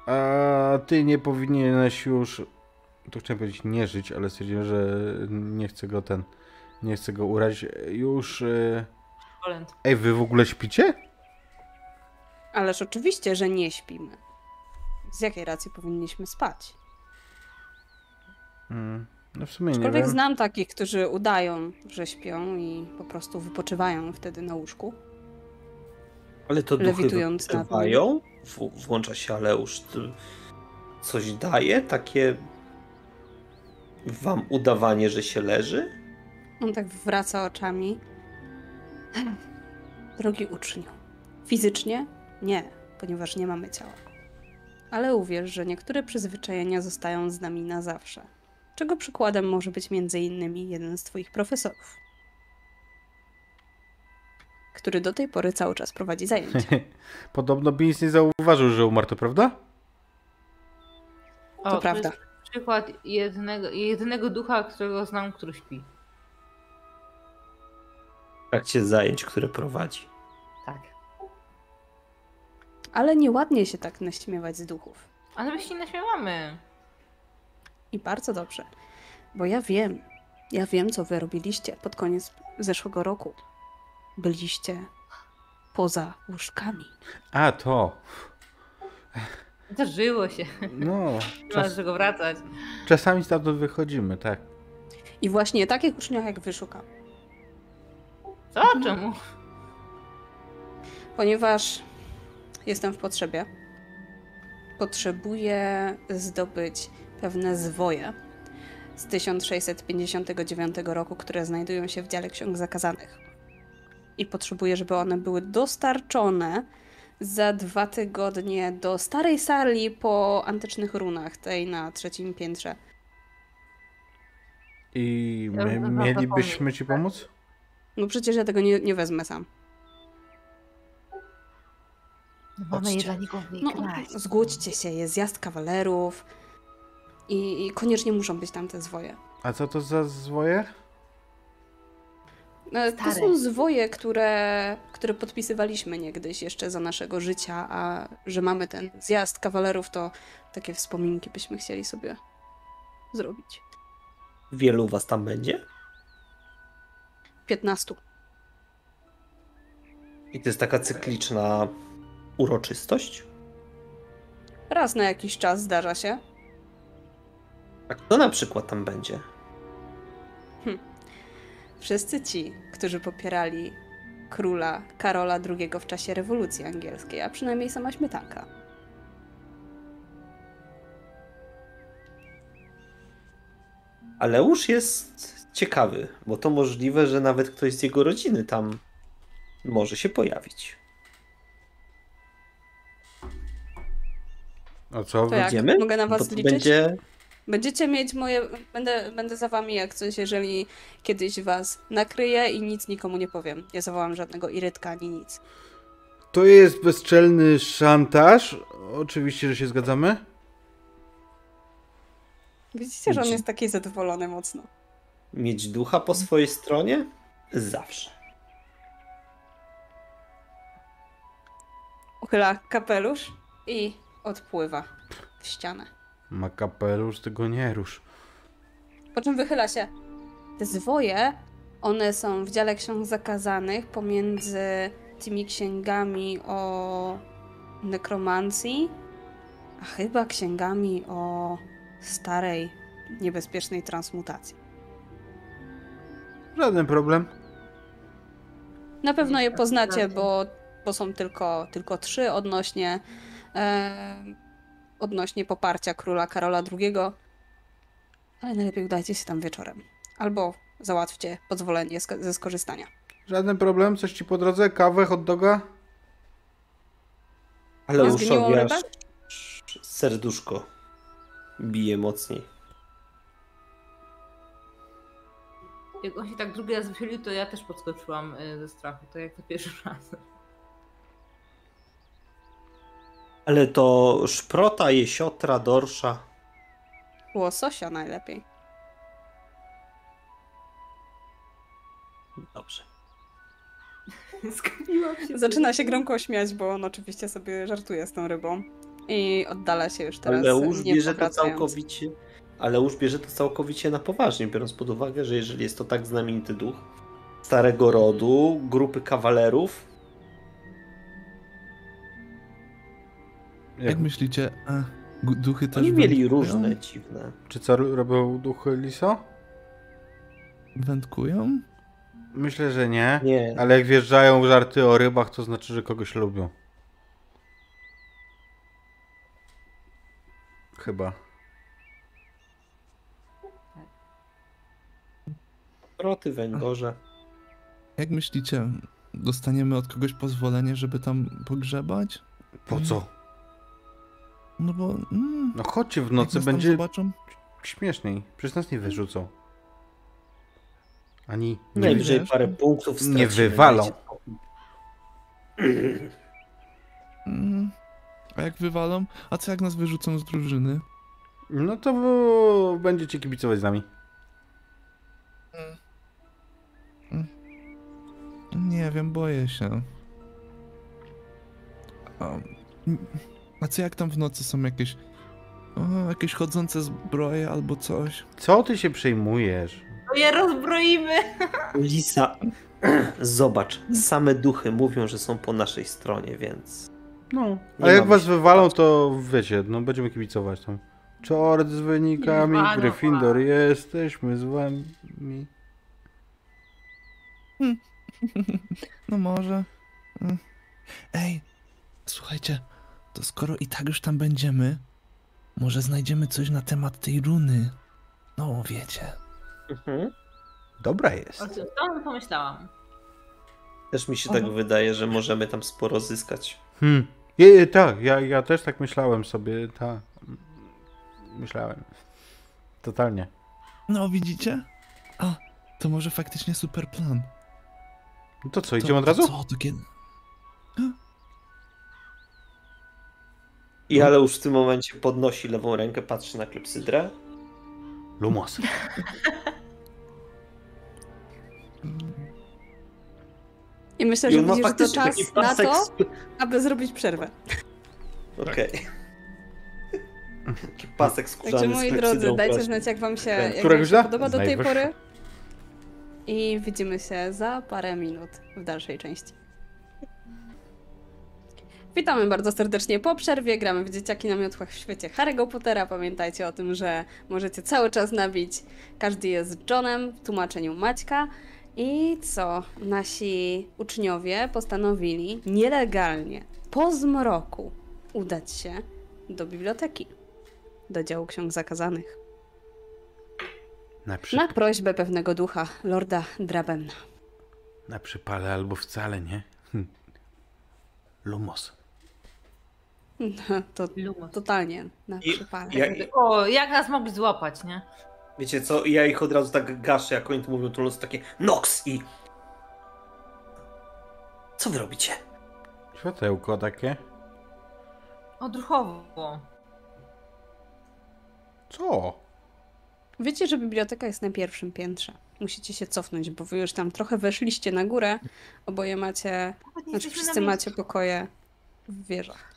A ty nie powinieneś już, tu chciałem powiedzieć nie żyć, ale stwierdziłem, że nie chcę go ten, nie chcę go urazić. Już, y... Kolęd. ej, wy w ogóle śpicie? Ależ oczywiście, że nie śpimy. Z jakiej racji powinniśmy spać? Mm. No w sumie nie Aczkolwiek wiem. znam takich, którzy udają, że śpią i po prostu wypoczywają wtedy na łóżku. Ale to duchy Lewitując wypływają? W, włącza się Aleusz. Coś daje? Takie wam udawanie, że się leży? On tak wraca oczami. Drogi uczniu, fizycznie nie, ponieważ nie mamy ciała. Ale uwierz, że niektóre przyzwyczajenia zostają z nami na zawsze. Czego przykładem może być między innymi jeden z twoich profesorów, który do tej pory cały czas prowadzi zajęcia. (laughs) Podobno Beans nie zauważył, że umarł, to prawda? O, To prawda. jest przykład jednego, jedynego ducha, którego znam, który śpi. W trakcie zajęć, które prowadzi. Ale nieładnie się tak naśmiewać z duchów. Ale my się nie naśmiewamy. I bardzo dobrze, bo ja wiem, ja wiem, co wy robiliście pod koniec zeszłego roku. Byliście poza łóżkami. A, to. (laughs) Zdarzyło się. No, (laughs) Nie ma czas, czego wracać. czasami stamtąd wychodzimy, tak. I właśnie takich uczniów jak wy szukam. Co? Czemu? Ponieważ jestem w potrzebie. Potrzebuję zdobyć pewne zwoje z 1659 roku, które znajdują się w dziale ksiąg zakazanych. I potrzebuję, żeby one były dostarczone za dwa tygodnie do starej sali po antycznych runach, tej na trzecim piętrze. I my mielibyśmy ci pomóc? No przecież ja tego nie, nie wezmę sam. No mamy je dla nikogo No, zgódźcie się, jest zjazd kawalerów i, i koniecznie muszą być tam te zwoje. A co to za zwoje? E, To są zwoje, które, które podpisywaliśmy niegdyś jeszcze za naszego życia, a że mamy ten zjazd kawalerów, to takie wspominki byśmy chcieli sobie zrobić. Wielu was tam będzie? 15. I to jest taka cykliczna uroczystość? Raz na jakiś czas zdarza się. A kto na przykład tam będzie? Wszyscy ci, którzy popierali króla Karola II w czasie rewolucji angielskiej, a przynajmniej sama śmietanka. Aleusz jest ciekawy, bo to możliwe, że nawet ktoś z jego rodziny tam może się pojawić. A co? To jak? Idziemy? Mogę na was to liczyć? będzie Będziecie mieć moje. Będę, będę za wami jak coś, jeżeli kiedyś was nakryję i nic nikomu nie powiem. Nie zawołam żadnego irytka ani nic. To jest bezczelny szantaż. Oczywiście, że się zgadzamy. Widzicie, że on jest taki zadowolony mocno. mieć ducha po swojej stronie? Zawsze. Uchyla kapelusz i odpływa w ścianę. Ma kapelusz, tego nie rusz. Po czym wychyla się. Te zwoje, one są w dziale ksiąg zakazanych pomiędzy tymi księgami o nekromancji, a chyba księgami o starej, niebezpiecznej transmutacji. Żaden problem. Na pewno je poznacie, bo, bo są tylko, tylko trzy odnośnie, odnośnie poparcia króla Karola II. Ale najlepiej udajcie się tam wieczorem. Albo załatwcie pozwolenie ze skorzystania. Żaden problem. Coś ci po drodze? Kawę, hot doga? Aż rybę? serduszko bije mocniej. Jak on się tak drugi raz wychylił, to ja też podskoczyłam y, ze strachu, to jak to pierwszy raz. Ale to szprota, jesiotra, dorsza. Łososia najlepiej. Dobrze. (laughs) Zgubiłam się. Zaczyna się gromko śmiać, bo on oczywiście sobie żartuje z tą rybą. I oddala się już teraz Aleusz nie bierze to całkowicie. Aleusz bierze to całkowicie na poważnie, biorąc pod uwagę, że jeżeli jest to tak znamienity duch starego rodu, grupy kawalerów, Jak, Jak, myślicie, a, gu- duchy też oni mieli wędkują? różne dziwne. czy co robią duchy Liso? Wędkują? Myślę, że nie. Nie, Ale jak wjeżdżają w żarty o rybach, to znaczy, że kogoś lubią. Chyba. szproty, węgorze. Jak myślicie, dostaniemy od kogoś pozwolenie, żeby tam pogrzebać? Po co? No bo... Mm, No chodźcie w nocy, będzie zobaczą? śmieszniej. Przecież nas nie wyrzucą. Ani nie, Najwyżej wiesz? parę punktów Nie stracimy, wywalą. dajcie spokój. Mm, a jak wywalą? A co jak nas wyrzucą z drużyny? No to będziecie kibicować z nami. Nie wiem, boję się. Mm, a co jak tam w nocy są jakieś... O, jakieś chodzące zbroje albo coś? Co ty się przejmujesz? To je rozbroimy! Lisa, (clears throat) zobacz, same duchy mówią, że są po naszej stronie, więc No. A jak was wywalą, to wiecie, no będziemy kibicować tam. Czort z wynikami, wywalą Gryffindor, jesteśmy z wami. (laughs) No może. Mm. Ej, słuchajcie, to skoro i tak już tam będziemy, może znajdziemy coś na temat tej runy. No, wiecie. mhm. Dobra jest. O to pomyślałam. też mi się tak wydaje, że możemy tam sporo zyskać. Hmm. Je, je, tak, ja, ja też tak myślałem sobie, tak. Myślałem. Totalnie. No, widzicie? A, to może faktycznie super plan. No to co, To- idziemy od to razu? Co, to kiedy? I Aleusz w tym momencie podnosi lewą rękę, patrzy na klepsydrę. Lumos. (laughs) I myślę, I że widzisz, że to czas na to, aby zrobić przerwę. Okej. Taki pasek skórzany Także moi drodzy, dajcie znać, jak wam się, jak wam się podoba do tej pory. I widzimy się za parę minut w dalszej części. Witamy bardzo serdecznie po przerwie. Gramy w Dzieciaki na miotłach w świecie Harry'ego Pottera. Pamiętajcie o tym, że możecie cały czas nabić. Każdy jest Johnem w tłumaczeniu Maćka. I co? Nasi uczniowie postanowili nielegalnie, po zmroku, udać się do biblioteki, do działu ksiąg zakazanych. Na, przy... Na prośbę pewnego ducha, lorda Drabenna. na przypale albo wcale nie. Hm. Lumos. To Lumos. totalnie na I- przypale. ja- O, jak nas mogli złapać, nie? Wiecie co, ja ich od razu tak gaszę, jak oni to mówią, to los takie NOX i... Co wy robicie? Światełko takie. Odruchowo. Co? Wiecie, że biblioteka jest na pierwszym piętrze. Musicie się cofnąć, bo wy już tam trochę weszliście na górę. Oboje macie, znaczy wszyscy macie pokoje w wieżach.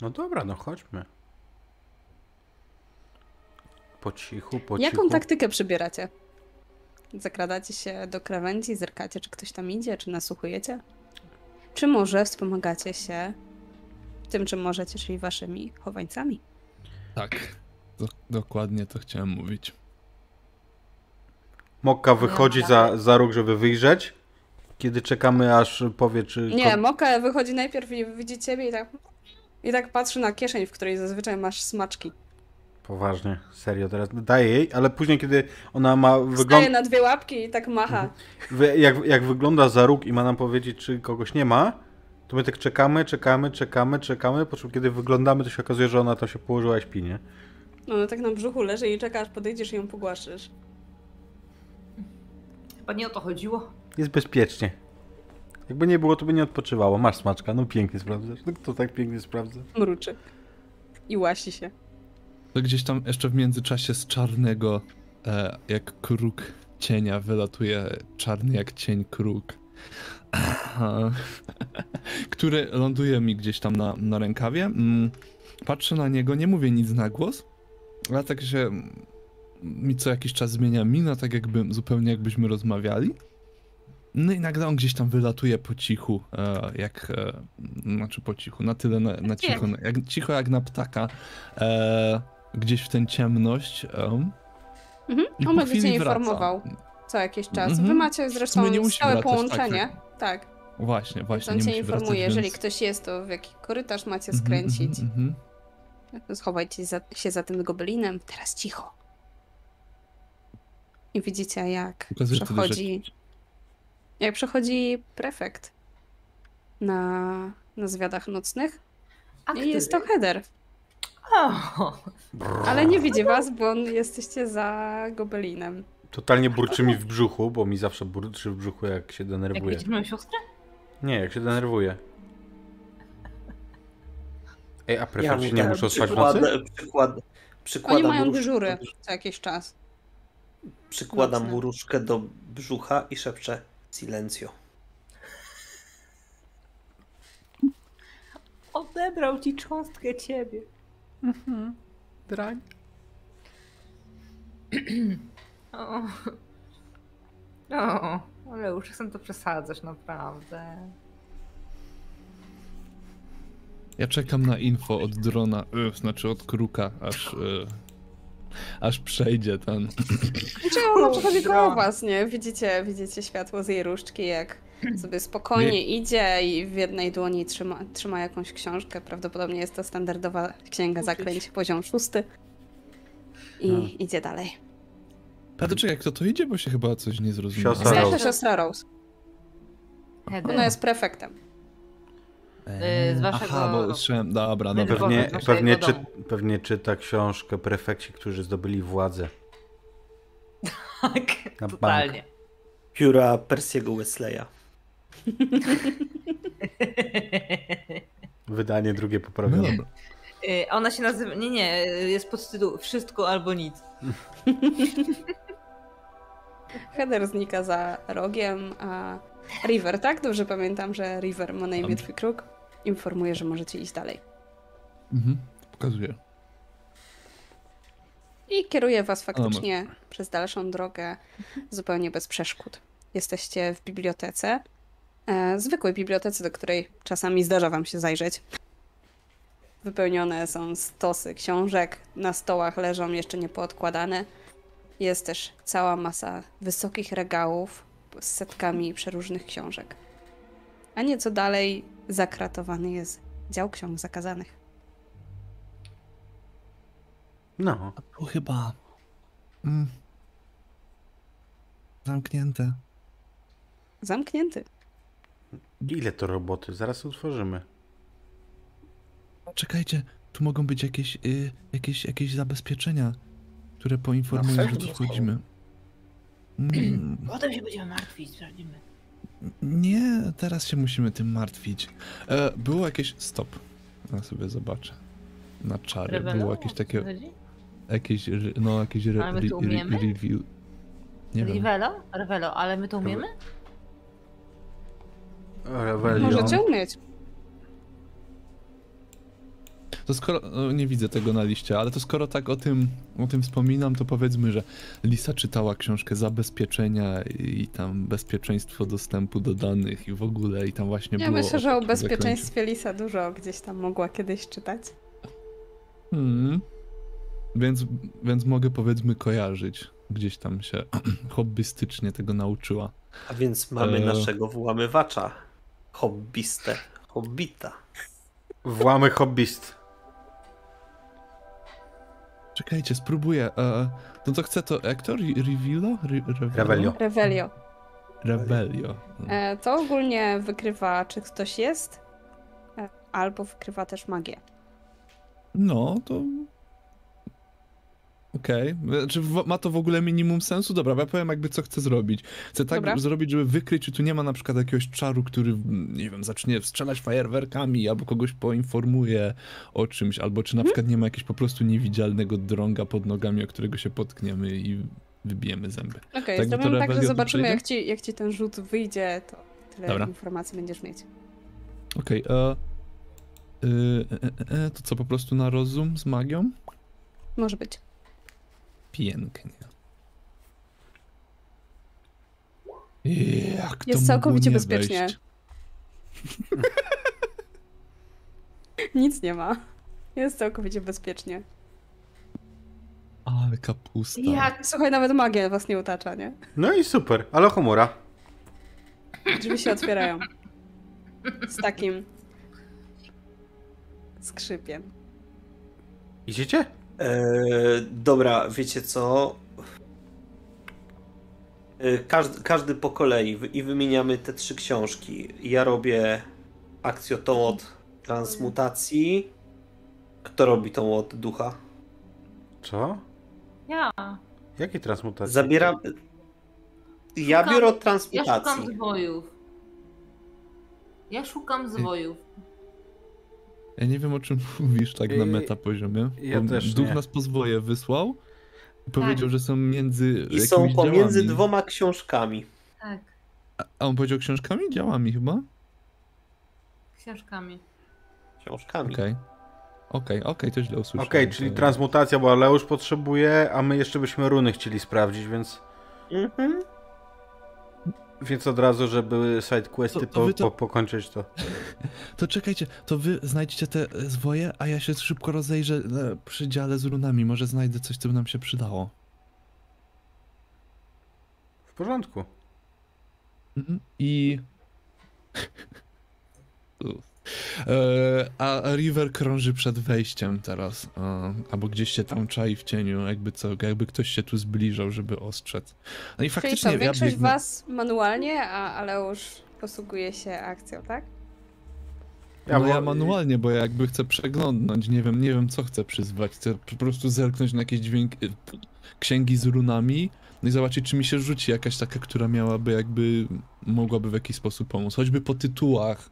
No dobra, no chodźmy. Po cichu, po Jaką cichu. taktykę przybieracie? Zakradacie się do krawędzi, zerkacie, czy ktoś tam idzie, czy nasłuchujecie? Czy może wspomagacie się tym, czym możecie, czyli waszymi chowańcami? Tak, do, dokładnie to chciałem mówić. Mokka wychodzi Dobra. za, za róg, żeby wyjrzeć. Kiedy czekamy, aż powie, czy. Nie, Moka wychodzi najpierw i widzi ciebie i tak, i tak patrzy na kieszeń, w której zazwyczaj masz smaczki. Poważnie, serio teraz. Daję jej, ale później, kiedy ona ma Wstaje wygląd... na dwie łapki i tak macha. wy- jak, jak wygląda za róg i ma nam powiedzieć, czy kogoś nie ma, to my tak czekamy, czekamy, czekamy, czekamy, po czym kiedy wyglądamy, to się okazuje, że ona to się położyła i śpi, nie? No, ona tak na brzuchu leży i czeka, aż podejdziesz i ją pogłaszysz. Chyba nie o to chodziło. Jest bezpiecznie. Jakby nie było, to by nie odpoczywało. Masz smaczka, no pięknie sprawdzasz. No kto tak pięknie sprawdza? Mruczy. I łasi się. To gdzieś tam jeszcze w międzyczasie z czarnego, e, jak kruk cienia, wylatuje czarny jak cień kruk, (laughs) który ląduje mi gdzieś tam na, na rękawie. Mm, Patrzę na niego, nie mówię nic na głos, ale tak się mm, mi co jakiś czas zmienia mina, tak jakby zupełnie jakbyśmy rozmawiali. No i nagle on gdzieś tam wylatuje po cichu, e, jak, e, znaczy po cichu, na tyle na, na cicho, jak, cicho jak na ptaka, e, gdzieś w tę ciemność. Mhm. i On będzie cię informował co jakiś czas. Mhm. Wy macie zresztą stałe wracać, połączenie. Tak, Właśnie, Więc właśnie. on cię informuje, wracać, jeżeli więc... ktoś jest, to w jaki korytarz macie Mhm, skręcić. mhm, mhm. Schowajcie za, się za tym gobelinem. Teraz cicho. I widzicie, jak wtedy, że- przechodzi. Jak przechodzi prefekt na, na zwiadach nocnych. A I jest to Heather. O, Ale nie widzi was, bo jesteście za gobelinem. Totalnie burczy mi w brzuchu, bo mi zawsze burczy w brzuchu, jak się jak denerwuje. widzisz moją siostrę? Nie, jak się denerwuje. Ej, a Ja prefekci mu nie tak muszą spać w nocy? przykład, przykład, Oni przykładam mają dyżury co jakiś czas. Przykładam Nocne. mu różkę do brzucha i szepczę silencio. Odebrał ci cząstkę ciebie. Drań. O. o, ale już chcę to przesadzać, naprawdę. Ja czekam na info od drona, y, znaczy od kruka, aż, y, aż przejdzie ten. Czy ona przechodzi koło was, nie? Widzicie, widzicie światło z jej różdżki, jak sobie spokojnie idzie i w jednej dłoni trzyma, trzyma jakąś książkę. Prawdopodobnie jest to standardowa księga zaklęć, poziom szósty. I Hmm. idzie dalej. A to czekaj, kto to idzie, bo się chyba coś nie zrozumiało. Siostra Rose. to siostra Rose. Ona jest prefektem. Y, z waszego- Aha, bo słyszałem, dobra, dobra. Pewnie, pewnie, czy, pewnie czyta książkę prefekci, którzy zdobyli władzę. Tak, Na totalnie. Pióra Persiego Wesleya. (laughs) Wydanie drugie No poprawione. dobra. Y, Ona się nazywa. Nie, nie, jest podtytuł Wszystko albo nic. (laughs) Heather znika za rogiem, a River, tak? Dobrze pamiętam, że River ma na imię twój kruk. Informuje, że możecie iść dalej. Mhm, pokazuję. I kieruje was faktycznie przez dalszą drogę zupełnie bez przeszkód. Jesteście w bibliotece, e, zwykłej bibliotece, do której czasami zdarza wam się zajrzeć. Wypełnione są stosy książek, na stołach leżą jeszcze niepoodkładane. jest też cała masa wysokich regałów z setkami przeróżnych książek. A nieco dalej zakratowany jest dział ksiąg zakazanych. No. A tu chyba... Mm, zamknięte. Zamknięty. Ile to roboty? Zaraz utworzymy. Czekajcie, tu mogą być jakieś, y, jakieś, jakieś zabezpieczenia, które poinformują, że tu wchodzimy. Mm, Potem się będziemy martwić, sprawdzimy. Nie, teraz się musimy tym martwić. E, było jakieś... Stop. Ja sobie zobaczę. Na czary. Było jakieś takie... Jakieś, no jakieś re, Ale my re, review. Nie wiem. Revelo? Revelo, ale my to umiemy? Możecie umieć. To skoro, no, nie widzę tego na liście, ale to skoro tak o tym, o tym wspominam, to powiedzmy, że Lisa czytała książkę Zabezpieczenia i tam bezpieczeństwo dostępu do danych i w ogóle i tam właśnie Ja było... myślę, że o bezpieczeństwie Lisa dużo gdzieś tam mogła kiedyś czytać. Hmm. Więc, więc mogę powiedzmy kojarzyć. Gdzieś tam się (clears throat) hobbystycznie tego nauczyła. A więc mamy E. naszego włamywacza. Hobbistę. Hobbita. Włamy hobbyst. Czekajcie, spróbuję. E, no to chcę to, jak to? Re- Revilo? Re, Revelo? Revelio. Revelio. Rebelio. E, to ogólnie wykrywa, czy ktoś jest, e, albo wykrywa też magię. No, to. Okej. Czy w- ma to w ogóle minimum sensu? Dobra, bo ja powiem jakby co chcę zrobić. Chcę tak Dobra. zrobić, żeby wykryć, czy tu nie ma na przykład jakiegoś czaru, który, nie wiem, zacznie strzelać fajerwerkami, albo kogoś poinformuje o czymś, albo czy na Mhm. przykład nie ma jakiegoś po prostu niewidzialnego drąga pod nogami, o którego się potkniemy i wybijemy zęby. Okej, Tak, to zrobimy tak, że zobaczymy, jak ci, jak ci ten rzut wyjdzie, to tyle Dobra. informacji będziesz mieć. Okej, e, e, e, e, to co, po prostu na rozum z magią? Może być. Pięknie. Jak to Jest całkowicie mogło nie bezpiecznie. wejść? (laughs) Nic nie ma. Jest całkowicie bezpiecznie. Ale kapusta. Jak? Słuchaj, nawet magia was nie utacza, nie? No i super. Ale humora. Drzwi się otwierają. Z takim skrzypiem. Idziecie? E, dobra, wiecie co? E, każdy, każdy po kolei i wymieniamy te trzy książki. Ja robię akcję tą od transmutacji. Kto robi tą od ducha? Co? Ja. Jakiej transmutacji? Zabieram. Ja Szukam- biorę od Ja transmutacji. szukam zwojów. Ja szukam zwojów. Ja nie wiem o czym (laughs) mówisz tak na Yy, meta poziomie. ja też Duch nie. nas pozwoje wysłał i powiedział, że są między I są pomiędzy działami. dwoma książkami. Tak, A- A on powiedział książkami? Działami chyba? książkami. Książkami. Okej. Okej, okej, to źle usłyszałem. Okej, czyli To- transmutacja, bo Aleusz potrzebuje, a my jeszcze byśmy runy chcieli sprawdzić, więc, Mhm. Więc od razu, żeby side questy To- to to- po, pokończyć to. (laughs) To czekajcie, to wy znajdźcie te zwoje, a ja się szybko rozejrzę przy dziale z runami. Może znajdę coś, co by nam się przydało. W porządku. Mhm. I. (laughs) E, a River krąży przed wejściem teraz. E, albo gdzieś się tam czai w cieniu, jakby co, jakby ktoś się tu zbliżał, żeby ostrzec. No i Czyli faktycznie co, ja większość biegnę... was manualnie, a Aleusz posługuje się akcją, tak? No bo- ja manualnie, bo ja jakby chcę przeglądnąć, nie wiem, nie wiem co chcę przyzwać. Chcę po prostu zerknąć na jakieś dźwięk... y, księgi z runami no i zobaczyć, czy mi się rzuci jakaś taka, która miałaby jakby, mogłaby w jakiś sposób pomóc. Choćby po tytułach,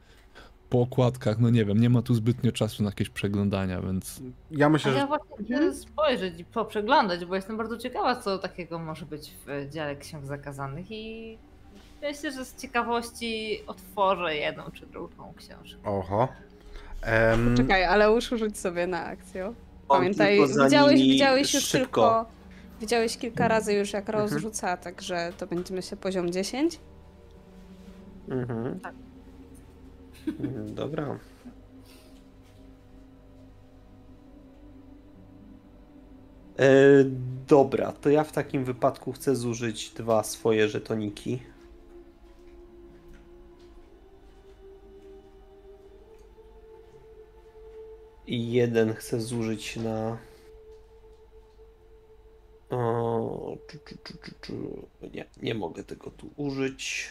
po okładkach, no nie wiem, nie ma tu zbytnio czasu na jakieś przeglądania, więc... Ja A myślę, ja że właśnie chcę spojrzeć i poprzeglądać, bo jestem bardzo ciekawa, co takiego może być w dziale ksiąg zakazanych i myślę, że z ciekawości otworzę jedną czy drugą książkę. Oho. Em, Czekaj, Aleusz rzuć sobie na akcję. Pamiętaj, widziałeś, widziałeś już szybko. tylko... Widziałeś kilka razy już jak Mhm. rozrzuca, także to będzie myślę poziom 10. Mhm. Tak. Dobra. E, dobra, to ja w takim wypadku chcę zużyć dwa swoje żetoniki. I jeden chcę zużyć na. O. Nie, nie mogę tego tu użyć.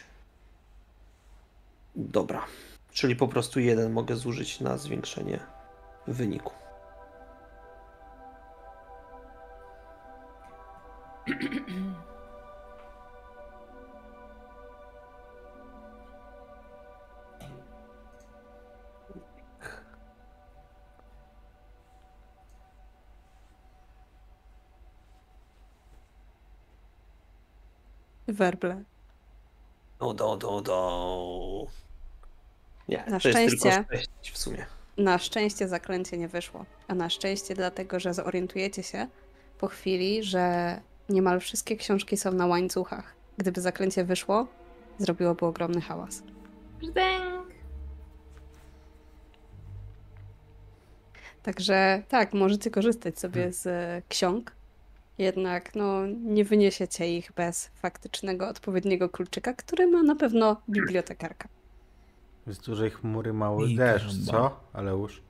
Dobra. Czyli po prostu jeden mogę zużyć na zwiększenie wyniku. Werble. Do, do, do, do. Nie, Na to jest tylko szczęście. 6 w sumie. Na szczęście zaklęcie nie wyszło. A na szczęście dlatego, że zorientujecie się po chwili, że niemal wszystkie książki są na łańcuchach. Gdyby zaklęcie wyszło, zrobiłoby ogromny hałas. Brzdęk. Także tak, możecie korzystać sobie z e, ksiąg. Jednak no, nie wyniesiecie ich bez faktycznego, odpowiedniego kluczyka, który ma na pewno bibliotekarka. Z dużej chmury mały I deszcz, karamba. co? Ale już.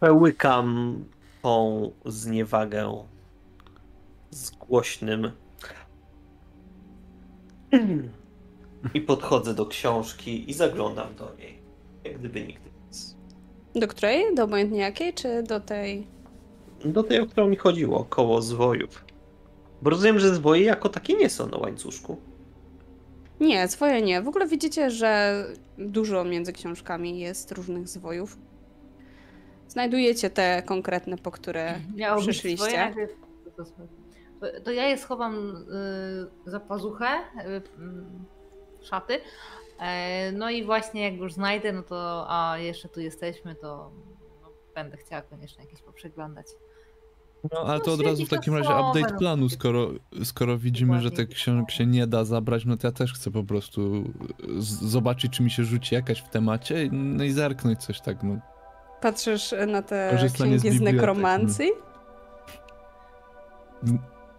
Pełykam tą zniewagę z głośnym. I podchodzę do książki i zaglądam do niej. Jak gdyby nigdy nic. Do której? Do obojętnie jakiej, czy do tej... Do tej, o którą mi chodziło, koło zwojów. Bo rozumiem, że zwoje jako takie nie są na łańcuszku. Nie, swoje nie. W ogóle widzicie, że dużo między książkami jest różnych zwojów. Znajdujecie te konkretne, po które (laughs) Miało przyszliście. swoje, najpierw to, ja je schowam y, za pazuchę, y, mm, szaty. E, no i właśnie jak już znajdę, no to a jeszcze tu jesteśmy, to no, będę chciała koniecznie jakieś poprzeglądać. No, ale to No, od razu w takim razie update no. planu, skoro, skoro widzimy, że tych książek się nie da zabrać, no to ja też chcę po prostu z- zobaczyć, czy mi się rzuci jakaś w temacie, no i zerknąć coś tak, no. Patrzysz na te Korzystanie z księgi z, bibliotek, nekromancji?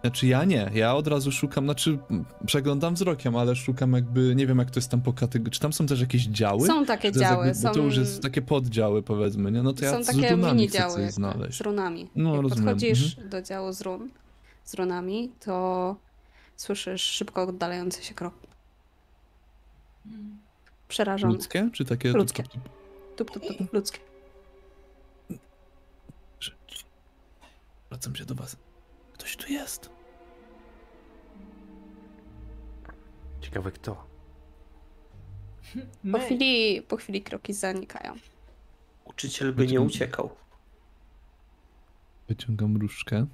Znaczy ja nie, ja od razu szukam, znaczy przeglądam wzrokiem, ale szukam jakby, nie wiem jak to jest tam po kategorii, czy tam są też jakieś działy? Są takie działy, jakby, są, to już jest takie poddziały powiedzmy, nie? No to ja są z takie runami mini chcę działy jakby, znaleźć. z runami. No, Jak rozumiem, podchodzisz do działu z run, z runami, to słyszysz szybko oddalający się krok. Przerażony. Ludzkie? Czy takie... Ludzkie. Tup, tup, tup, ludzkie. Wracam się do was. Ktoś tu jest. Ciekawe kto. (laughs) Po chwili, po chwili kroki zanikają. Uczyciel by nie uciekał. Wyciągam różdżkę.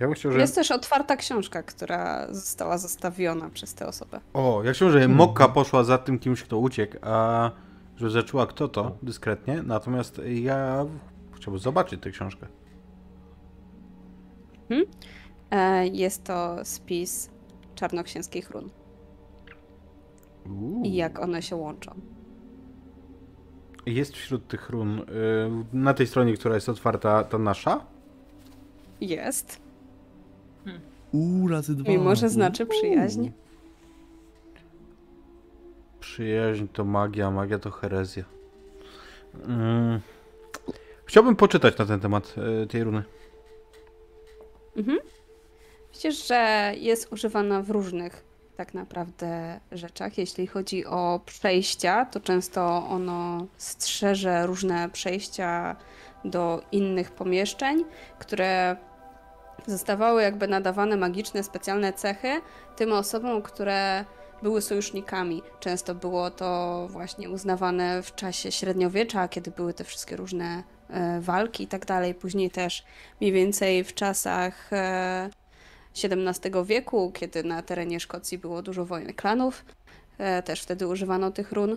Ja bym chciał, że... Jest też otwarta książka, która została zostawiona przez tę osobę. O, ja chciałem, że Mokka poszła za tym kimś, kto uciekł, a że zaczęła kto to, dyskretnie. Natomiast ja chciałbym zobaczyć tę książkę. E, Jest to spis czarnoksięskich run Uuu. i jak one się łączą. Jest wśród tych run, y, na tej stronie, która jest otwarta, ta nasza? Jest, Uuu, razy dwa. mimo że znaczy przyjaźń. Przyjaźń to magia, magia to herezja. Mm. Chciałbym poczytać na ten temat y, tej runy. Mhm. Że jest używana w różnych tak naprawdę rzeczach. Jeśli chodzi o przejścia, to często ono strzeże różne przejścia do innych pomieszczeń, które zostawały jakby nadawane magiczne, specjalne cechy tym osobom, które były sojusznikami. Często było to właśnie uznawane w czasie średniowiecza, kiedy były te wszystkie różne e, walki i tak dalej. Później też mniej więcej w czasach e, XVII wieku, kiedy na terenie Szkocji było dużo wojen klanów, e, też wtedy używano tych run.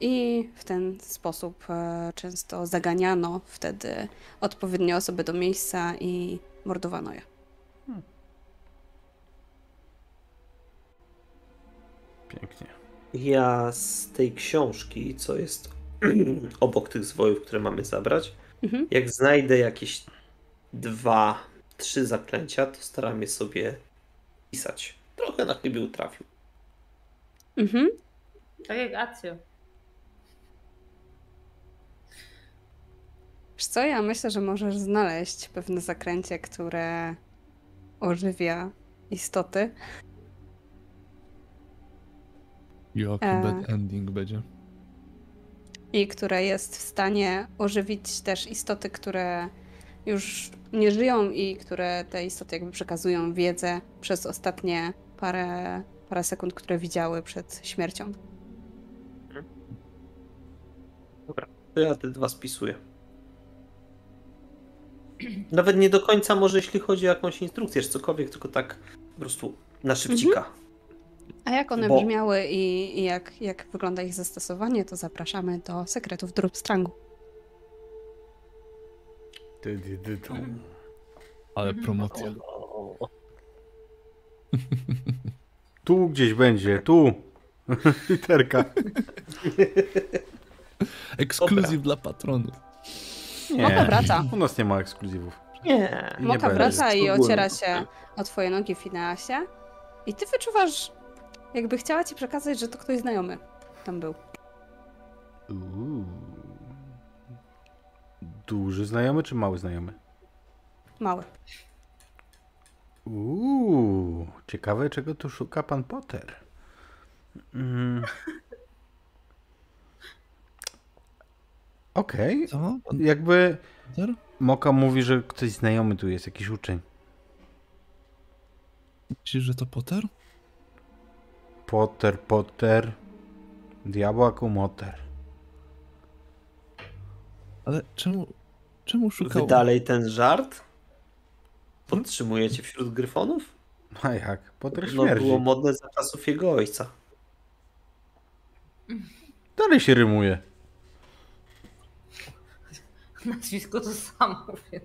I w ten sposób e, często zaganiano wtedy odpowiednie osoby do miejsca i mordowano je. Pięknie. Ja z tej książki, co jest (clears throat) obok tych zwojów, które mamy zabrać, Mhm. jak znajdę jakieś dwa, trzy zaklęcia, to staram je sobie pisać. Trochę na chybił trafił. Mhm. Tak jak Acio. Wiesz co, ja myślę, że możesz znaleźć pewne zakręcie, które ożywia istoty. Jaki E. bad ending będzie. i które jest w stanie ożywić też istoty, które już nie żyją i które te istoty jakby przekazują wiedzę przez ostatnie parę, parę sekund, które widziały przed śmiercią. To ja te dwa spisuję. Nawet nie do końca może jeśli chodzi o jakąś instrukcję czy cokolwiek, tylko tak po prostu na szybcika. A jak one Bo- brzmiały i, i jak, jak wygląda ich zastosowanie, to zapraszamy do sekretów Drupstrangu. Tu. Ale Mhm. promocja. (laughs) Tu gdzieś będzie, tu. (laughs) Literka. (laughs) Ekskluzyw dla patronów. Moka wraca. U nas nie ma ekskluzywów. Nie. Nie Moka będzie. wraca i ociera się o twoje nogi w Fineasie. I ty wyczuwasz, jakby chciała ci przekazać, że to ktoś znajomy tam był. Uuu. Duży znajomy czy mały znajomy? Mały. Uuu, ciekawe czego tu szuka pan Potter. Mm. Okej, Co? Pan jakby Potter? Moka mówi, że ktoś znajomy tu jest, jakiś uczeń. Myślisz, że to Potter? Potter, Potter, diabła kumoter. Ale czemu, czemu szukał... Wy dalej ten żart? Podtrzymujecie wśród gryfonów? A jak? Potter No śmierdzi. było modne za czasów jego ojca. Dalej się rymuje. Nazwisko to samo, więc.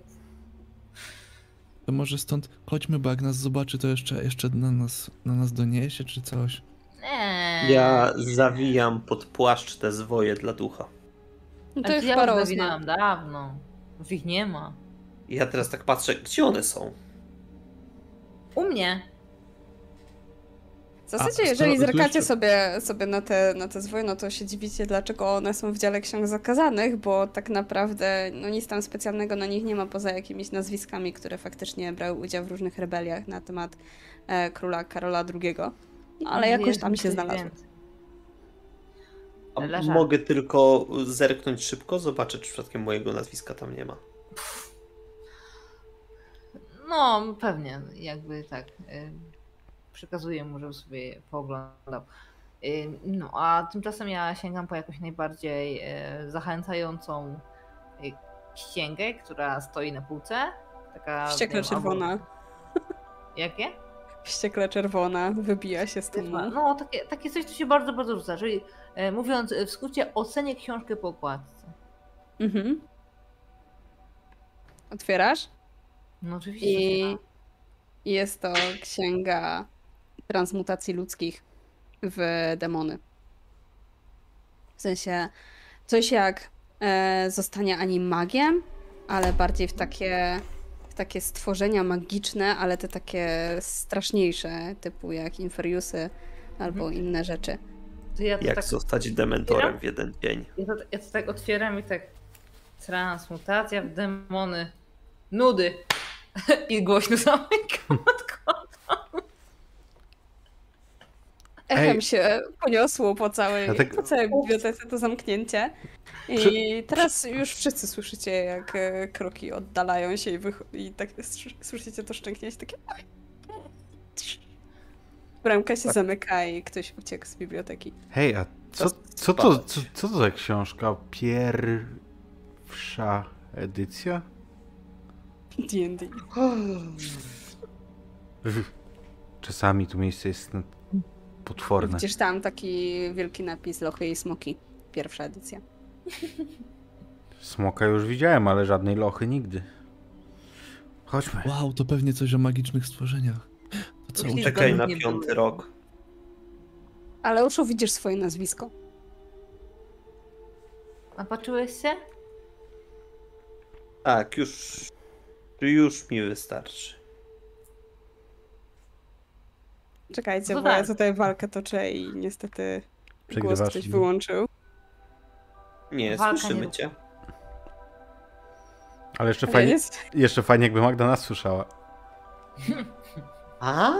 To może stąd chodźmy, bo jak nas zobaczy, to jeszcze, jeszcze na, nas, na nas doniesie czy coś. Nie. Ja zawijam pod płaszcz te zwoje dla ducha. No to Ale już to ja parę już zawinęłam dawno. Już ich nie ma. Ja teraz tak patrzę, gdzie one są? U mnie. W zasadzie, skoro jeżeli zerkacie sobie, sobie na, te, na te zwoje, no to się dziwicie, dlaczego one są w dziale ksiąg zakazanych, bo tak naprawdę no nic tam specjalnego na nich nie ma, poza jakimiś nazwiskami, które faktycznie brały udział w różnych rebeliach na temat e, króla Karola II. No ale jakoś tam się Leża. mogę tylko zerknąć szybko, zobaczę, czy przypadkiem mojego nazwiska tam nie ma. No, pewnie, jakby tak. y, Przekazuję mu, żeby sobie pooglądał. Y, No, a tymczasem ja sięgam po jakąś najbardziej y, zachęcającą księgę, która stoi na półce. Taka. Czerwona. Jakie? Wściekle czerwona, wybija się z tłumu. No, takie, takie coś, co się bardzo, bardzo rzuca. Czyli e, mówiąc e, w skrócie, ocenię książkę po okładce. Mhm. Otwierasz? No oczywiście. I jest to księga transmutacji ludzkich w demony. W sensie coś jak e, zostanie animagiem, ale bardziej w takie, takie stworzenia magiczne, ale te takie straszniejsze, typu jak Inferiusy albo inne rzeczy. To ja, to Jak tak, zostać dementorem w jeden dzień. ja, to, ja to tak otwieram i tak transmutacja w demony. Nudy. (laughs) I głośno zamykam. Echem Ej. się poniosło po całej, tak- po całej bibliotece to zamknięcie. I teraz już wszyscy słyszycie, jak e, kroki oddalają się i, wych- i tak sły- słyszycie to szczęknięcie takie. Bramka Tak. się zamyka i ktoś uciekł z biblioteki. Hej, a co, co, to, co, co to za książka? Pierwsza edycja? D&D. (gasps) Czasami tu miejsce jest potworne. Widzisz tam taki wielki napis Lochy i Smoki. Pierwsza edycja. Smoka już widziałem, ale żadnej lochy nigdy. Chodźmy. Wow, to pewnie coś o magicznych stworzeniach. To co? Czekaj na piąty rok. Aleuszu, widzisz swoje nazwisko. Napatrzyłeś się? Tak, już. Już mi wystarczy. Czekajcie, No bo ja tak. tutaj walkę toczę i niestety głos Przegrywasz, ktoś no. wyłączył. Nie, Walka słyszymy nie- cię. Ale jeszcze fajnie, jest... jeszcze fajnie jakby Magda nas słyszała. A.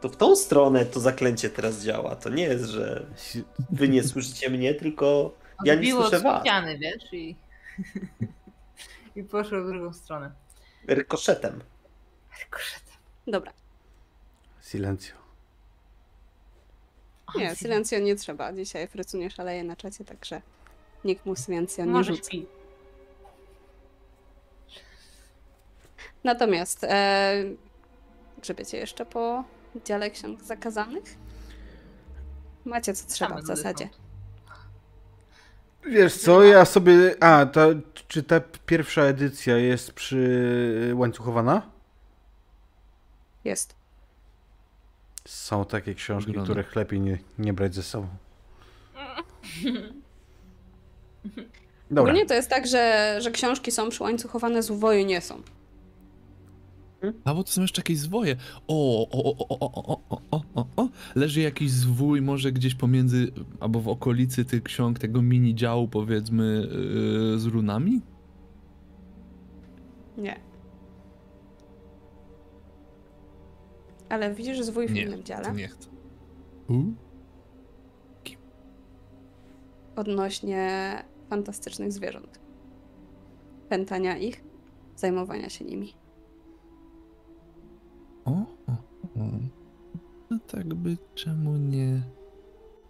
To w tą stronę to zaklęcie teraz działa. To nie jest, że wy nie słyszycie mnie, tylko ja nie słyszę was. ściany, wiesz, i... (laughs) I poszło w drugą stronę. Rykoszetem. Rykoszetem. Dobra. Silencio. Nie, silencio nie trzeba. Dzisiaj Frycu nie szaleje na czacie, także nikt mu silencio nie Może rzuca. Natomiast e, grzebiecie jeszcze po dziale ksiąg zakazanych? Macie co trzeba w zasadzie. Wiesz co, ja sobie... A, ta, czy ta pierwsza edycja jest przy łańcuchowana? Jest. Są takie książki, Wygląda. których lepiej nie, nie brać ze sobą. (laughs) Dobra. Ogólnie to jest tak, że, że książki są przyłańcuchowane, zwoju nie są. A bo to są jeszcze jakieś zwoje. O, o, o, o, o, o, o, o, o, o. Leży jakiś zwój może gdzieś pomiędzy, albo w okolicy tych ksiąg, tego mini działu powiedzmy yy, z runami? Nie. Ale widzisz zwój w Nie, innym dziale nie chcę. U? odnośnie fantastycznych zwierząt. Pętania ich, zajmowania się nimi. O, o, o. No tak by czemu nie...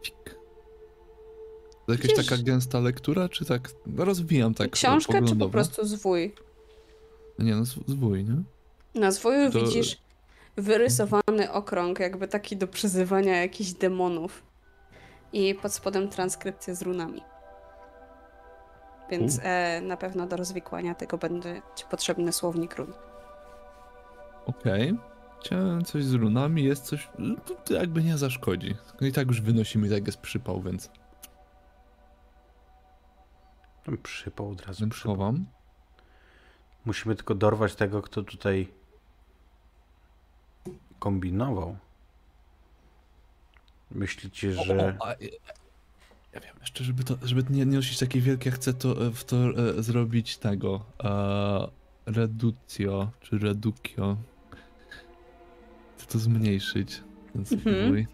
Fik. To jakaś Widzisz- taka gęsta lektura, czy tak? No rozwijam tak Książkę czy po prostu zwój? Nie no, zwój, nie? Na zwoju To- widzisz wyrysowany okrąg, jakby taki do przyzywania jakichś demonów. I pod spodem transkrypcję z runami. Więc e, na pewno do rozwikłania tego będzie ci potrzebny słownik run. Okej. Chciałem coś z runami, jest coś, to, to jakby nie zaszkodzi. No i tak już wynosimy, i tak jest przypał, więc, Przypał od razu. Przypał. Musimy tylko dorwać tego, kto tutaj kombinował. Myślicie, że... O, a, ja- wiem, jeszcze żeby to, żeby nie, nie nosić takie wielkie, chcę to, e, w to e, zrobić tego, e, reducjo, czy reduccio. Chcę to zmniejszyć, ten Mhm. zwój.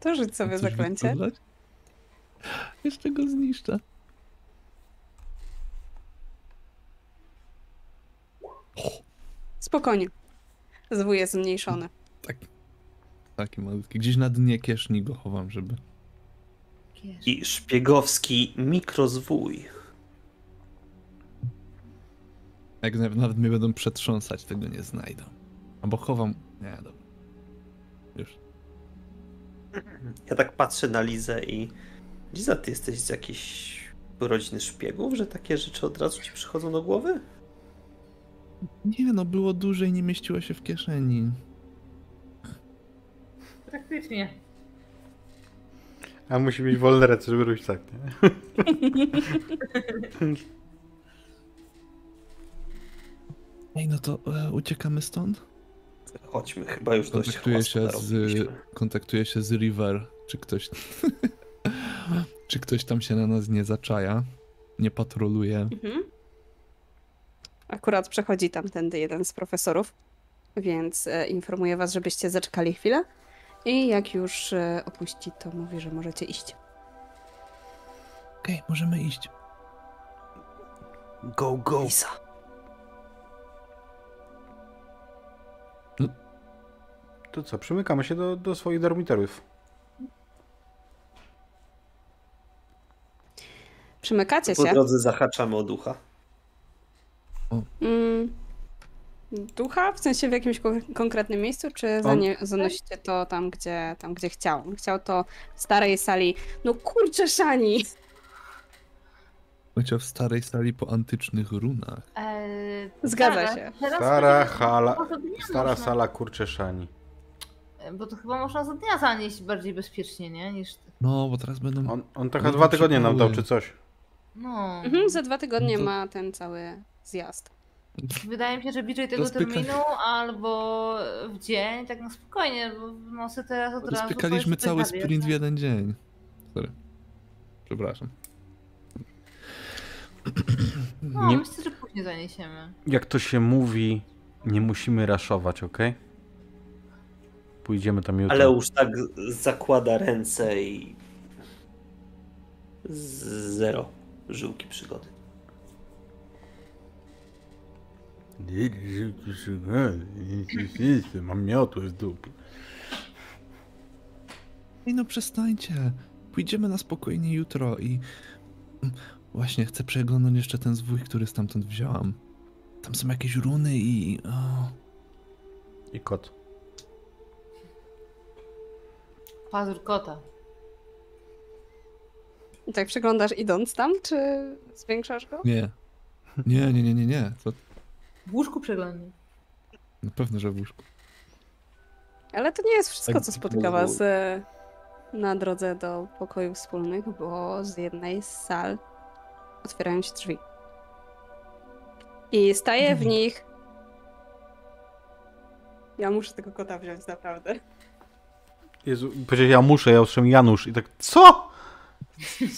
To rzuć sobie zaklęcie. Jeszcze go zniszczę. Spokojnie. Zwój jest zmniejszony. Taki malutki. Gdzieś na dnie kieszni go chowam, żeby... I szpiegowski mikrozwój. Jak nawet, nawet mnie będą przetrząsać, tego nie znajdą. Albo chowam... Nie, dobra. Już. Ja tak patrzę na Lizę i. Liza, ty jesteś z jakiejś rodziny szpiegów, że takie rzeczy od razu ci przychodzą do głowy? Nie no, było duże i nie mieściło się w kieszeni. Praktycznie. A musi mieć wolne ręce, żeby robić tak, nie? (laughs) Ej, no to e, uciekamy stąd? Chodźmy, chyba już dość Kontaktuję się, z, kontaktuję się z River, czy ktoś... (laughs) czy ktoś tam się na nas nie zaczaja, nie patroluje. Mhm. Akurat przechodzi tamtędy jeden z profesorów, więc e, informuję was, żebyście zaczekali chwilę. I jak już e, opuści, to mówi, że możecie iść. Okej, możemy iść. Go, go! Liza. To co, przymykamy się do, do swoich dormitoriów. Przymykacie Po się. drodze zahaczamy o ducha. Mm, ducha? W sensie w jakimś ko- konkretnym miejscu, czy zanie- zanosicie to tam gdzie, tam, gdzie chciał? Chciał to w starej sali. No kurczę, Szani! Bycie w starej sali po antycznych runach. Eee, Zgadza tak, się. Stara hala, stara można- sala kurcze szani. Bo to chyba można za dnia zanieść bardziej bezpiecznie, nie? Niż... No, bo teraz będą... On, on trochę dwa tygodnie nam dał, czy coś. No. Mhm, za dwa tygodnie No to- ma ten cały zjazd. Wydaje mi się, że bliżej tego Rozpyka- terminu albo w dzień, tak na spokojnie, bo w nosy teraz od razu... Jest cały sprint w wieczór. jeden dzień. Sorry. Przepraszam. No, Nie- myślę, że później zaniesiemy. Jak to się mówi, nie musimy raszować, ok? Pójdziemy tam jutro. Ale już tak zakłada ręce i zero żyłki przygody. Mam miotły z dupy. Ej, no przestańcie. Pójdziemy na spokojnie jutro i... Właśnie, chcę przeglądać jeszcze ten zwój, który stamtąd wziąłam. Tam są jakieś runy i... O, I kot. Pazur kota. I tak przeglądasz idąc tam, czy zwiększasz go? nie. Nie, nie, nie, nie, nie. To W łóżku przeglądnie. na pewno, że w łóżku. Ale to nie jest wszystko, Tak, co spotyka was e, na drodze do pokojów wspólnych, bo z jednej z sal otwierają się drzwi. I staje w nich. Ja muszę tego kota wziąć, naprawdę. Jezu, powiedział ja muszę, ja usłyszałem Janusz i tak, co?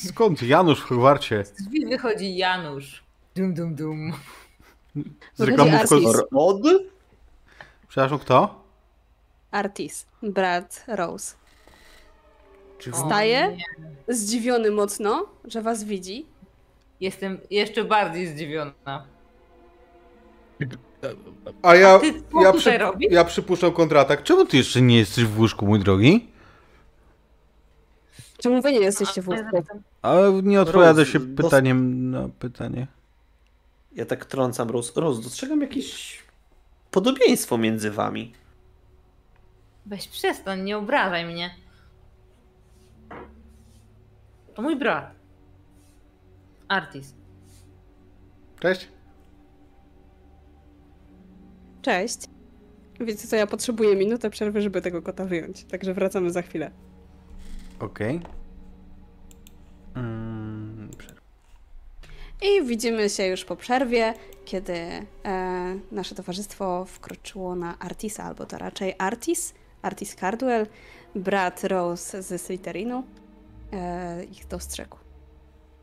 Skąd Janusz w Hogwarcie? Z drzwi wychodzi Janusz. Dum, dum, dum. Z reklamówką z... Od? Przepraszam, kto? Artis, brat Rose. Czy nie. Zdziwiony mocno, że was widzi. Jestem jeszcze bardziej zdziwiona. A ja, Ty co ja, robisz? ja przypuszczam kontratak. Czemu ty jeszcze nie jesteś w łóżku, mój drogi? Czemu wy nie jesteście w łóżku? Ale nie odpowiada się pytaniem na pytanie. Ja tak trącam Rose. Rose, dostrzegam jakieś podobieństwo między wami. Weź przestań, nie obrażaj mnie. To mój brat. Artis. Cześć. Cześć. Wiecie co, ja potrzebuję minutę przerwy, żeby tego kota wyjąć. Także wracamy za chwilę. Okej. Mm, przerwa. I widzimy się już po przerwie, kiedy e, nasze towarzystwo wkroczyło na Artisa, albo to raczej Artis, Artis Cardwell, brat Rose ze Slytherinu, e, ich dostrzegł.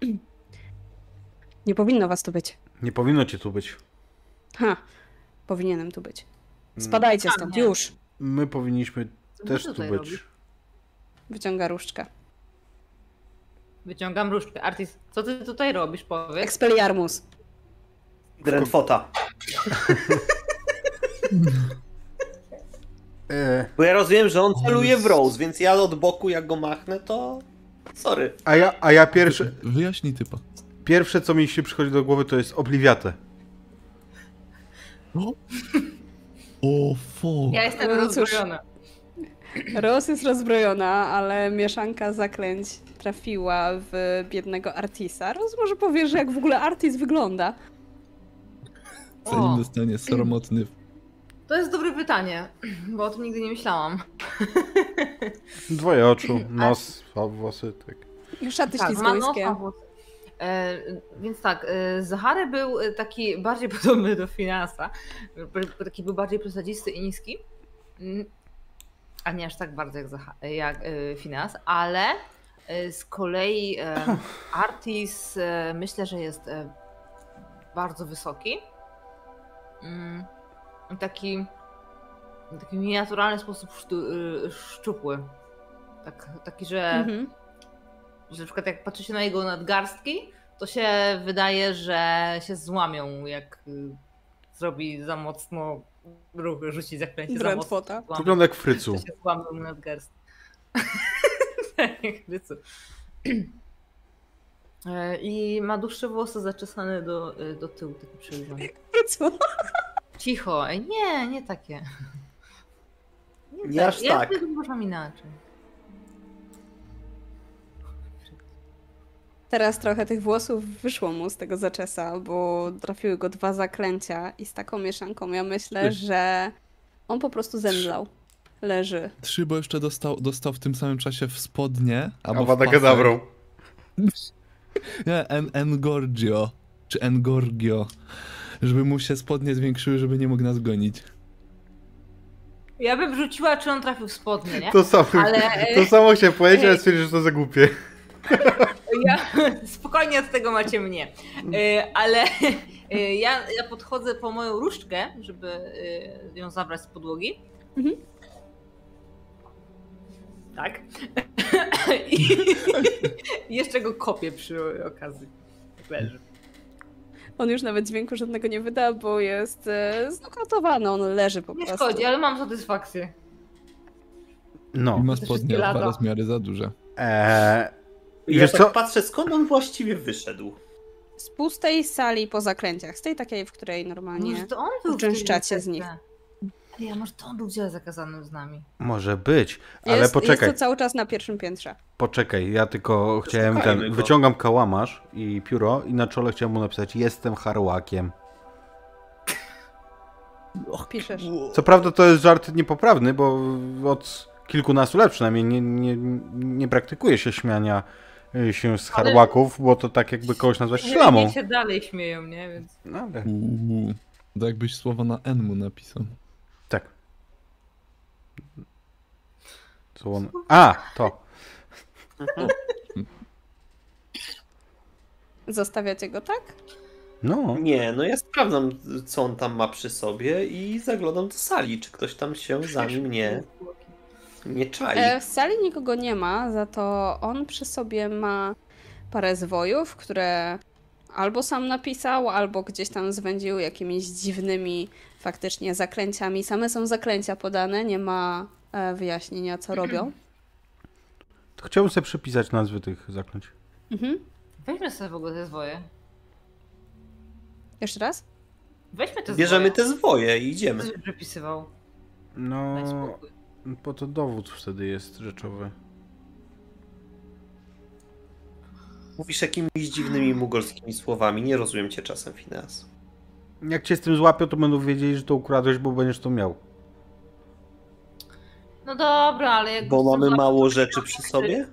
(clears throat) Nie powinno was tu być. Nie powinno cię tu być. Ha, powinienem tu być. Spadajcie A, stąd, już! My powinniśmy też tu być. Wyciąga różdżkę. Wyciągam różdżkę. Artis, co ty tutaj robisz, powiedz? Expelliarmus. Drentfota. E, (laughs) Bo ja rozumiem, że on celuje w Rose, więc ja od boku jak go machnę, to... Sorry. a ja, a ja pierwsze, Wyjaśnij typa. pierwsze, co mi się przychodzi do głowy, to jest obliwiate. O, o fuck. Ja jestem No cóż. rozbrojona. Rose jest rozbrojona, ale mieszanka zaklęć trafiła w biednego Artisa. Rose może powie, że jak w ogóle Artis wygląda. Zanim O. dostanie sromotny To jest dobre pytanie, bo o tym nigdy nie myślałam. (laughs) Dwoje oczu, (clears throat) nos, włosy, tak. I szaty Tak, ma nos, ma włosy. E, więc tak, e, Zachary był e, taki bardziej (laughs) podobny do Finasa. B- Taki był bardziej przesadzisty i niski. Mm, A nie aż tak bardzo jak, jak e, Finas, ale z kolei e, (laughs) Artis e, myślę, że jest e, bardzo wysoki. Mm, Taki w taki nienaturalny sposób e, szczupły. Tak, taki, że Mhm. że na przykład jak patrzy się na jego nadgarstki, to się wydaje, że się złamią, jak zrobi za mocno ruch, rzuci zaklęcie za mocno. Wygląda jak frycu. To się złamią nadgarstki. (laughs) tak, jak rycu. E, I ma dłuższe włosy zaczesane do, y, do tyłu, takie przerywane. (laughs) Co? Cicho, ej, nie, nie takie. Nie aż ja tak. Ja uważam inaczej. Teraz trochę tych włosów wyszło mu z tego zaczesa, bo trafiły go dwa zaklęcia i z taką mieszanką ja myślę, że on po prostu zemdlał. Leży. Trzy, bo jeszcze dostał, dostał w tym samym czasie w spodnie, albo w Awada pasek. Kedavra. (laughs) Nie, en, Engorgio, czy Engorgio, żeby mu się spodnie zwiększyły, żeby nie mógł nas gonić. Ja bym rzuciła, czy on trafił w spodnie, nie? To samo, Ale- (laughs) to samo chciałem powiedzieć, ale stwierdziłem, że to za głupie. (laughs) Ja, spokojnie od tego macie mnie. E, ale e, ja, ja podchodzę po moją różdżkę, żeby e, ją zabrać z podłogi. Mhm. Tak. (laughs) I jeszcze go kopię przy okazji. Leży. On już nawet dźwięku żadnego nie wyda, bo jest e, znokautowany, on leży po Nie prostu. szkodzi, ale mam satysfakcję. No. I ma spodnie dwa rozmiary za duże. Eee, Ja Wiesz tak co? patrzę, skąd on właściwie wyszedł. Z pustej sali po zaklęciach, z tej takiej, w której normalnie... Uczęszczacie z nich. Bibliotece. Ej, a może to on był w dziele zakazanym z nami? może być, ale jest, poczekaj, Jest to cały czas na pierwszym piętrze. poczekaj, ja tylko chciałem ten, go. wyciągam kałamarz i pióro i na czole chciałem mu napisać, jestem harłakiem. Piszesz. Co prawda to jest żart niepoprawny, bo od kilkunastu lat przynajmniej nie, nie, nie praktykuje się śmiania y, się z Ale- harłaków, bo to tak jakby kogoś nazwać szlamą. Niech się dalej śmieją, nie? Więc... No, ale... Uuu, to jakbyś słowo na N mu napisał. Tak. Co on... A, to. Zostawiacie go tak? No. Nie, no ja sprawdzam, co on tam ma przy sobie i zaglądam do sali, czy ktoś tam się za nim nie, nie czai. E, w sali nikogo nie ma, za to on przy sobie ma parę zwojów, które albo sam napisał, albo gdzieś tam zwędził jakimiś dziwnymi faktycznie zaklęciami. Same są zaklęcia podane, nie ma wyjaśnienia, co robią. To chciałbym sobie przepisać nazwy tych zaklęć. Mhm. Weźmy sobie w ogóle te zwoje. Jeszcze raz? Weźmy te Bierzemy zwoje. te zwoje i idziemy. byś przepisywał? No, po to dowód wtedy jest rzeczowy. Mówisz jakimiś dziwnymi mugolskimi słowami, nie rozumiem cię czasem, Fineas. Jak cię z tym złapią, to będą wiedzieli, że to ukradłeś, bo będziesz to miał. No dobra, ale jak Bo go z tym mamy złapią, mało to rzeczy przy sobie?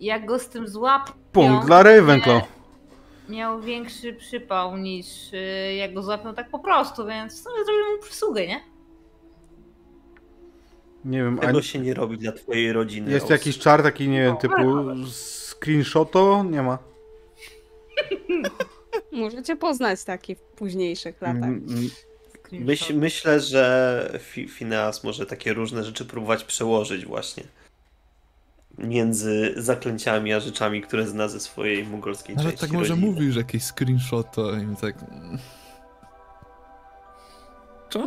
Jak go z tym złapią, Punkt dla Ravenclaw. miał większy przypał niż y, jak go złapią tak po prostu, więc w sumie zrobimy mu przysługę, nie? Nie wiem, Tego się nie robi dla twojej rodziny. jest jakiś czar taki, nie wiem, No, typu screenshoto? Nie ma. (laughs) Możecie poznać taki w późniejszych latach. Mm, mm, Screenshot. Myśl, myślę, że Fi- Fineas może takie różne rzeczy próbować przełożyć właśnie między zaklęciami a rzeczami, które zna ze swojej mugolskiej Ale części tak może rodziny. mówisz, jakieś screenshoto i tak... mm.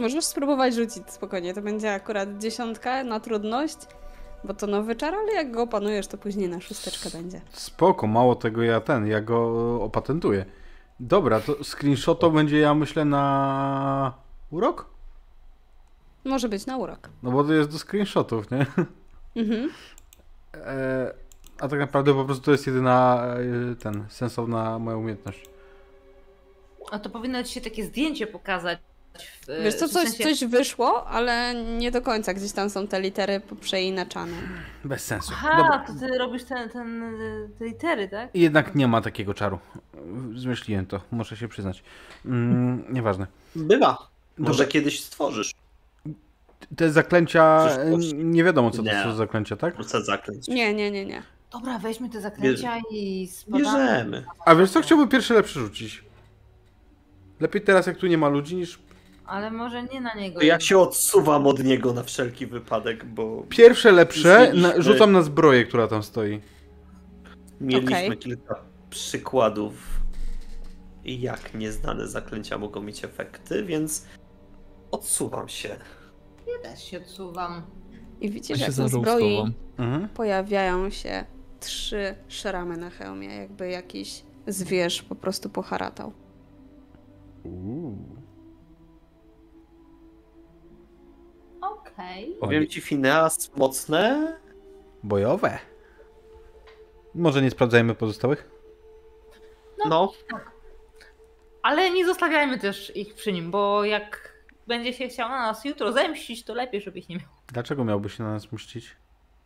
Możesz spróbować rzucić spokojnie. To będzie akurat dziesiątka na trudność, bo to nowy czar, ale jak go opanujesz, to później na szósteczkę będzie. Spoko, mało tego ja ten, ja go opatentuję. Dobra, to screenshoto będzie ja myślę na urok? Może być na urok. No bo to jest do screenshotów, nie? (laughs) Mhm. E, a tak naprawdę po prostu to jest jedyna e, ten, sensowna moja umiejętność. A to powinno ci się takie zdjęcie pokazać. W, Wiesz co, coś, sensie- coś wyszło, ale nie do końca. Gdzieś tam są te litery przeinaczane. Bez sensu. Aha, Dobra. to ty robisz ten, ten, te litery, tak? Jednak nie ma takiego czaru. Zmyśliłem to, muszę się przyznać. Mm, nieważne. Bywa. Może Dobra. kiedyś stworzysz Te zaklęcia, nie wiadomo co to Nie. są za zaklęcia, tak? zaklęć. Nie, nie, nie, nie. Dobra, weźmy te zaklęcia i spadamy. Bierzemy. A wiesz co, chciałbym pierwsze lepsze rzucić. Lepiej teraz jak tu nie ma ludzi niż... Ale może nie na niego. To ja się odsuwam od niego na wszelki wypadek, bo Pierwsze lepsze na, rzucam na zbroję, która tam stoi. mieliśmy Okej. kilka przykładów, jak nieznane zaklęcia mogą mieć efekty, więc odsuwam się. Ja też się odsuwam. I Ja widzisz, się jak na zbroi. Mhm. pojawiają się trzy szramy na hełmie, jakby jakiś zwierz po prostu poharatał. Uuu. Okej. Powiem ci, Fineas, mocne, Bojowe. Może nie sprawdzajmy pozostałych? No, Ale nie zostawiajmy też ich przy nim, bo jak będzie się chciał na nas jutro zemścić, to lepiej, żeby ich nie miał. Dlaczego miałby się na nas mścić?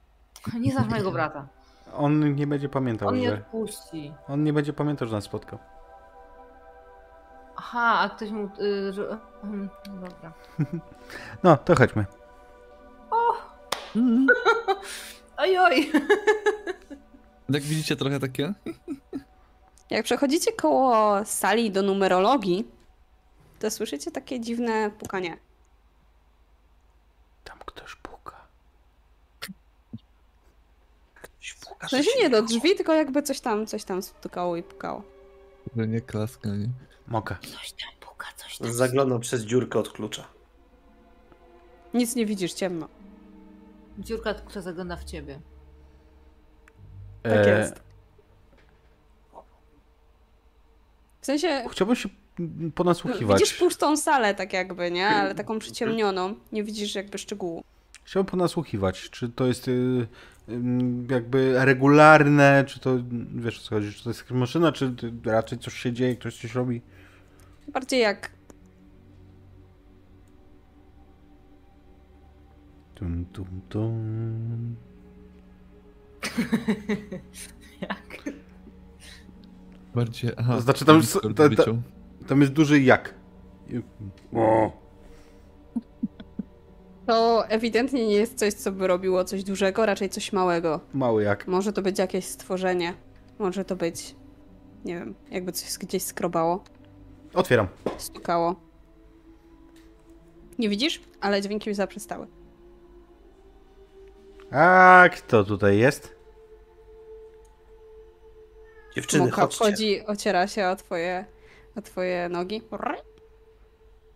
(laughs) Nie znasz mojego brata. On nie będzie pamiętał, On nie że... odpuści. On nie będzie pamiętał, że nas spotkał. Aha, a ktoś mu... Y, że... mhm, Dobra. (laughs) No, to chodźmy. Mm. Oj, oj. Jak widzicie, trochę takie. (laughs) Jak przechodzicie koło sali do numerologii, to słyszycie takie dziwne pukanie. Tam ktoś puka. W sensie nie do drzwi, tylko jakby coś tam, coś tam stukało i pukało. Że nie klaska, nie? Moka. Coś tam puka, coś tam. zaglądam przez dziurkę od klucza. Nic nie widzisz, ciemno. Dziurka, która zagląda w ciebie. Tak E, jest. W sensie Chciałbym się ponasłuchiwać. widzisz pustą salę tak jakby, nie? Ale taką przyciemnioną. Nie widzisz jakby szczegółu. Chciałbym ponasłuchiwać, czy to jest y, ym, jakby regularne, czy to, wiesz o co chodzi, czy to jest maszyna, czy raczej coś się dzieje, ktoś coś robi? Bardziej jak Tum, tum, tum. (laughs) Jak? Bardziej. Aha. To znaczy tam ta- ta-. Tam jest duży jak. O, To ewidentnie nie jest coś, co by robiło coś dużego, raczej coś małego. mały jak. Może to być jakieś stworzenie. Może to być, nie wiem, jakby coś gdzieś skrobało, Otwieram. stukało. Nie widzisz? Ale dźwięki już zaprzestały. A kto tutaj jest? Dziewczyny, Moka chodźcie. wchodzi, ociera się o twoje, o twoje nogi.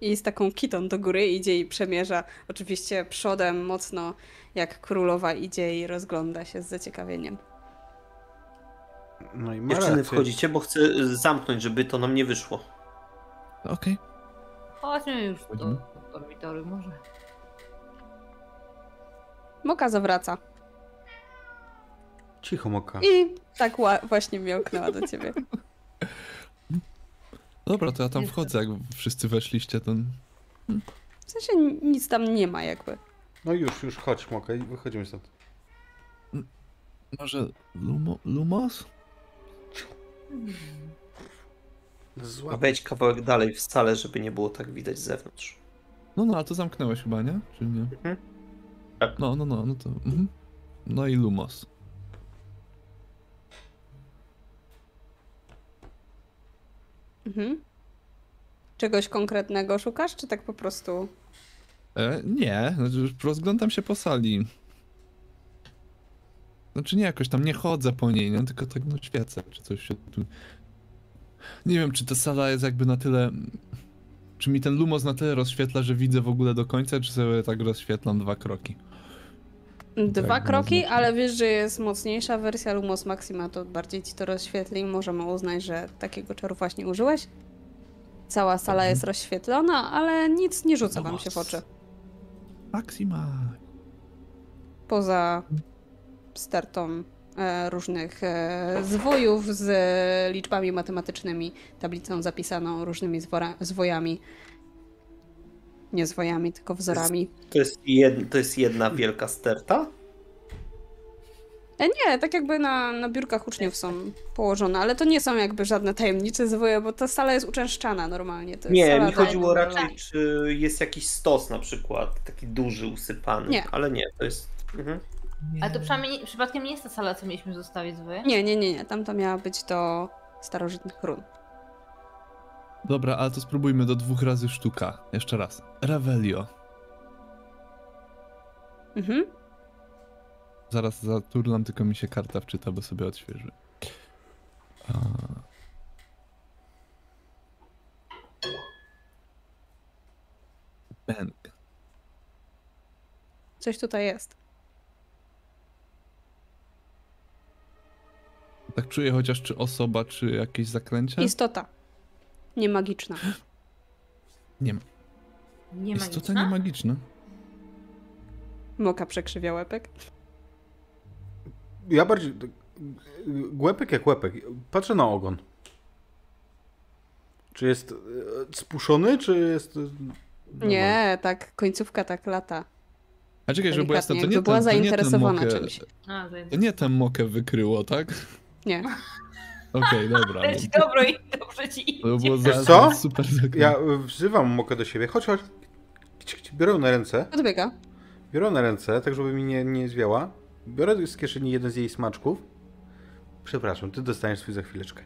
I z taką kitą do góry idzie i przemierza. Oczywiście przodem mocno, jak królowa idzie i rozgląda się z zaciekawieniem. No i Dziewczyny, rację. wchodzicie, bo chcę zamknąć, żeby to nam nie wyszło. Okej. Chodźmy już do Wchodzimy. dormitory może. Moka zawraca. Cicho moka. I tak ła- właśnie miałknęła do ciebie. (laughs) Dobra, to ja tam wchodzę, jak wszyscy weszliście, to... W sensie nic tam nie ma jakby. No już, już chodź moka i wychodzimy stąd. Może Lumo, Lumos? A Złap. wejdź kawałek dalej w salę, żeby nie było tak widać z zewnątrz. No, no, a to zamknęłeś chyba, nie? Czy nie? Mhm. Tak. No, no, no, no to... Mhm. No i Lumos. Mhm. Czegoś konkretnego szukasz, czy tak po prostu? E, nie, znaczy rozglądam się po sali. Znaczy nie, jakoś tam nie chodzę po niej, nie? tylko tak no świecę, czy coś się tu... Nie wiem, czy ta sala jest jakby na tyle... Czy mi ten lumos na tyle rozświetla, że widzę w ogóle do końca, czy sobie tak rozświetlam dwa kroki? Dwa Tak, kroki, ale wiesz, że jest mocniejsza wersja Lumos Maxima, to bardziej ci to rozświetli. Możemy uznać, że takiego czaru właśnie użyłeś. Cała sala Mhm. jest rozświetlona, ale nic nie rzuca wam się w oczy. Maxima! Poza stertą e, różnych e, zwojów z liczbami matematycznymi, tablicą zapisaną różnymi zwora, zwojami. Nie zwojami, tylko wzorami. To jest, jed, to jest jedna wielka sterta? E, nie, tak jakby na, na biurkach uczniów są położone, ale to nie są jakby żadne tajemnicze zwoje, bo ta sala jest uczęszczana normalnie. To jest Nie, sala mi chodziło raczej, czy jest jakiś stos na przykład, taki duży, usypany. Nie. Ale nie, to jest... Mhm. Ale to przynajmniej nie, przypadkiem nie jest ta sala, co mieliśmy zostawić zwoje? Nie, nie, nie, nie. Tamta miała być do starożytnych run. Dobra, ale to spróbujmy do dwóch razy sztuka. Jeszcze raz. Revelio. Mhm. Zaraz zaturlam, tylko mi się karta wczyta, bo sobie odświeży. A... Coś tutaj jest. Tak czuję chociaż czy osoba, czy jakieś zaklęcie? Istota. Nie magiczna. Nie ma. Nie Jest to magiczna? nie magiczne. Moka przekrzywia łepek. Ja bardziej... Głępek jak łepek. Patrzę na ogon. Czy jest e, spuszczony, czy jest... e, normalny? Nie, tak, końcówka tak lata. A czekaj, żeby było jasne, to nie była ten, to nie ten zainteresowana mokę, czymś. A, to nie ten mokę wykryło, tak? Nie. (laughs) Okej, dobra. Ale ci dobro i dobrze ci To było idzie. za, Wiesz co? super. Ja wzywam mokę do siebie. Chodź, chodź. Biorę na ręce. Odbiega. Biorę na ręce, tak żeby mi nie, nie zwiała. Biorę z kieszeni jeden z jej smaczków. Przepraszam, ty dostaniesz swój za chwileczkę.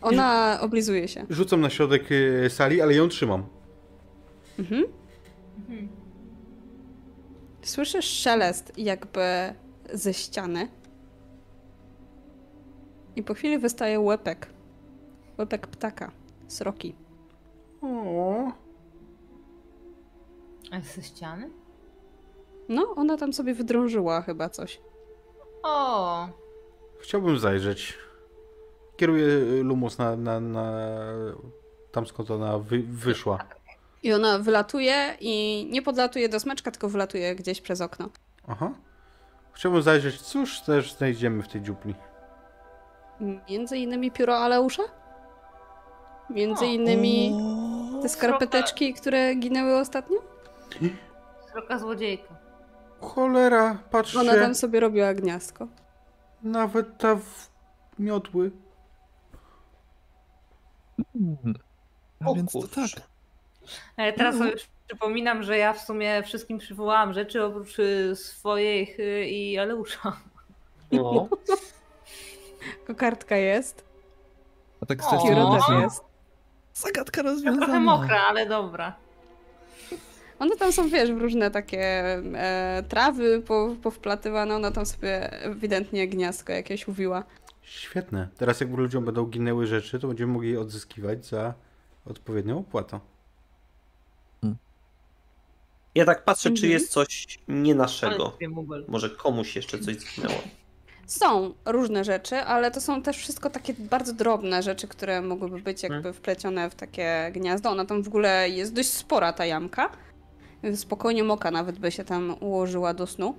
Ona oblizuje się. Rzucam na środek e, sali, ale ją trzymam. Mhm. Mhm. Słyszysz szelest jakby ze ściany. I po chwili wystaje łepek. Łepek ptaka. Sroki. O, A jest ze ściany? No, ona tam sobie wydrążyła chyba coś. O, chciałbym zajrzeć. Kieruję e, Lumos na, na, na tam skąd ona wy, wyszła. I ona wylatuje i nie podlatuje do smeczka, tylko wylatuje gdzieś przez okno. Aha. Chciałbym zajrzeć, cóż też znajdziemy w tej dziupli. Między innymi pióro Aleusza? Między O. innymi te skarpeteczki, które ginęły ostatnio? sroka złodziejka. Cholera, patrzcie. Ona tam sobie robiła gniazdko. Nawet ta w... miotły. Hmm. A O więc to tak. Ale teraz sobie przypominam, że ja w sumie wszystkim przywołałam rzeczy oprócz y, swoich y, i Aleusza. No. (laughs) Kokardka jest. A tak z tej strony też to jest. zagadka Trochę rozwiązana. mokra, ale dobra. One tam są, wiesz, w różne takie e, trawy po, powplatywane. Ona tam sobie ewidentnie gniazdko jakieś uwiła. Świetne. Teraz jak ludziom będą ginęły rzeczy, to będziemy mogli je odzyskiwać za odpowiednią opłatą. Ja tak patrzę, czy Mhm. jest coś nie naszego. Może komuś jeszcze coś zginęło. Są różne rzeczy, ale to są też wszystko takie bardzo drobne rzeczy, które mogłyby być jakby wplecione w takie gniazdo. Ona tam w ogóle jest dość spora ta jamka. Spokojnie moka nawet by się tam ułożyła do snu.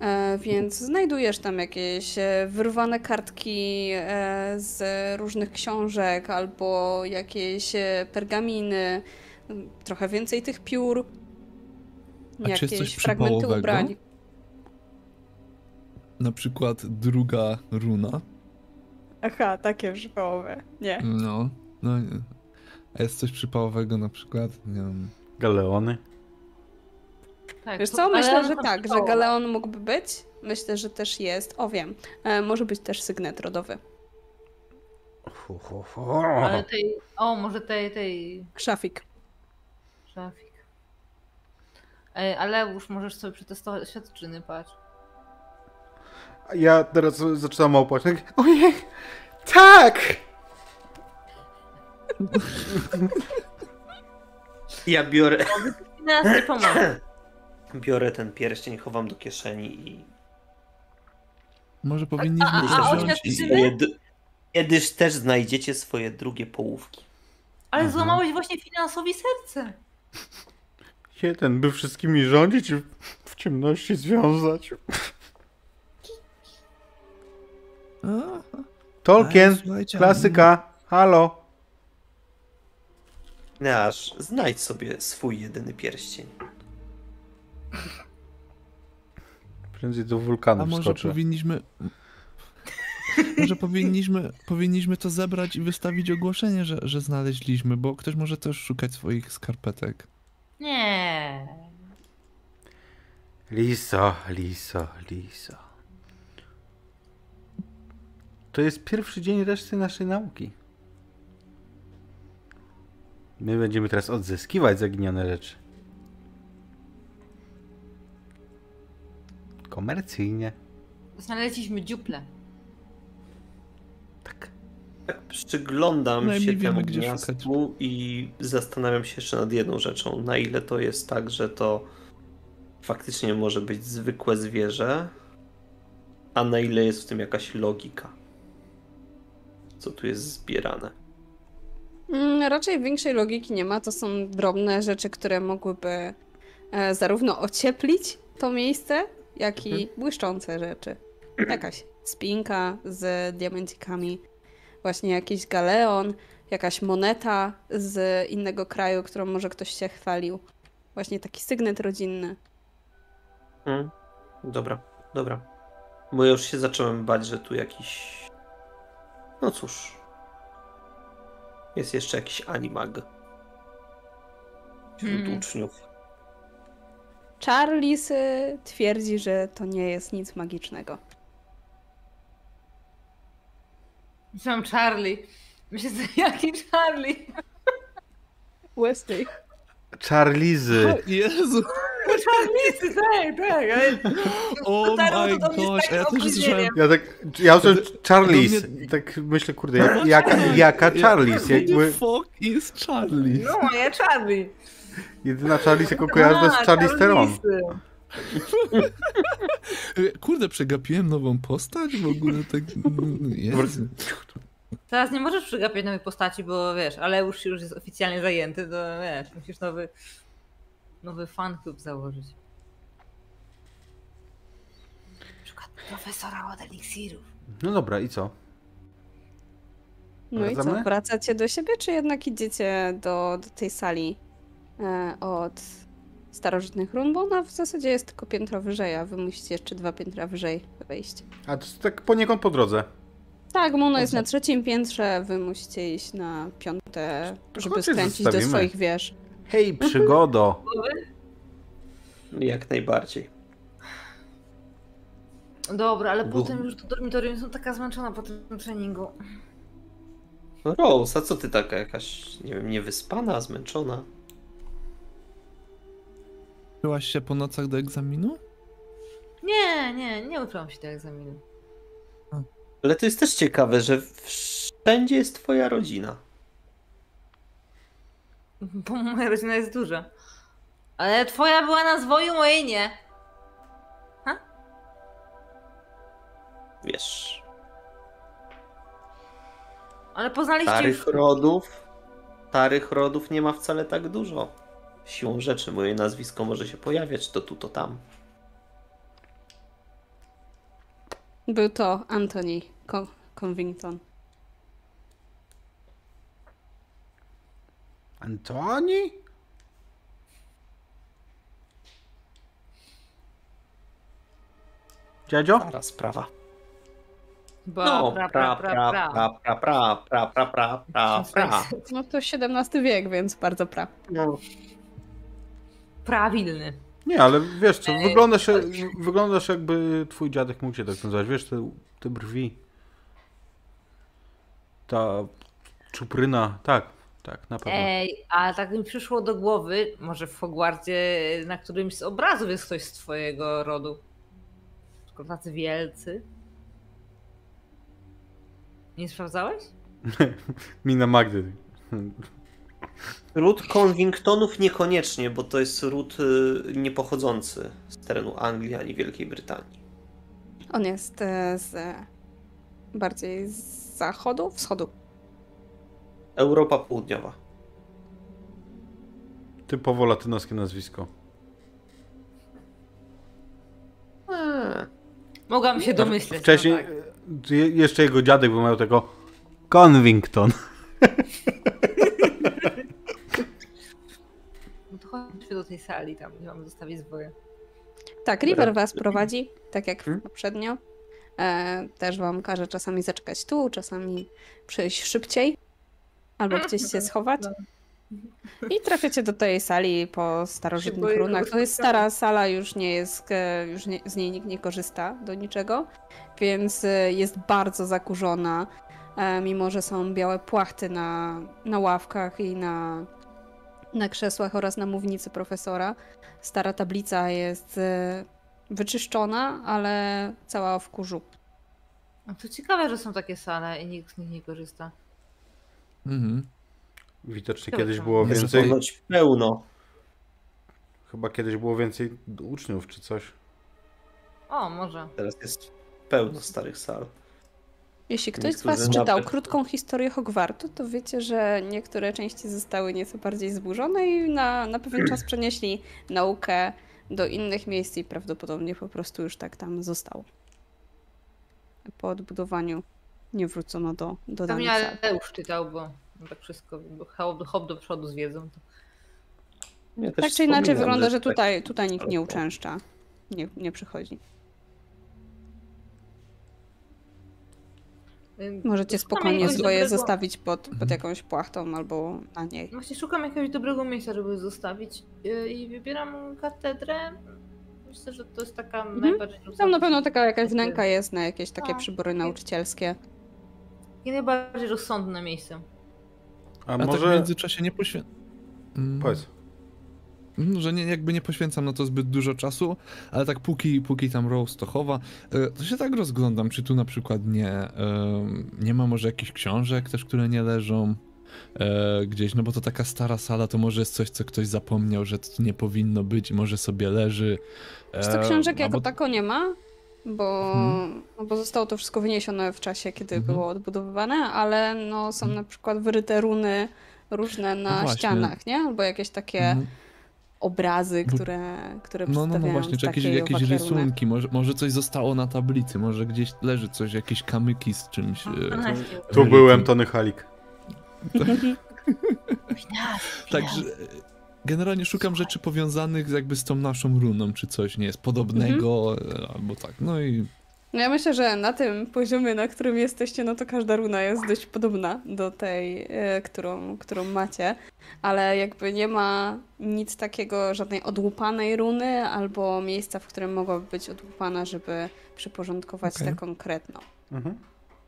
E, więc znajdujesz tam jakieś e, wyrwane kartki e, z różnych książek albo jakieś pergaminy, trochę więcej tych piór, A jakieś fragmenty ubrań. Na przykład druga runa. Aha, takie przypałowe. Nie. No, no. nie. A jest coś przypałowego na przykład? Nie wiem. Galeony. Tak, Wiesz co, myślę, że tak, że. Galeon mógłby być. Myślę, że też jest. O wiem, e, może być też sygnet rodowy. Fu, fu, fu. Ale tej, o, może tej, tej Szafik. szafik. Ej, ale już możesz sobie przetestować świadczyny, patrz. Ja teraz zaczynam małpać. Tak, Ojej! Tak! Ja biorę, Nas nie pomoże. biorę ten pierścień, chowam do kieszeni i Może powinniśmy a- a oświadczymy? d- Kiedyś też znajdziecie swoje drugie połówki. Ale Aha. złamałeś właśnie finansowi serce. Jeden, by wszystkimi rządzić i w ciemności związać. A, Tolkien, klasyka, halo. Aż znajdź sobie swój jedyny pierścień. Prędzej do A wulkanu może wskoczę. powinniśmy... Może powinniśmy, powinniśmy to zebrać i wystawić ogłoszenie, że, że znaleźliśmy, bo ktoś może też szukać swoich skarpetek. Nie. Liso, liso, liso. To jest pierwszy dzień reszty naszej nauki. My będziemy teraz odzyskiwać zaginione rzeczy. Komercyjnie. Znaleźliśmy dziuple. Tak. Tak przyglądam się No wiemy, temu gdzie gniazdu i zastanawiam się jeszcze nad jedną rzeczą. Na ile to jest tak, że to faktycznie może być zwykłe zwierzę, a na ile jest w tym jakaś logika. Co tu jest zbierane. Mm, raczej większej logiki nie ma. To są drobne rzeczy, które mogłyby e, zarówno ocieplić to miejsce, jak i błyszczące rzeczy. (clears throat) Jakaś spinka z diamencikami, właśnie jakiś galeon, jakaś moneta z innego kraju, którą może ktoś się chwalił. Właśnie taki sygnet rodzinny. Hmm. Dobra, dobra. Bo już się zacząłem bać, że tu jakiś. No cóż. Jest jeszcze jakiś animag. Wśród Hmm. uczniów. Charles y, twierdzi, że to nie jest nic magicznego. Myślałam Charlie. Myślę, że jaki Charlie? Wesley. Charlizy. Jezu! Charlie, tak, tak. Dotarło my gosh, ja też słyszałem. Ja tak, ja usłyszałem I tak myślę, kurde, jak, jaka, jaka the Jakby fuck is Charlie? No, ja Charlie. jedyna Charlies, jaką kojarzę, to jest Charlize Theron. Charlize. (laughs) Kurde, przegapiłem nową postać? W ogóle tak... (laughs) Jezu. Teraz nie możesz przegapiać nowej postaci, bo wiesz, ale już już jest oficjalnie zajęty, to wiesz, musisz nowy, nowy fan klub założyć. Na przykład profesora od eliksirów. No dobra, i co? No i co, Wracamy? wracacie do siebie, czy jednak idziecie do, do tej sali e, od starożytnych run? Bo ona w zasadzie jest tylko piętro wyżej, a wy musicie jeszcze dwa piętra wyżej wejść. A to jest tak poniekąd po drodze. Tak, Mono jest na trzecim piętrze, wy musicie iść na piąte, żeby skręcić do swoich wież. Hej, przygodo! Jak najbardziej. Dobra, ale Bo- potem już do dormitorium są taka zmęczona po tym treningu. Rose, a co ty taka jakaś, nie wiem, niewyspana, zmęczona? Byłaś się po nocach do egzaminu? Nie, nie, nie uczyłam się tego egzaminu. Ale to jest też ciekawe, że wszędzie jest twoja rodzina. (laughs) Bo moja rodzina jest duża. Ale twoja była na zwoju, mojej nie. Wiesz, Ale poznaliście starych już... rodów, starych rodów nie ma wcale tak dużo. Siłą rzeczy moje nazwisko może się pojawiać to tu, to tam. Był to Anthony Co- Covington. Antoni? Dziadzio? Stara sprawa. No, pra, pra, pra, pra, pra, pra, pra, pra, pra, pra, pra, pra, pra. No to XVII wiek, więc bardzo pra. No, Prawilny. Nie, ale wiesz co, wyglądasz, wyglądasz jakby twój dziadek mógł cię tak nazywać. Wiesz, te, te brwi. Ta czupryna. Tak, tak, na pewno. Ej, a tak mi przyszło do głowy, może w Hogwarcie na którymś z obrazów jest ktoś z twojego rodu. Przykład tacy wielcy. Nie sprawdzałeś? (laughs) Mina Magdy. Ród Convingtonów niekoniecznie, bo to jest ród y, niepochodzący z terenu Anglii ani Wielkiej Brytanii. On jest e, z bardziej z zachodu, wschodu. Europa Południowa. Typowo latynoskie nazwisko. Eee, Mogłam się domyśleć. Wcześniej No tak. e, je- jeszcze jego dziadek by miał tego Convington. No to chodźmy do tej sali, tam gdzie mamy zostawić zwoje. Tak, River was prowadzi, tak jak Hmm? poprzednio. E, też wam każe czasami zaczekać tu, czasami przyjść szybciej, albo (laughs) gdzieś się schować. I trafiacie do tej sali po starożytnych runach. To jest stara sala, już nie jest, e, już nie, z niej nikt nie korzysta do niczego, więc e, jest bardzo zakurzona, e, mimo że są białe płachty na, na ławkach i na, na krzesłach oraz na mównicy profesora. Stara tablica jest wyczyszczona, ale cała w kurzu. No to ciekawe, że są takie sale i nikt z nich nie korzysta. Mhm. Widocznie kiedyś było Jest więcej. ponoć pełno. Chyba kiedyś było więcej uczniów czy coś. O, może. Teraz jest pełno starych sal. Jeśli ktoś z Was czytał nawet- krótką historię Hogwartu, to wiecie, że niektóre części zostały nieco bardziej zburzone i na, na pewien czas przenieśli naukę do innych miejsc i prawdopodobnie po prostu już tak tam został. po odbudowaniu nie wrócono do, do danej Pewnie sali. Aleusz czytał, bo tak wszystko, bo hop, do przodu z wiedzą. To... Ja Tak czy inaczej wygląda, że tak- tutaj, tutaj nikt nie uczęszcza. Nie, nie przychodzi. Możecie spokojnie swoje dobrego- zostawić pod, pod jakąś płachtą albo na niej. Właśnie szukam jakiegoś dobrego miejsca, żeby zostawić yy, i wybieram katedrę. Myślę, że to jest taka najbardziej Mhm. Tam na pewno taka jakaś wnęka jest na jakieś takie Tak. przybory nauczycielskie. I najbardziej rozsądne miejsce. A, A tak w może... międzyczasie nie poświęcam. Powiedz. Że nie, jakby nie poświęcam na to zbyt dużo czasu, ale tak póki, póki tam Rose to chowa, e, to się tak rozglądam, czy tu na przykład nie, em, nie ma może jakichś książek też, które nie leżą e, gdzieś, no bo to taka stara sala, to może jest coś, co ktoś zapomniał, że to tu nie powinno być i może sobie leży. Wiesz co, książek jako albo- tako nie ma, bo, Mhm. no bo zostało to wszystko wyniesione w czasie, kiedy Mhm. było odbudowywane, ale no, są na przykład wyryte runy różne na No ścianach, nie? Albo jakieś takie Mhm. obrazy, które, które No, no, no przedstawiają właśnie, czy jakieś, jakieś rysunki, może, może coś zostało na tablicy, może gdzieś leży coś, jakieś kamyki z czymś. e, 12. Tu byłem, Tony Halik. (laughs) Także e, generalnie szukam rzeczy powiązanych jakby z tą naszą runą, czy coś nie jest podobnego, Mhm. albo tak. No i No ja myślę, że na tym poziomie, na którym jesteście, no to każda runa jest dość podobna do tej, e, którą, którą macie, ale jakby nie ma nic takiego, żadnej odłupanej runy albo miejsca, w którym mogłaby być odłupana, żeby przyporządkować Okej. tę konkretną. Mhm.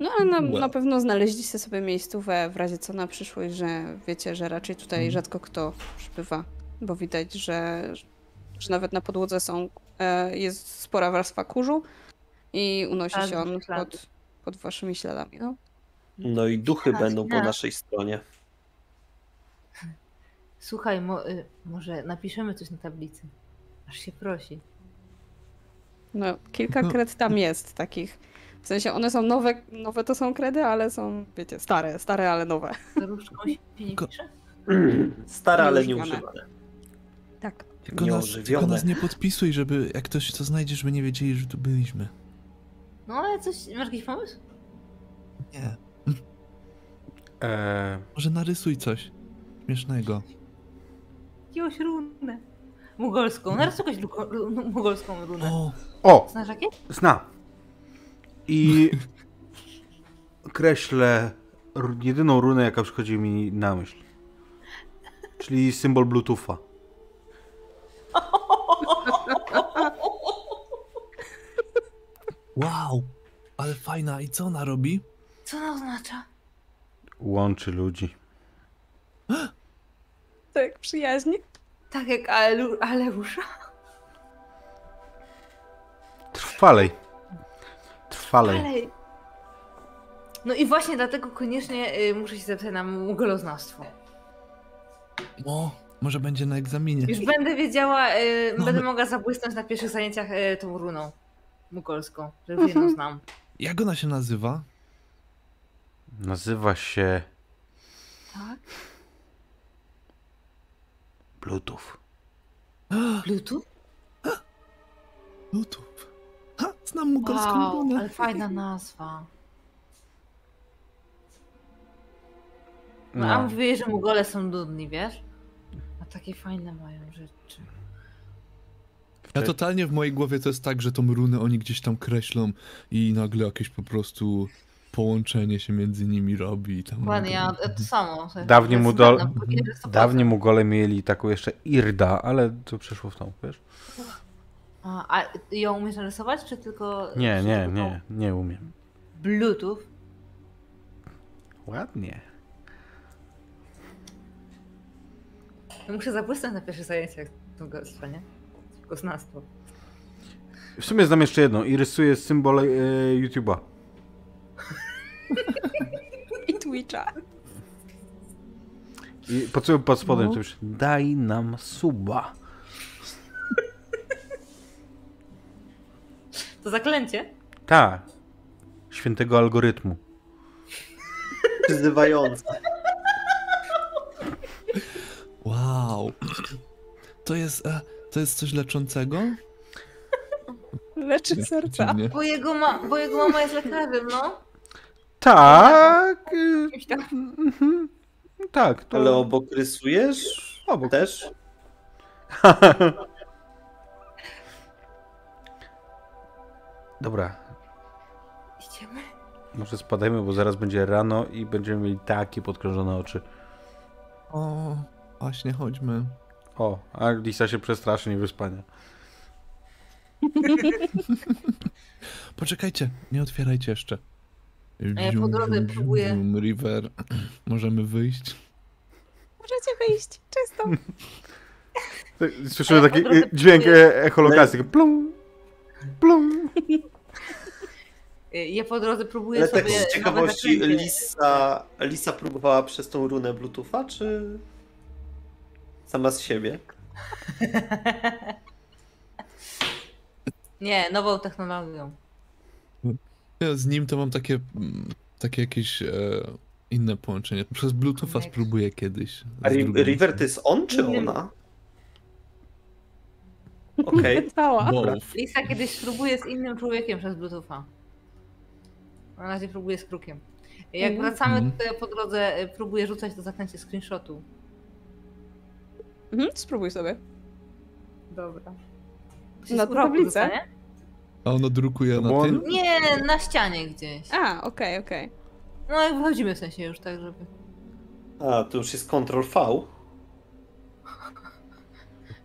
No ale na, na pewno znaleźliście sobie miejscówę w razie co na przyszłość, że wiecie, że raczej tutaj Mhm. rzadko kto przybywa, bo widać, że, że nawet na podłodze są, e, jest spora warstwa kurzu i unosi Tak, się on pod, pod waszymi śladami. No. No i duchy Tak, będą po tak. naszej stronie. Słuchaj, mo, y, może napiszemy coś na tablicy. Aż się prosi. no kilka kred tam jest takich. W sensie one są nowe, nowe to są kredy, ale są, wiecie, stare, stare, ale nowe. Różdżką się nie pisze? (clears throat) Stare, ale Nieużywane. nieużywane. Tak. tylko nas, tylko nas nie podpisuj, żeby jak ktoś to znajdzie, żeby nie wiedzieli, że tu byliśmy. No ale coś, masz jakiś pomysł? Nie. Eee, Może narysuj coś śmiesznego. Jakąś runę. Mugolską. Narysuj jakąś mugolską runę. O, o, Znasz jakie? zna. I kreślę jedyną runę, jaka przychodzi mi na myśl. Czyli symbol Bluetootha. (laughs) wow, ale fajna. I co ona robi? Co to oznacza? Łączy ludzi. (gasps) Tak, przyjaźnie. Tak jak Aleu- Aleusza? Trwalej. Trwalej. Ale... No i właśnie dlatego koniecznie y, muszę się zapisać na mugoloznawstwo. O, może będzie na egzaminie. Już będę wiedziała, y, Mamy- będę mogła zabłysnąć na pierwszych zajęciach y, tą runą mugolską, że już jedną znam. (laughs) Jak ona się nazywa? Nazywa się Tak? Bluetooth. Bluetooth? Bluetooth. Znam mugolską Wow, ale fajna nazwa. No, a No. mówię, że mugole są nudni, wiesz? A takie fajne mają rzeczy. Ja totalnie w mojej głowie to jest tak, że tą runę oni gdzieś tam kreślą i nagle jakieś po prostu połączenie się między nimi robi. i Tam Dokładnie, ja to samo. Dawniej mu do- bo nie, że 100%. Dawniej Mugole mieli taką jeszcze Irda, ale to przeszło w tą, wiesz? A, a ją umiesz narysować, czy tylko... Nie, nie, tylko nie, nie umiem. Bluetooth? Ładnie. No muszę zabłysnąć na pierwszych zajęciach mugolstwa, nie? Koznawstwo. W sumie znam jeszcze jedną i rysuję symbol e, YouTube'a. (laughs) I Twitcha. I pod, pod spodem No. to już daj nam suba. To zaklęcie? Tak. Świętego algorytmu. Wzywające. Wow. To jest, e, to jest coś leczącego? Leczy serca. Bo jego, ma, bo jego mama jest lekarzem, no. Tak. y, mhm. Tak, to Ale obok rysujesz? Obok. Też? (laughs) Dobra, Idziemy. może spadajmy, bo zaraz będzie rano i będziemy mieli takie podkrążone oczy. O, właśnie, chodźmy. O, a Lisa się przestraszy niewyspania. (laughs) Poczekajcie, nie otwierajcie jeszcze. A ja po drodze próbuję- zium, River. (clears throat) Możemy wyjść. Możecie wyjść, czysto. (laughs) Słyszymy ja taki y, dźwięk e- echolokacji, takie plum, plum. (laughs) Y, Ja po drodze próbuję Ale sobie... tak z ciekawości. Lisa, Lisa próbowała przez tą runę Bluetootha, czy sama z siebie? (laughs) Nie, nową technologią. Ja z nim to mam takie, mm, takie jakieś e, inne połączenie. Przez Bluetootha Connect. spróbuję kiedyś. A River to jest on, czy ona? Okej. Both. Lisa kiedyś spróbuje z innym człowiekiem przez Bluetootha. Na razie próbuję z krukiem. Jak Mhm. wracamy, Mhm. to ja po drodze y, próbuję rzucać to zaklęcie screenshotu. Mhm, spróbuj sobie. Dobra. Na tablicę? A ono drukuje na tym? Nie, na ścianie gdzieś. A, okej, okej. No jak wychodzimy w sensie już tak, żeby... A, to już jest Ctrl V.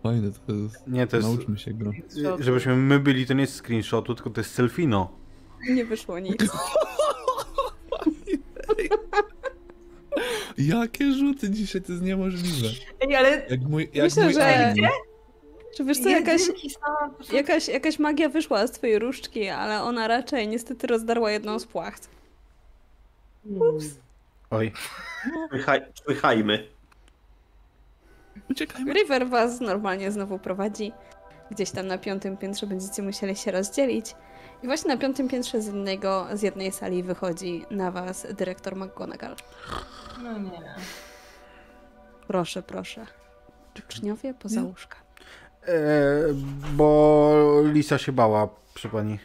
Fajne to jest. Nie, to jest, Nauczmy się gro. y, żebyśmy my byli, to nie jest screenshotu, tylko to jest selfino. Nie wyszło nic. (laughs) Jakie rzuty dzisiaj, to jest niemożliwe. Ej, ale... Jak mój, jak Myślę, mój że-. Czy wiesz co, jakaś, jakaś, jakaś magia wyszła z twojej różdżki, ale ona raczej niestety rozdarła jedną z płacht. Ups. Oj. Człychajmy. Uciekajmy. River was normalnie znowu prowadzi. Gdzieś tam na piątym piętrze będziecie musieli się rozdzielić. I właśnie na piątym piętrze z, jednego, z jednej sali wychodzi na was dyrektor McGonagall. No nie. Proszę, proszę. Uczniowie poza łóżka. E, bo Lisa się bała przy pani.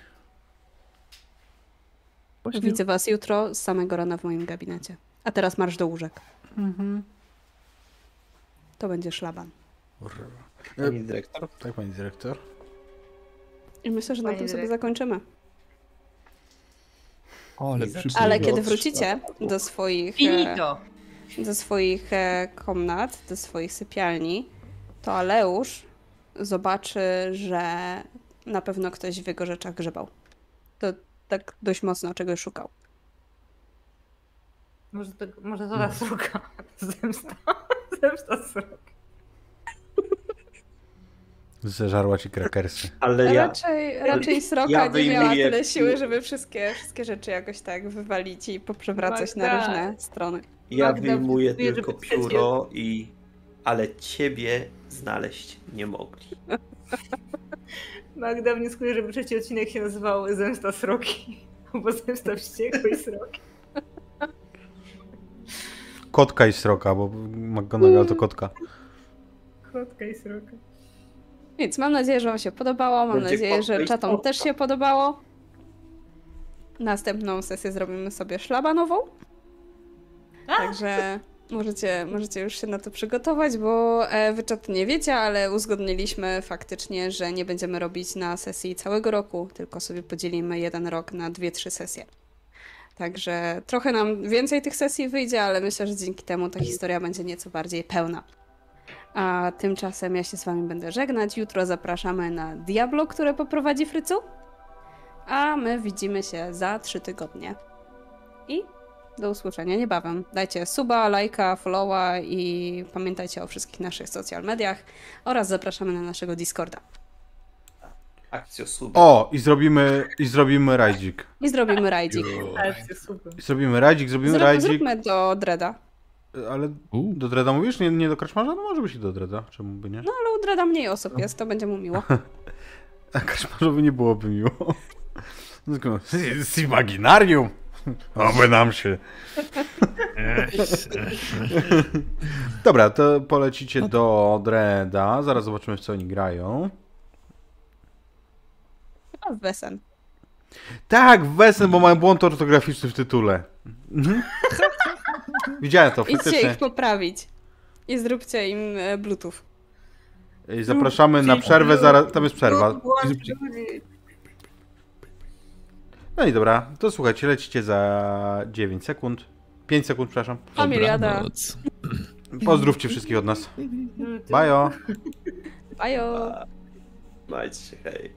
Właśnie Widzę was jutro z samego rana w moim gabinecie. A teraz marsz do łóżek. To będzie szlaban. Pani dyrektor. Tak, pani dyrektor. I myślę, że na Pani tym sobie zakończymy. O, ale Ale kiedy wrócicie do swoich, e, Finito! do swoich e, komnat, do swoich sypialni, to Aleusz zobaczy, że na pewno ktoś w jego rzeczach grzebał. To tak dość mocno czegoś szukał. Może to, może to raz sroka. (laughs) Zemsta. Zemsta sroka. Zeżarła ci krakersy. Ale ja, raczej, raczej Sroka ja nie miała tyle siły, żeby wszystkie, wszystkie rzeczy jakoś tak wywalić i poprzewracać na Magda. różne strony. ja Magda wyjmuję tylko pióro i... Ale ciebie znaleźć nie mogli. (laughs) Magda wnioskuje, żeby trzeci odcinek się nazywał Zemsta sroki. (laughs) Albo Zemsta wściekłej sroki. Kotka i sroka, bo McGonagall to kotka. Kotka i sroka. Więc mam nadzieję, że Wam się podobało. Mam Będzie nadzieję, że czatom też się podobało. Następną sesję zrobimy sobie szlabanową. Także możecie, możecie już się na to przygotować, bo e, wy czat nie wiecie, ale uzgodniliśmy faktycznie, że nie będziemy robić na sesji całego roku, tylko sobie podzielimy jeden rok na dwie, trzy sesje. Także trochę nam więcej tych sesji wyjdzie, ale myślę, że dzięki temu ta historia będzie nieco bardziej pełna. A tymczasem ja się z wami będę żegnać. Jutro zapraszamy na Diablo, które poprowadzi Frycu. A my widzimy się za trzy tygodnie. I do usłyszenia niebawem. Dajcie suba, lajka, followa i pamiętajcie o wszystkich naszych social mediach oraz zapraszamy na naszego Discorda. Akcjo sub. O, i zrobimy, i zrobimy rajdzik. I zrobimy rajdzik. I zrobimy rajdzik, zrobimy Zrób, rajdzik. zróbmy do Dreda. Ale U, do Dreda mówisz? Nie, nie do Kraszmarza? No może być i do Dreda. Czemu by nie? No ale u Dreda mniej osób jest, to będzie mu miło. (laughs) A Kraszmarzowi nie byłoby miło. (laughs) No Z imaginarium! Oby nam się. (laughs) Dobra, to polecicie do Dreda. Zaraz zobaczymy, w co oni grają. A w Wesen. Tak, Wesen, bo mają błąd ortograficzny w tytule. Widziałem to, Idźcie faktycznie. ich poprawić. I zróbcie im e, bluetooth. I Zapraszamy na przerwę, zaraz, tam jest przerwa. No i dobra, to słuchajcie, lecicie za 9 sekund. 5 sekund, przepraszam. Familiada. Pozdrówcie wszystkich od nas. Bajo. Bajo. Znajdź się, hej.